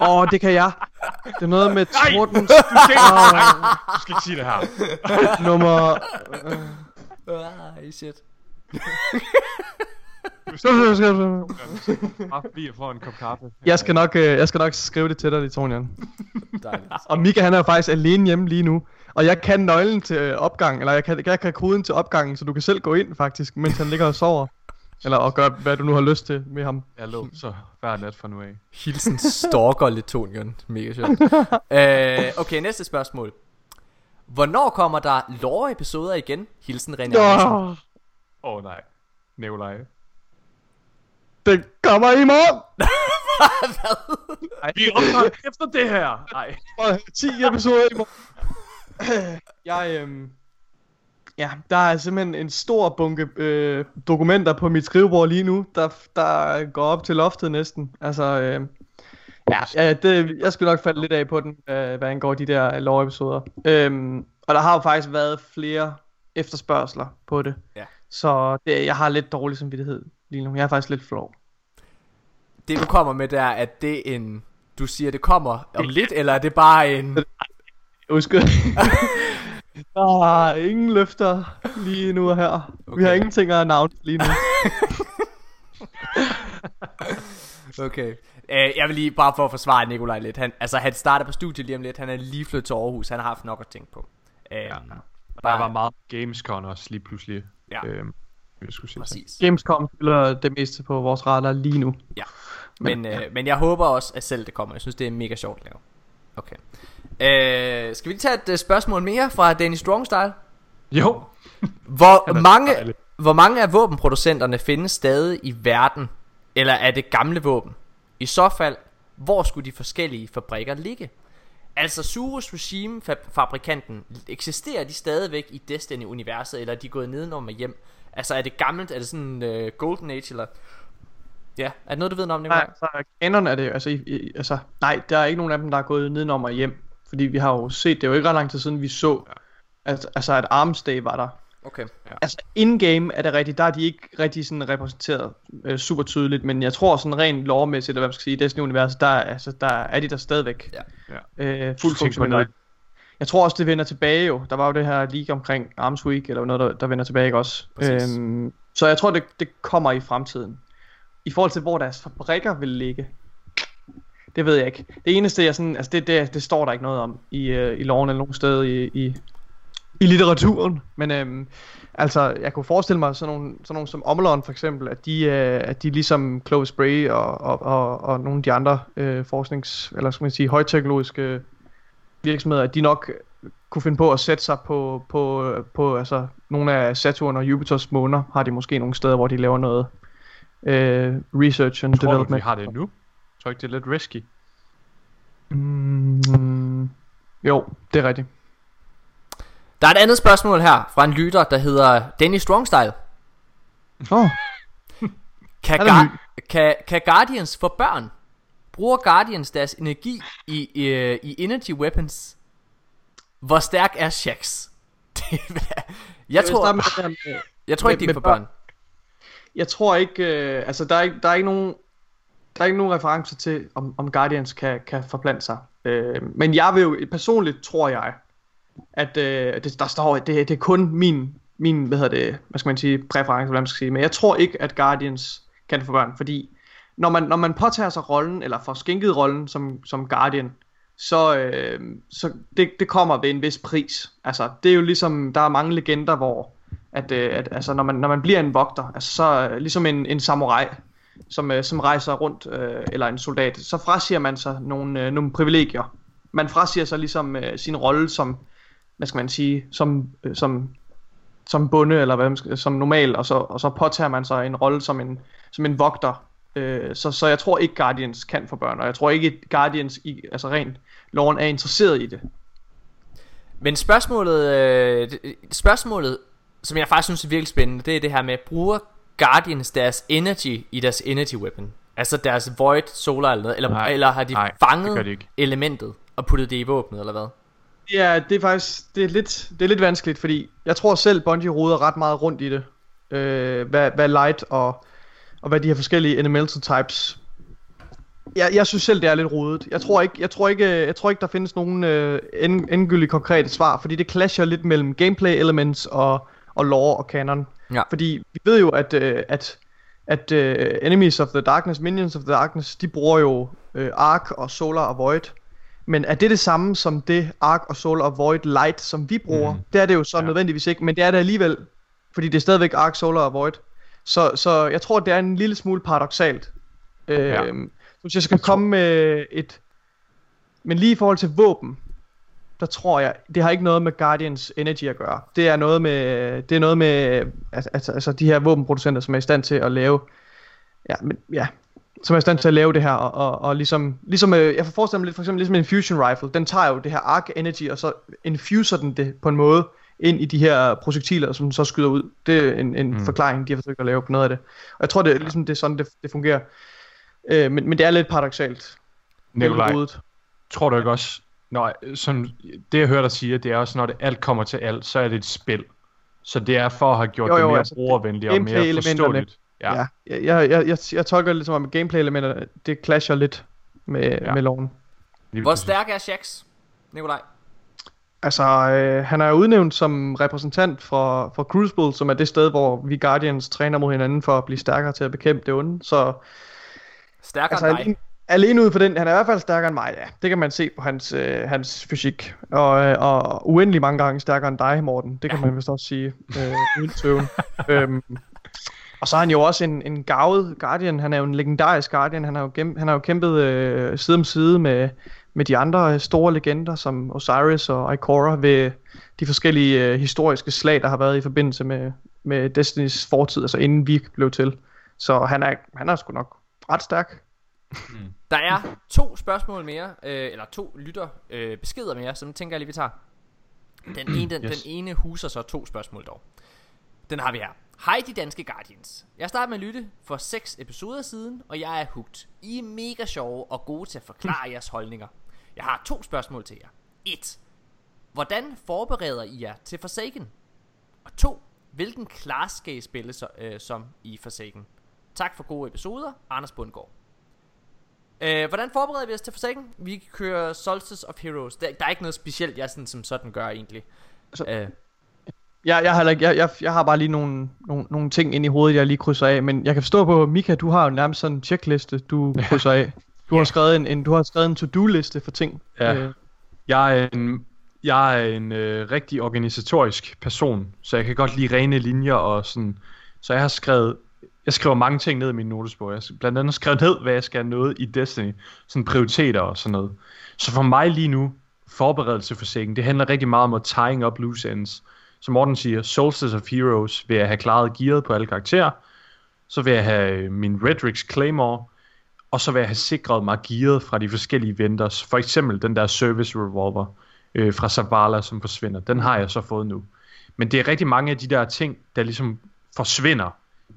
Åh, oh, det kan jeg. Det er noget med Tortens Du skal ikke sige det her. nummer... Ej, shit. Bare fordi jeg får en kop kaffe. Jeg skal nok, øh, jeg skal nok skrive det til dig, Litonian. Dejligt. Og Mika, han er faktisk alene hjemme lige nu. Og jeg kan nøglen til øh, opgang, eller jeg kan, jeg kan koden til opgangen, så du kan selv gå ind faktisk, mens han ligger og sover. Eller og gøre, hvad du nu har lyst til med ham. Jeg lå så hver nat fra nu af. Hilsen Stalker Letonian. Mega sjovt. øh, okay, næste spørgsmål. Hvornår kommer der lore-episoder igen? Hilsen René. Åh, oh, nej. Nævleje. det kommer i morgen! Vi optager efter det her. Nej. Og 10 episoder i morgen. Jeg, øhm, ja, der er simpelthen en stor bunke øh, dokumenter på mit skrivebord lige nu, der, der går op til loftet næsten. Altså, øh, ja, ja det, jeg skulle nok falde lidt af på den, øh, hvad angår de der lore-episoder. Øhm, og der har jo faktisk været flere efterspørgsler på det. Ja. Så det, jeg har lidt dårlig samvittighed lige nu. Jeg er faktisk lidt flov. Det du kommer med der, at det er en... Du siger, det kommer om lidt, eller er det bare en... Undskyld. der er ingen løfter lige nu og her. Okay. Vi har ingenting at announce lige nu. Okay. Øh, jeg vil lige bare for at forsvare Nikolaj lidt. Han, altså, han starter på studiet lige om lidt. Han er lige flyttet til Aarhus. Han har haft nok at tænke på. Øh, ja. Der Bare- var meget Gamescom også lige pludselig. Ja. Øhm, jeg skulle sige. Præcis. Gamescom spiller det meste på vores radar lige nu. Men, øh, men jeg håber også, at selv det kommer. Jeg synes, det er mega sjovt at lave. Okay. Øh, skal vi tage et øh, spørgsmål mere fra Danny Strongstyle? Jo, Hvor mange, dejlig. hvor mange af våbenproducenterne findes stadig i verden? Eller er det gamle våben? I så fald, hvor skulle de forskellige fabrikker ligge? Altså Surus Regime fab- fabrikanten Eksisterer de stadigvæk i Destiny-universet Eller er de gået nedenom og hjem? Altså er det gammelt? Er det sådan uh, Golden Age? Eller... Ja, er det noget du ved noget om Nikolaj? Nej, så canon er det altså, i, i, altså, nej, der er ikke nogen af dem, der er gået nedenom og hjem. Fordi vi har jo set, det er jo ikke ret lang tid siden, vi så, at, altså, at Arms Day var der. Okay Altså, in-game er det rigtigt, der er de ikke rigtig sådan repræsenteret øh, super tydeligt, men jeg tror sådan rent lovmæssigt, eller hvad man skal sige, i Destiny-universet, der, er- altså, der er de der stadigvæk. Ja. Ja. Øh, fuldt på funktionelle. Jeg tror også, det vender tilbage jo. Der var jo det her league omkring Arms Week, eller noget, der, der vender tilbage ikke også. Præcis. Øhm, så jeg tror, det, det kommer i fremtiden. I forhold til, hvor deres fabrikker vil ligge, det ved jeg ikke. Det eneste, jeg sådan, altså det, det, det står der ikke noget om i, øh, i loven eller nogen sted i, i, i litteraturen. Men øhm, altså, jeg kunne forestille mig sådan nogle, sådan nogle som Omlon for eksempel, at de, øh, at de ligesom Clovis Bray og, og, og, og nogle af de andre øh, forsknings, eller skal man sige, højteknologiske virksomheder, at de nok kunne finde på at sætte sig på, på, på altså, nogle af Saturn og Jupiters måner, har de måske nogle steder, hvor de laver noget øh, research and tror du, vi development. har det nu? Jeg tror ikke, det er lidt risky. Mm, jo, det er rigtigt. Der er et andet spørgsmål her fra en lytter, der hedder Danny Strongstyle. Oh, Kan, Er der Gar- kan, kan Guardians få børn? Bruger Guardians deres energi i, i, i energy weapons? Hvor stærk er Shax? Det er- jeg, tror, det jeg tror ikke, de kan få med børn jeg tror ikke, øh, altså der er ikke, der er ikke nogen, der er ikke nogen reference til, om, om Guardians kan, kan forplante sig. Øh, men jeg vil jo, personligt tror jeg, at øh, det, der står, det, det er kun min, min, hvad hedder det, hvad skal man sige, præference, hvad man skal sige, men jeg tror ikke, at Guardians kan få børn, fordi når man, når man påtager sig rollen, eller får skænket rollen som, som Guardian, så, øh, så det, det kommer ved en vis pris. Altså, det er jo ligesom, der er mange legender, hvor at, øh, at altså, når, man, når man bliver en vogter, altså, så øh, ligesom en, en samurai, som, øh, som rejser rundt, øh, eller en soldat, så frasiger man sig nogle, øh, nogle privilegier. Man frasiger sig ligesom øh, sin rolle som, hvad skal man sige, som, øh, som, som bonde, eller hvad man skal, som normal, og så, og så påtager man sig en rolle som en, som en vogter. Øh, så, så jeg tror ikke Guardians kan for børn, og jeg tror ikke Guardians, i, altså rent loven, er interesseret i det. Men spørgsmålet, øh, spørgsmålet, som jeg faktisk synes er virkelig spændende, det er det her med, bruger Guardians deres energy i deres energy weapon? Altså deres Void, Solar eller noget, eller, Nej. eller har de Nej, fanget de elementet og puttet det i våbnet, eller hvad? Ja, det er faktisk det er lidt, det er lidt vanskeligt, fordi jeg tror selv, Bungie roder ret meget rundt i det. Øh, hvad, hvad light og, og hvad de her forskellige elemental types. Jeg, jeg synes selv, det er lidt rodet. Jeg tror ikke, jeg tror ikke, jeg tror ikke der findes nogen øh, end, endegyldige konkrete svar, fordi det clasher lidt mellem gameplay elements og, og lore og canon. Ja. Fordi vi ved jo, at, øh, at, at øh, Enemies of the Darkness, Minions of the Darkness, de bruger jo øh, Ark og Solar og Void. Men er det det samme som det Ark og Solar og Void Light, som vi bruger? Mm. Det er det jo så ja. nødvendigvis ikke, men det er det alligevel. Fordi det er stadigvæk Ark, Solar og Void. Så, så jeg tror, det er en lille smule paradoxalt. Øh, Ja. så hvis jeg skal komme med et... Men lige i forhold til våben, der tror jeg, det har ikke noget med Guardians Energy at gøre. Det er noget med, det er noget med altså, altså, altså de her våbenproducenter, som er i stand til at lave, ja, men, ja som er i stand til at lave det her, og, og, og ligesom, ligesom øh, jeg får forestille mig lidt, for eksempel ligesom en fusion rifle, den tager jo det her arc energy, og så infuser den det på en måde, ind i de her projektiler, som så skyder ud. Det er en, en mm. forklaring, de har forsøgt at lave på noget af det. Og jeg tror, det er ligesom det er sådan, det, det fungerer. Øh, men, men det er lidt paradoxalt. Nikolaj, tror du ikke også, når, sådan, det jeg hører dig sige, det er også, når det alt kommer til alt, så er det et spil. Så det er for at have gjort Jo, jo, det mere altså, brugervenligt og mere forståeligt. Ja. ja jeg, jeg, jeg, jeg, tolker det lidt som om, at gameplay-elementerne, det clasher lidt med, ja. Med loven. Hvor stærk er Shax, Nikolaj? Altså, øh, han er udnævnt som repræsentant for, for Crucible, som er det sted, hvor vi Guardians træner mod hinanden for at blive stærkere til at bekæmpe det onde. Så Stærkere altså, end dig? Alene, ud for den, han er i hvert fald stærkere end mig, ja. Det kan man se på hans, øh, hans fysik. Og, øh, og uendelig mange gange stærkere end dig, Morten. Det kan man vist også sige. Øh, uden tøven. øhm, og så er han jo også en, en gavet Guardian. Han er jo en legendarisk Guardian. Han har jo, gem, han har jo kæmpet øh, side om side med, med de andre øh, store legender, som Osiris og Ikora, ved de forskellige øh, historiske slag, der har været i forbindelse med, med Destinys fortid, altså inden vi blev til. Så han er, han er sgu nok ret stærk. Der er to spørgsmål mere, øh, eller to lytter øh, beskeder mere, som tænker jeg lige vi tager. Den ene, den, Yes. den ene huser så to spørgsmål dog. Den har vi her. Hej de danske Guardians. Jeg startede med at lytte for seks episoder siden, og jeg er hugt. I er mega sjove og gode til at forklare jeres holdninger. Jeg har to spørgsmål til jer. 1. Hvordan forbereder I jer til Forsaken? Og 2. Hvilken class skal I spille så, øh, som i Forsaken? Tak for gode episoder, Anders Bundgaard. Øh, hvordan forbereder vi os til Forsaken? Vi kører Solstice of Heroes. Der, der er ikke noget specielt, jeg sådan, som sådan gør egentlig. Altså, øh, Jeg, jeg, har, jeg, jeg, jeg har bare lige nogle, nogle, nogle ting ind i hovedet, jeg lige krydser af. Men jeg kan forstå på, Mika, du har jo nærmest sådan en checkliste, du krydser af. Du har skrevet en, en, du har skrevet en to-do-liste for ting. Ja. Øh, Jeg er en, jeg er en øh, rigtig organisatorisk person, så jeg kan godt lide rene linjer og sådan. Så jeg har skrevet, jeg skriver mange ting ned i min notesbog. Jeg har blandt andet skrevet ned, hvad jeg skal have noget i Destiny. Sådan prioriteter og sådan noget. Så for mig lige nu, forberedelse for sækken, det handler rigtig meget om at tying up loose ends. Som Morten siger, Solstice of Heroes vil jeg have klaret gearet på alle karakterer. Så vil jeg have øh, min Redrix Claymore. Og så vil jeg have sikret mig gearet fra de forskellige vendors. For eksempel den der service revolver øh, fra Zavala, som forsvinder. Den har jeg så fået nu. Men det er rigtig mange af de der ting, der ligesom forsvinder.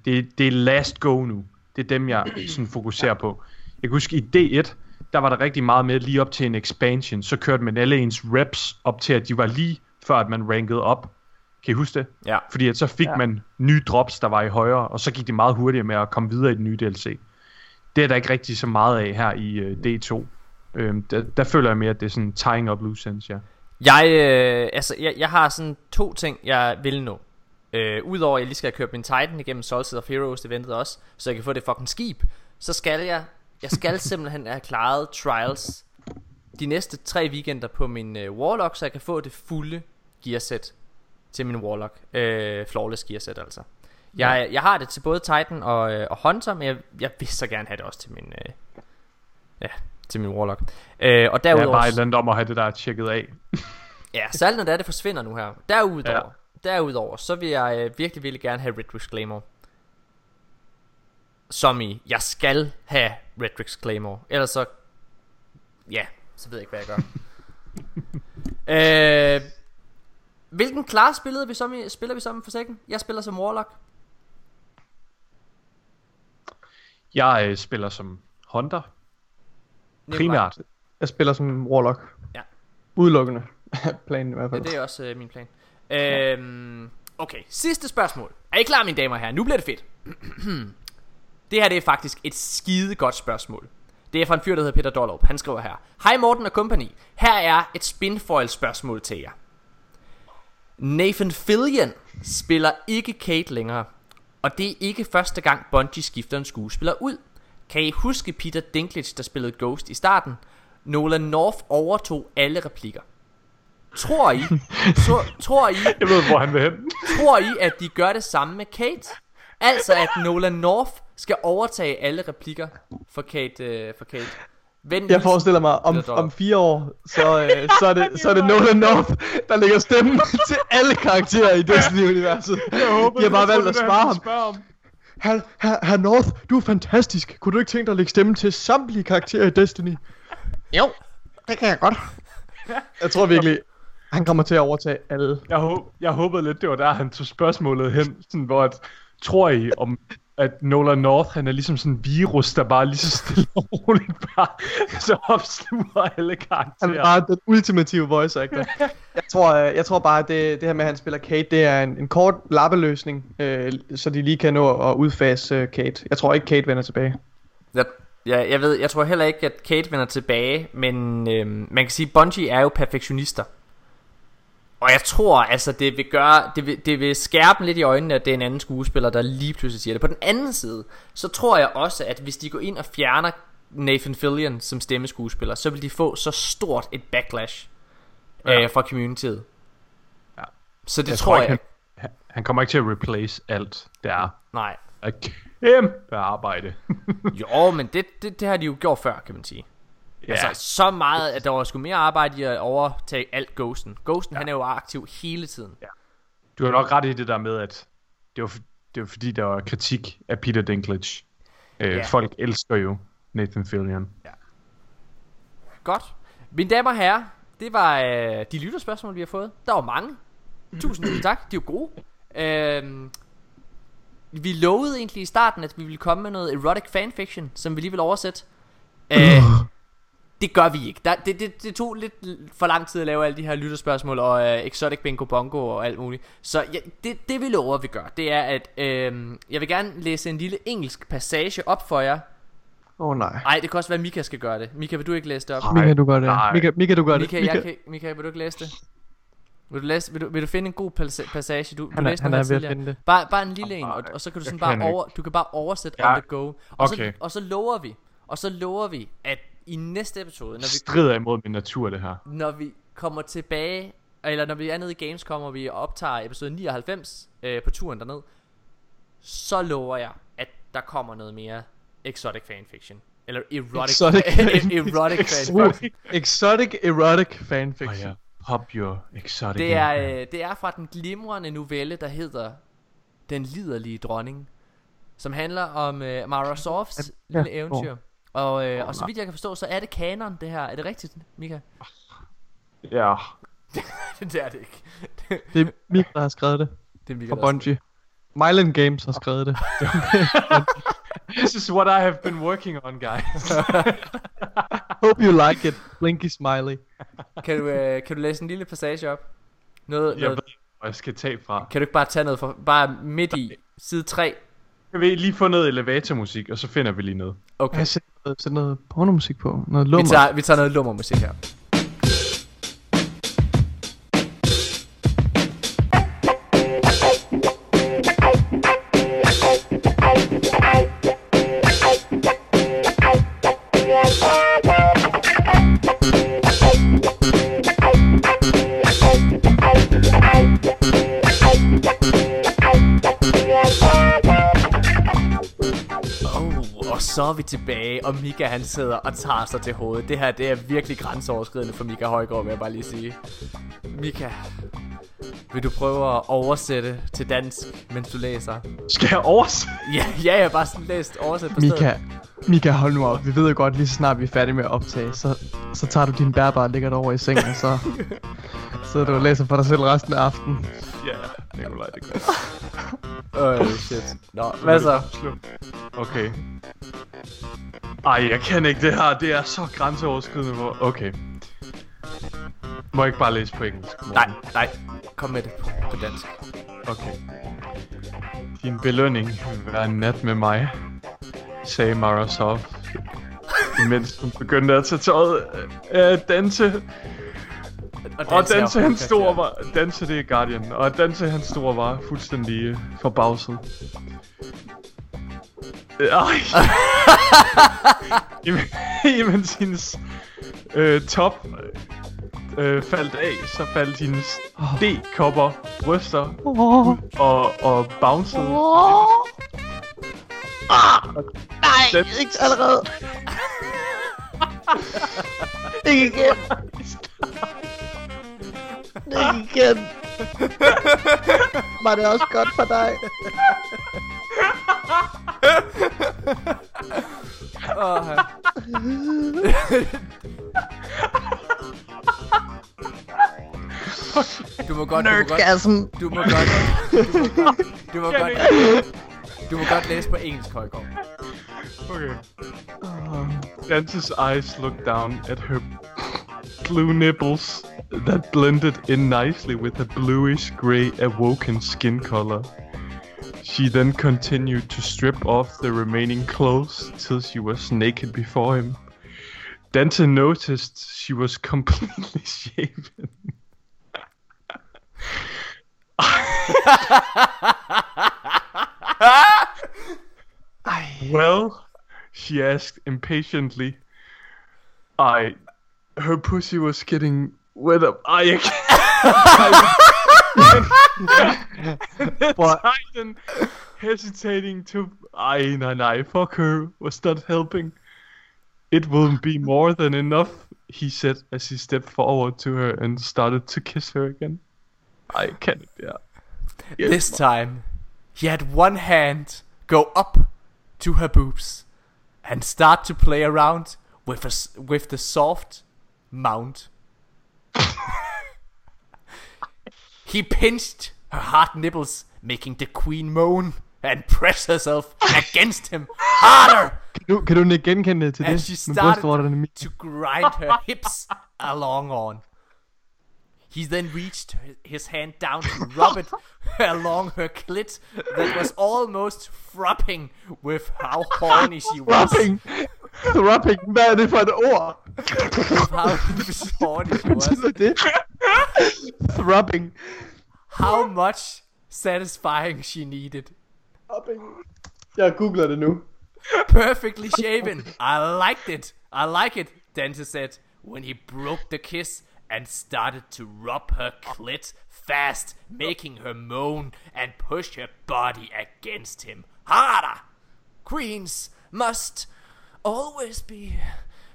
Det, det er last go nu. Det er dem, jeg sådan fokuserer på. Jeg kan huske, i D1, der var der rigtig meget med lige op til en expansion. Så kørte man alle ens reps op til, at de var lige før, at man rankede op. Kan I huske det? Ja. Fordi at så fik ja. man nye drops, der var i højere, og så gik det meget hurtigere med at komme videre i den nye DLC. Det er der ikke rigtig så meget af her i uh, D2. Øhm, der, der føler jeg mere, at det er sådan tying up loose ends, ja. Jeg, øh, altså, jeg, jeg har sådan to ting, jeg vil nå. Øh, Udover at jeg lige skal have kørt min Titan igennem Solstice of Heroes eventet også, så jeg kan få det fucking skib, så skal jeg, jeg skal simpelthen have klaret Trials de næste tre weekender på min øh, Warlock, så jeg kan få det fulde gearset til min Warlock. Øh, flawless gearset altså. Jeg, jeg har det til både Titan og, øh, og Hunter, men jeg, jeg vil så gerne have det også til min, øh, ja, til min Warlock. Øh, og er derudover... bare et eller andet om at have det der tjekket af. Ja, det er, det forsvinder nu her. Derudover, Ja. Ja. derudover så vil jeg øh, virkelig, virkelig gerne have Redrix Claymore. Som i, jeg skal have Redrix Claymore. Ellers så, ja, så ved jeg ikke, hvad jeg gør. øh, hvilken class spillede vi som i, spiller vi som for sækken? Jeg spiller som Warlock. Jeg øh, spiller som Hunter, primært. jeg spiller som Warlock. Ja. Udelukkende. Planen i hvert Ja, fald. det er også øh, min plan. Øhm, okay, sidste spørgsmål. Er I klar, mine damer og herrer? Nu bliver det fedt. det her det er faktisk et skide godt spørgsmål. Det er fra en fyr, der hedder Peter Dollop. Han skriver her. Hej Morten og company. Her er et spinfoil spørgsmål til jer. Nathan Fillion spiller ikke Kate længere. Og det er ikke første gang Bungie skifter en skuespiller ud. Kan I huske Peter Dinklage, der spillede Ghost i starten? Nolan North overtog alle replikker. Tror I, tror, tror I, Jeg ved, hvor han vil hen. tror I, at de gør det samme med Kate? Altså at Nolan North skal overtage alle replikker for Kate, øh, for Kate. Vend Jeg forestiller mig, om, om fire år, så, øh, så, er det, så er det Nolan North, der lægger stemmen til alle karakterer i Destiny-universet. Jeg håber, De har bare valgt at spare ham. ham. Herr, herr, herr North, du er fantastisk. Kunne du ikke tænke dig at lægge stemme til samtlige karakterer i Destiny? Jo, det kan jeg godt. Jeg tror virkelig, han kommer til at overtage alle. Jeg, håb, jeg håbede lidt, det var der, han tog spørgsmålet hen. Sådan, hvor at, tror I om, at Nolan North, han er ligesom sådan en virus, der bare lige så stille og roligt bare så opsluger alle Han karakterer. er bare den ultimative voice actor. Jeg tror, øh, jeg tror bare, at det, det her med, at han spiller Kate, det er en, en kort lappeløsning, øh, så de lige kan nå at udfase øh, Kate. Jeg tror ikke, Kate vender tilbage. Jeg, jeg, jeg ved, jeg tror heller ikke, at Kate vender tilbage, men øhm, man kan sige, Bungie er jo perfektionister. Og jeg tror, altså, det vil gøre, det vil, det vil skærpe lidt i øjnene, at det er en anden skuespiller, der lige pludselig siger det. På den anden side, så tror jeg også, at hvis de går ind og fjerner Nathan Fillion som stemmeskuespiller, så vil de få så stort et backlash ja. øh, fra communityet. Ja. Så det Jeg tror tror jeg... ikke, han, han kommer ikke til at replace alt. Det er Nej. et kæmpe arbejde. Jo, men det, det, det har de jo gjort før, kan man sige. Ja. Altså, så meget, at der var sgu mere arbejde i at overtage alt Ghosten. Ghosten, ja. han er jo aktiv hele tiden. Ja. Du har nok ret i det der med, at det var, det var fordi, der var kritik af Peter Dinklage. Øh, Ja. Folk elsker jo Nathan Fillion. Godt. Mine damer og herrer, det var øh, de lytterspørgsmål, vi har fået. Der var mange. Tusind tak, de er gode. Øhm, vi lovede egentlig i starten, at vi ville komme med noget erotic fanfiction, som vi lige vil oversætte. Øh, det gør vi ikke. Der, det, det, det tog lidt for lang tid at lave alle de her lytterspørgsmål og øh, exotic bingo bongo og alt muligt. Så ja, det, det vi lover, at vi gør, det er, at øh, jeg vil gerne læse en lille engelsk passage op for jer. Åh oh, nej. Nej, det kan også være, at Mika skal gøre det. Mika, vil du ikke læse det op? Mika, du gør det. nej. Mika, Mika, du gør Mika, det. jeg kan, Mika, vil du ikke læse det? Vil du, læse, vil du, vil du finde en god pas- passage? Du, Han du er- læste han den er ved at finde det. Bare, bare en lille en, og, og så kan du sådan bare ikke. over, du kan bare oversætte Ja. on the go. Og, så, Okay. og så lover vi, og så lover vi, at i næste episode, når vi, strider imod min natur, det her. når vi kommer tilbage, eller når vi er nede i Games, kommer vi optager episode 99 øh, på turen derned, så lover jeg, at der kommer noget mere exotic fanfiction. Eller erotic, Exotic fanfiction. erotic fanfiction. Exotic erotic Oh, fanfiction. ja. Pop your exotic. Det er, øh, det er fra den glimrende novelle, der hedder Den liderlige dronning. Som handler om øh, Mara Softs Ja, lille eventyr. Og, øh, og så vidt jeg kan forstå, så er det kanon det her. Er det rigtigt, Mika? Ja. det er det ikke. Det er Mika, der har skrevet det. det er Mika, sådan- Bungie. Myland Games har skrevet det. This is what I have been working on, guys. Hope you like it. Blinky smiley. Kan du, øh, kan du læse en lille passage op? Noget, jeg noget, ved, hvor jeg skal tage fra. kan du ikke bare tage noget fra, bare midt i side 3? Kan vi lige få noget elevatormusik, og så finder vi lige noget. Okay. Jeg sætter noget, sætter noget pornomusik på. Noget Vi lummer. tager, vi tager noget lummermusik her. Så er vi tilbage, og Mika han sidder og tager sig til hovedet. Det her, det er virkelig grænseoverskridende for Mika Højgaard, vil jeg bare lige sige. Mika, vil du prøve at oversætte til dansk, mens du læser? Skal jeg oversætte? Ja, ja, jeg har bare sådan læst oversæt på stedet. Mika, Mika, hold nu op. Vi ved jo godt, lige så snart vi er færdige med at optage, så, så tager du din bærbare og lægger dig over i sengen, og så sidder du og læser for dig selv resten af aftenen. Ja, Nikolaj, det gør Oh shit. Nå, hvad så? Okay. Ej, jeg kan ikke det her. Det er så grænseoverskridende. Hvor... Okay. Må jeg ikke bare læse på engelsk? Morten? Nej, nej. Kom med det på, på dansk. Okay. Din belønning vil være en nat med mig, sagde Mara Soft, imens hun begyndte at tage tøjet af øh, danse. Og danse hans store var... Danse det er Guardian. Og danse hans store var fuldstændig forbavset. Øh, Ej. Imens- hendes øh, top øh, faldt af, så faldt hendes D-kopper bryster ud og, og bouncede. Nej, ikke allerede. igen. Ikke igen. Var det også godt for dig? Oh, ja. du må godt, du må godt, du må godt, du må godt, du må godt, du må godt læse på engelsk, Højgaard. Okay. Dance's eyes looked down at her blue nipples that blended in nicely with a bluish gray awoken skin color. She then continued to strip off the remaining clothes till she was naked before him. Dante noticed she was completely shaven. well, she asked impatiently. I, her pussy was getting wet up. I, I What? Titan hesitating to. I, no, no, fuck her was not helping. It will be more than enough, he said as he stepped forward to her and started to kiss her again. I can't, yeah. Yes, This time, he had one hand go up to her boobs and start to play around with a with the soft mount. he pinched her hard nipples, making the queen moan and press herself against him harder Kan du, kan du genkende til and det? she er started to grind her hips along on. He then reached his hand down to rub it along her clit that was almost throbbing with how horny she was. Thropping! Thropping! Hvad er det for et ord? How horny she was. Betyder det? Thropping. How much satisfying she needed. Jeg googler det nu. Perfectly shaven. I liked it. I like it, Dante said when he broke the kiss and started to rub her clit fast, making her moan and push her body against him harder. Queens must always be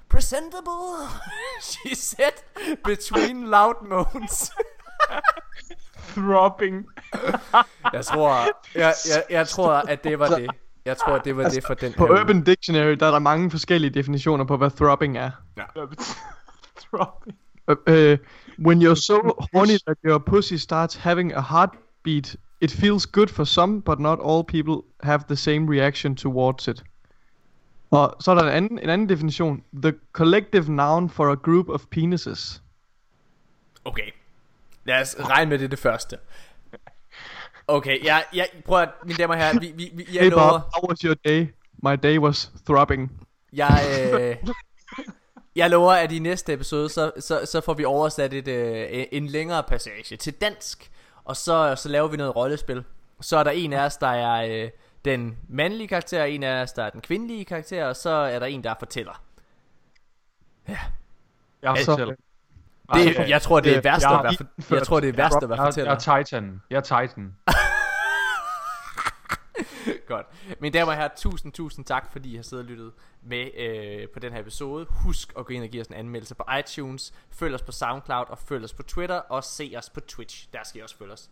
presentable, she said between loud moans. Throbbing. Jeg tror, jeg, jeg, jeg tror, at det var det. Jeg tror, at det var det for den På her. Urban Dictionary, der er der mange forskellige definitioner på, hvad throbbing er. Throbbing. Uh, when you're so horny that your pussy starts having a heartbeat, it feels good for some, but not all people have the same reaction towards it. Og så er der en anden, en anden definition. The collective noun for a group of penises. Okay. Lad os regne med det det første. Okay, jeg, jeg prøv at, mine damer herrer, vi, vi, vi, jeg Hey Bob, lover, how was your day? My day was throbbing. jeg, øh, jeg lover, at i næste episode, så, så, så får vi oversat et, øh, en længere passage til dansk, og så, så laver vi noget rollespil. Så er der en af os, der er øh, den mandlige karakter, en af os, der er den kvindelige karakter, og så er der en, der fortæller. Jeg Altså, selv. Det, jeg tror, det er værst jeg at være, jeg tror, det er værst at være Jeg, jeg fortæller. er Titan. Jeg er Titan. Godt. Mine damer og herrer, tusind, tusind tak, fordi I har siddet og lyttet med øh, på den her episode. Husk at gå ind og give os en anmeldelse på iTunes. Følg os på SoundCloud og følg os på Twitter. Og se os på Twitch. Der skal I også følge os.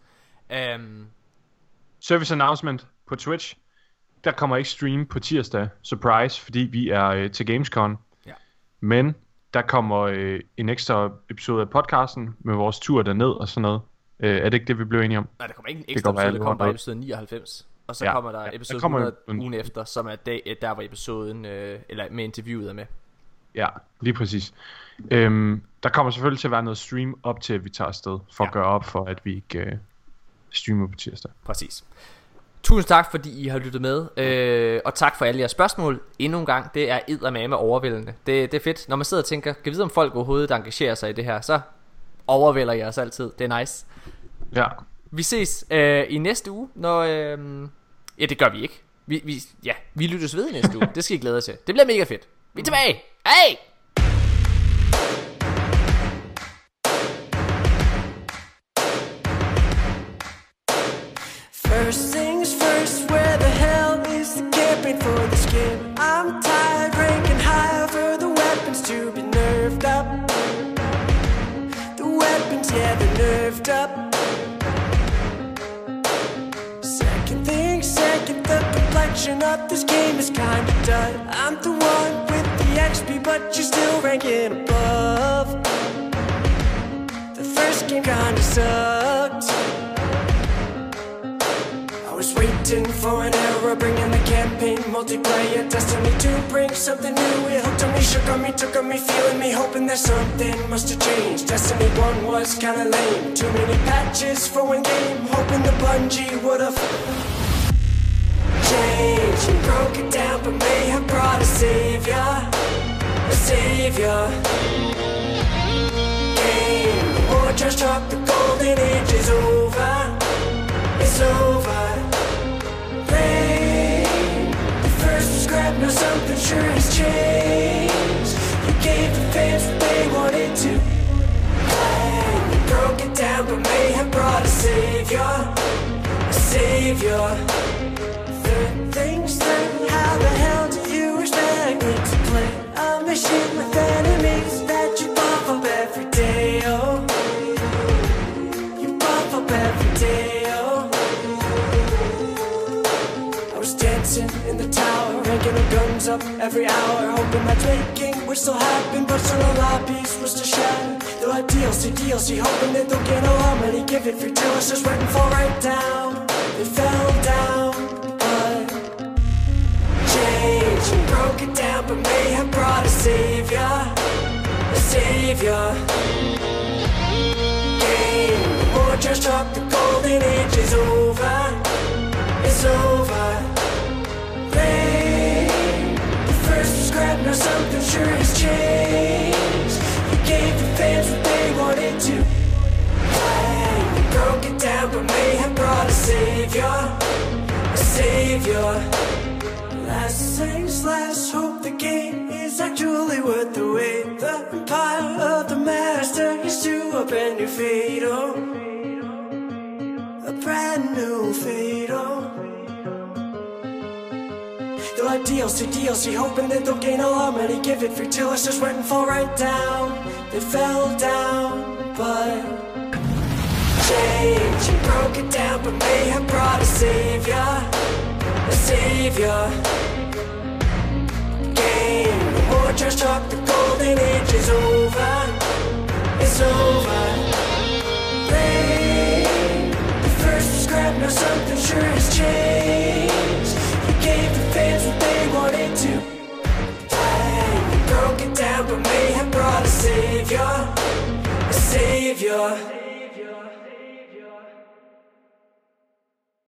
Um, Service announcement på Twitch. Der kommer ikke stream på tirsdag. Surprise, fordi vi er øh, til Gamescom. Ja. Men der kommer øh, en ekstra episode af podcasten med vores tur derned og sådan noget. Øh, er det ikke det, vi blev enige om? nej, der kommer ikke en Det ekstra går være, episode. Der det kommer bare kommer episode 99. Og så Ja. kommer der Ja, der episode kommer 100 en- ugen efter, som er dag, der var episoden, øh, eller med interviewet er med. Ja, lige præcis. Øhm, der kommer selvfølgelig til at være noget stream op til, at vi tager afsted, for ja. Ja. at gøre op for, at vi ikke øh, streamer på tirsdag. Præcis. Tusind tak, fordi I har lyttet med, øh, og tak for alle jeres spørgsmål. Endnu en gang, det er eddermame overvældende. Det, det er fedt, når man sidder og tænker, kan vide om folk overhovedet engagerer sig i det her, så overvælder jeg os altid. Det er nice. Ja, Vi ses øh, i næste uge, når... Øh, ja, det gør vi ikke. Vi, vi, ja, vi lyttes ved i næste uge. Det skal I glæde jer til. Det bliver mega fedt. Vi er tilbage. Hey! But you're still ranking above. The first game kinda sucked. I was waiting for an era, bringing the campaign multiplayer destiny to bring something new. It hooked on me, shook on me, took on me, feeling me, hoping that something must have changed. Destiny 1 was kinda lame, too many patches for one game, hoping the Bungie would've changed broke it down, but may have brought a savior, a savior. Game, the war dropped, the golden age is over, it's over. The first something's sure has changed. You gave what they wanted to. You broke it down, but may have brought a savior. A savior. Things hell a mission with enemies that you buff up every day? Oh, you buff up every day. Oh. I was dancing in the tower, ranking the guns up every hour, hoping that making would still happen, but still a lobbies was to shatter. Though I DLC, DLC, hoping that they'll get how many give it free till it's just waiting fall right down. It fell down, and broke down, but may have brought a savior, a savior. Game, or just talk, the golden age is over, it's over. Rain, the first was scrap, now something sure has changed. You gave the fans what they wanted to. Hey, you broke it down, but may have brought a savior, a savior. Last things last, hope the game is actually worth the wait. The empire of the master is to a brand new fate, oh. A brand new fate, oh. Though I DLC, DLC, hoping that they'll gain a lot harmony, give it free till it's just went and fall right down. They fell down, but change and broke it down, but may have brought a savior, a savior. Trash talk, the golden age is over, it's over. The first scrap, now something sure has changed. Gave the fans what they wanted to. Down, but may have brought a savior, a savior.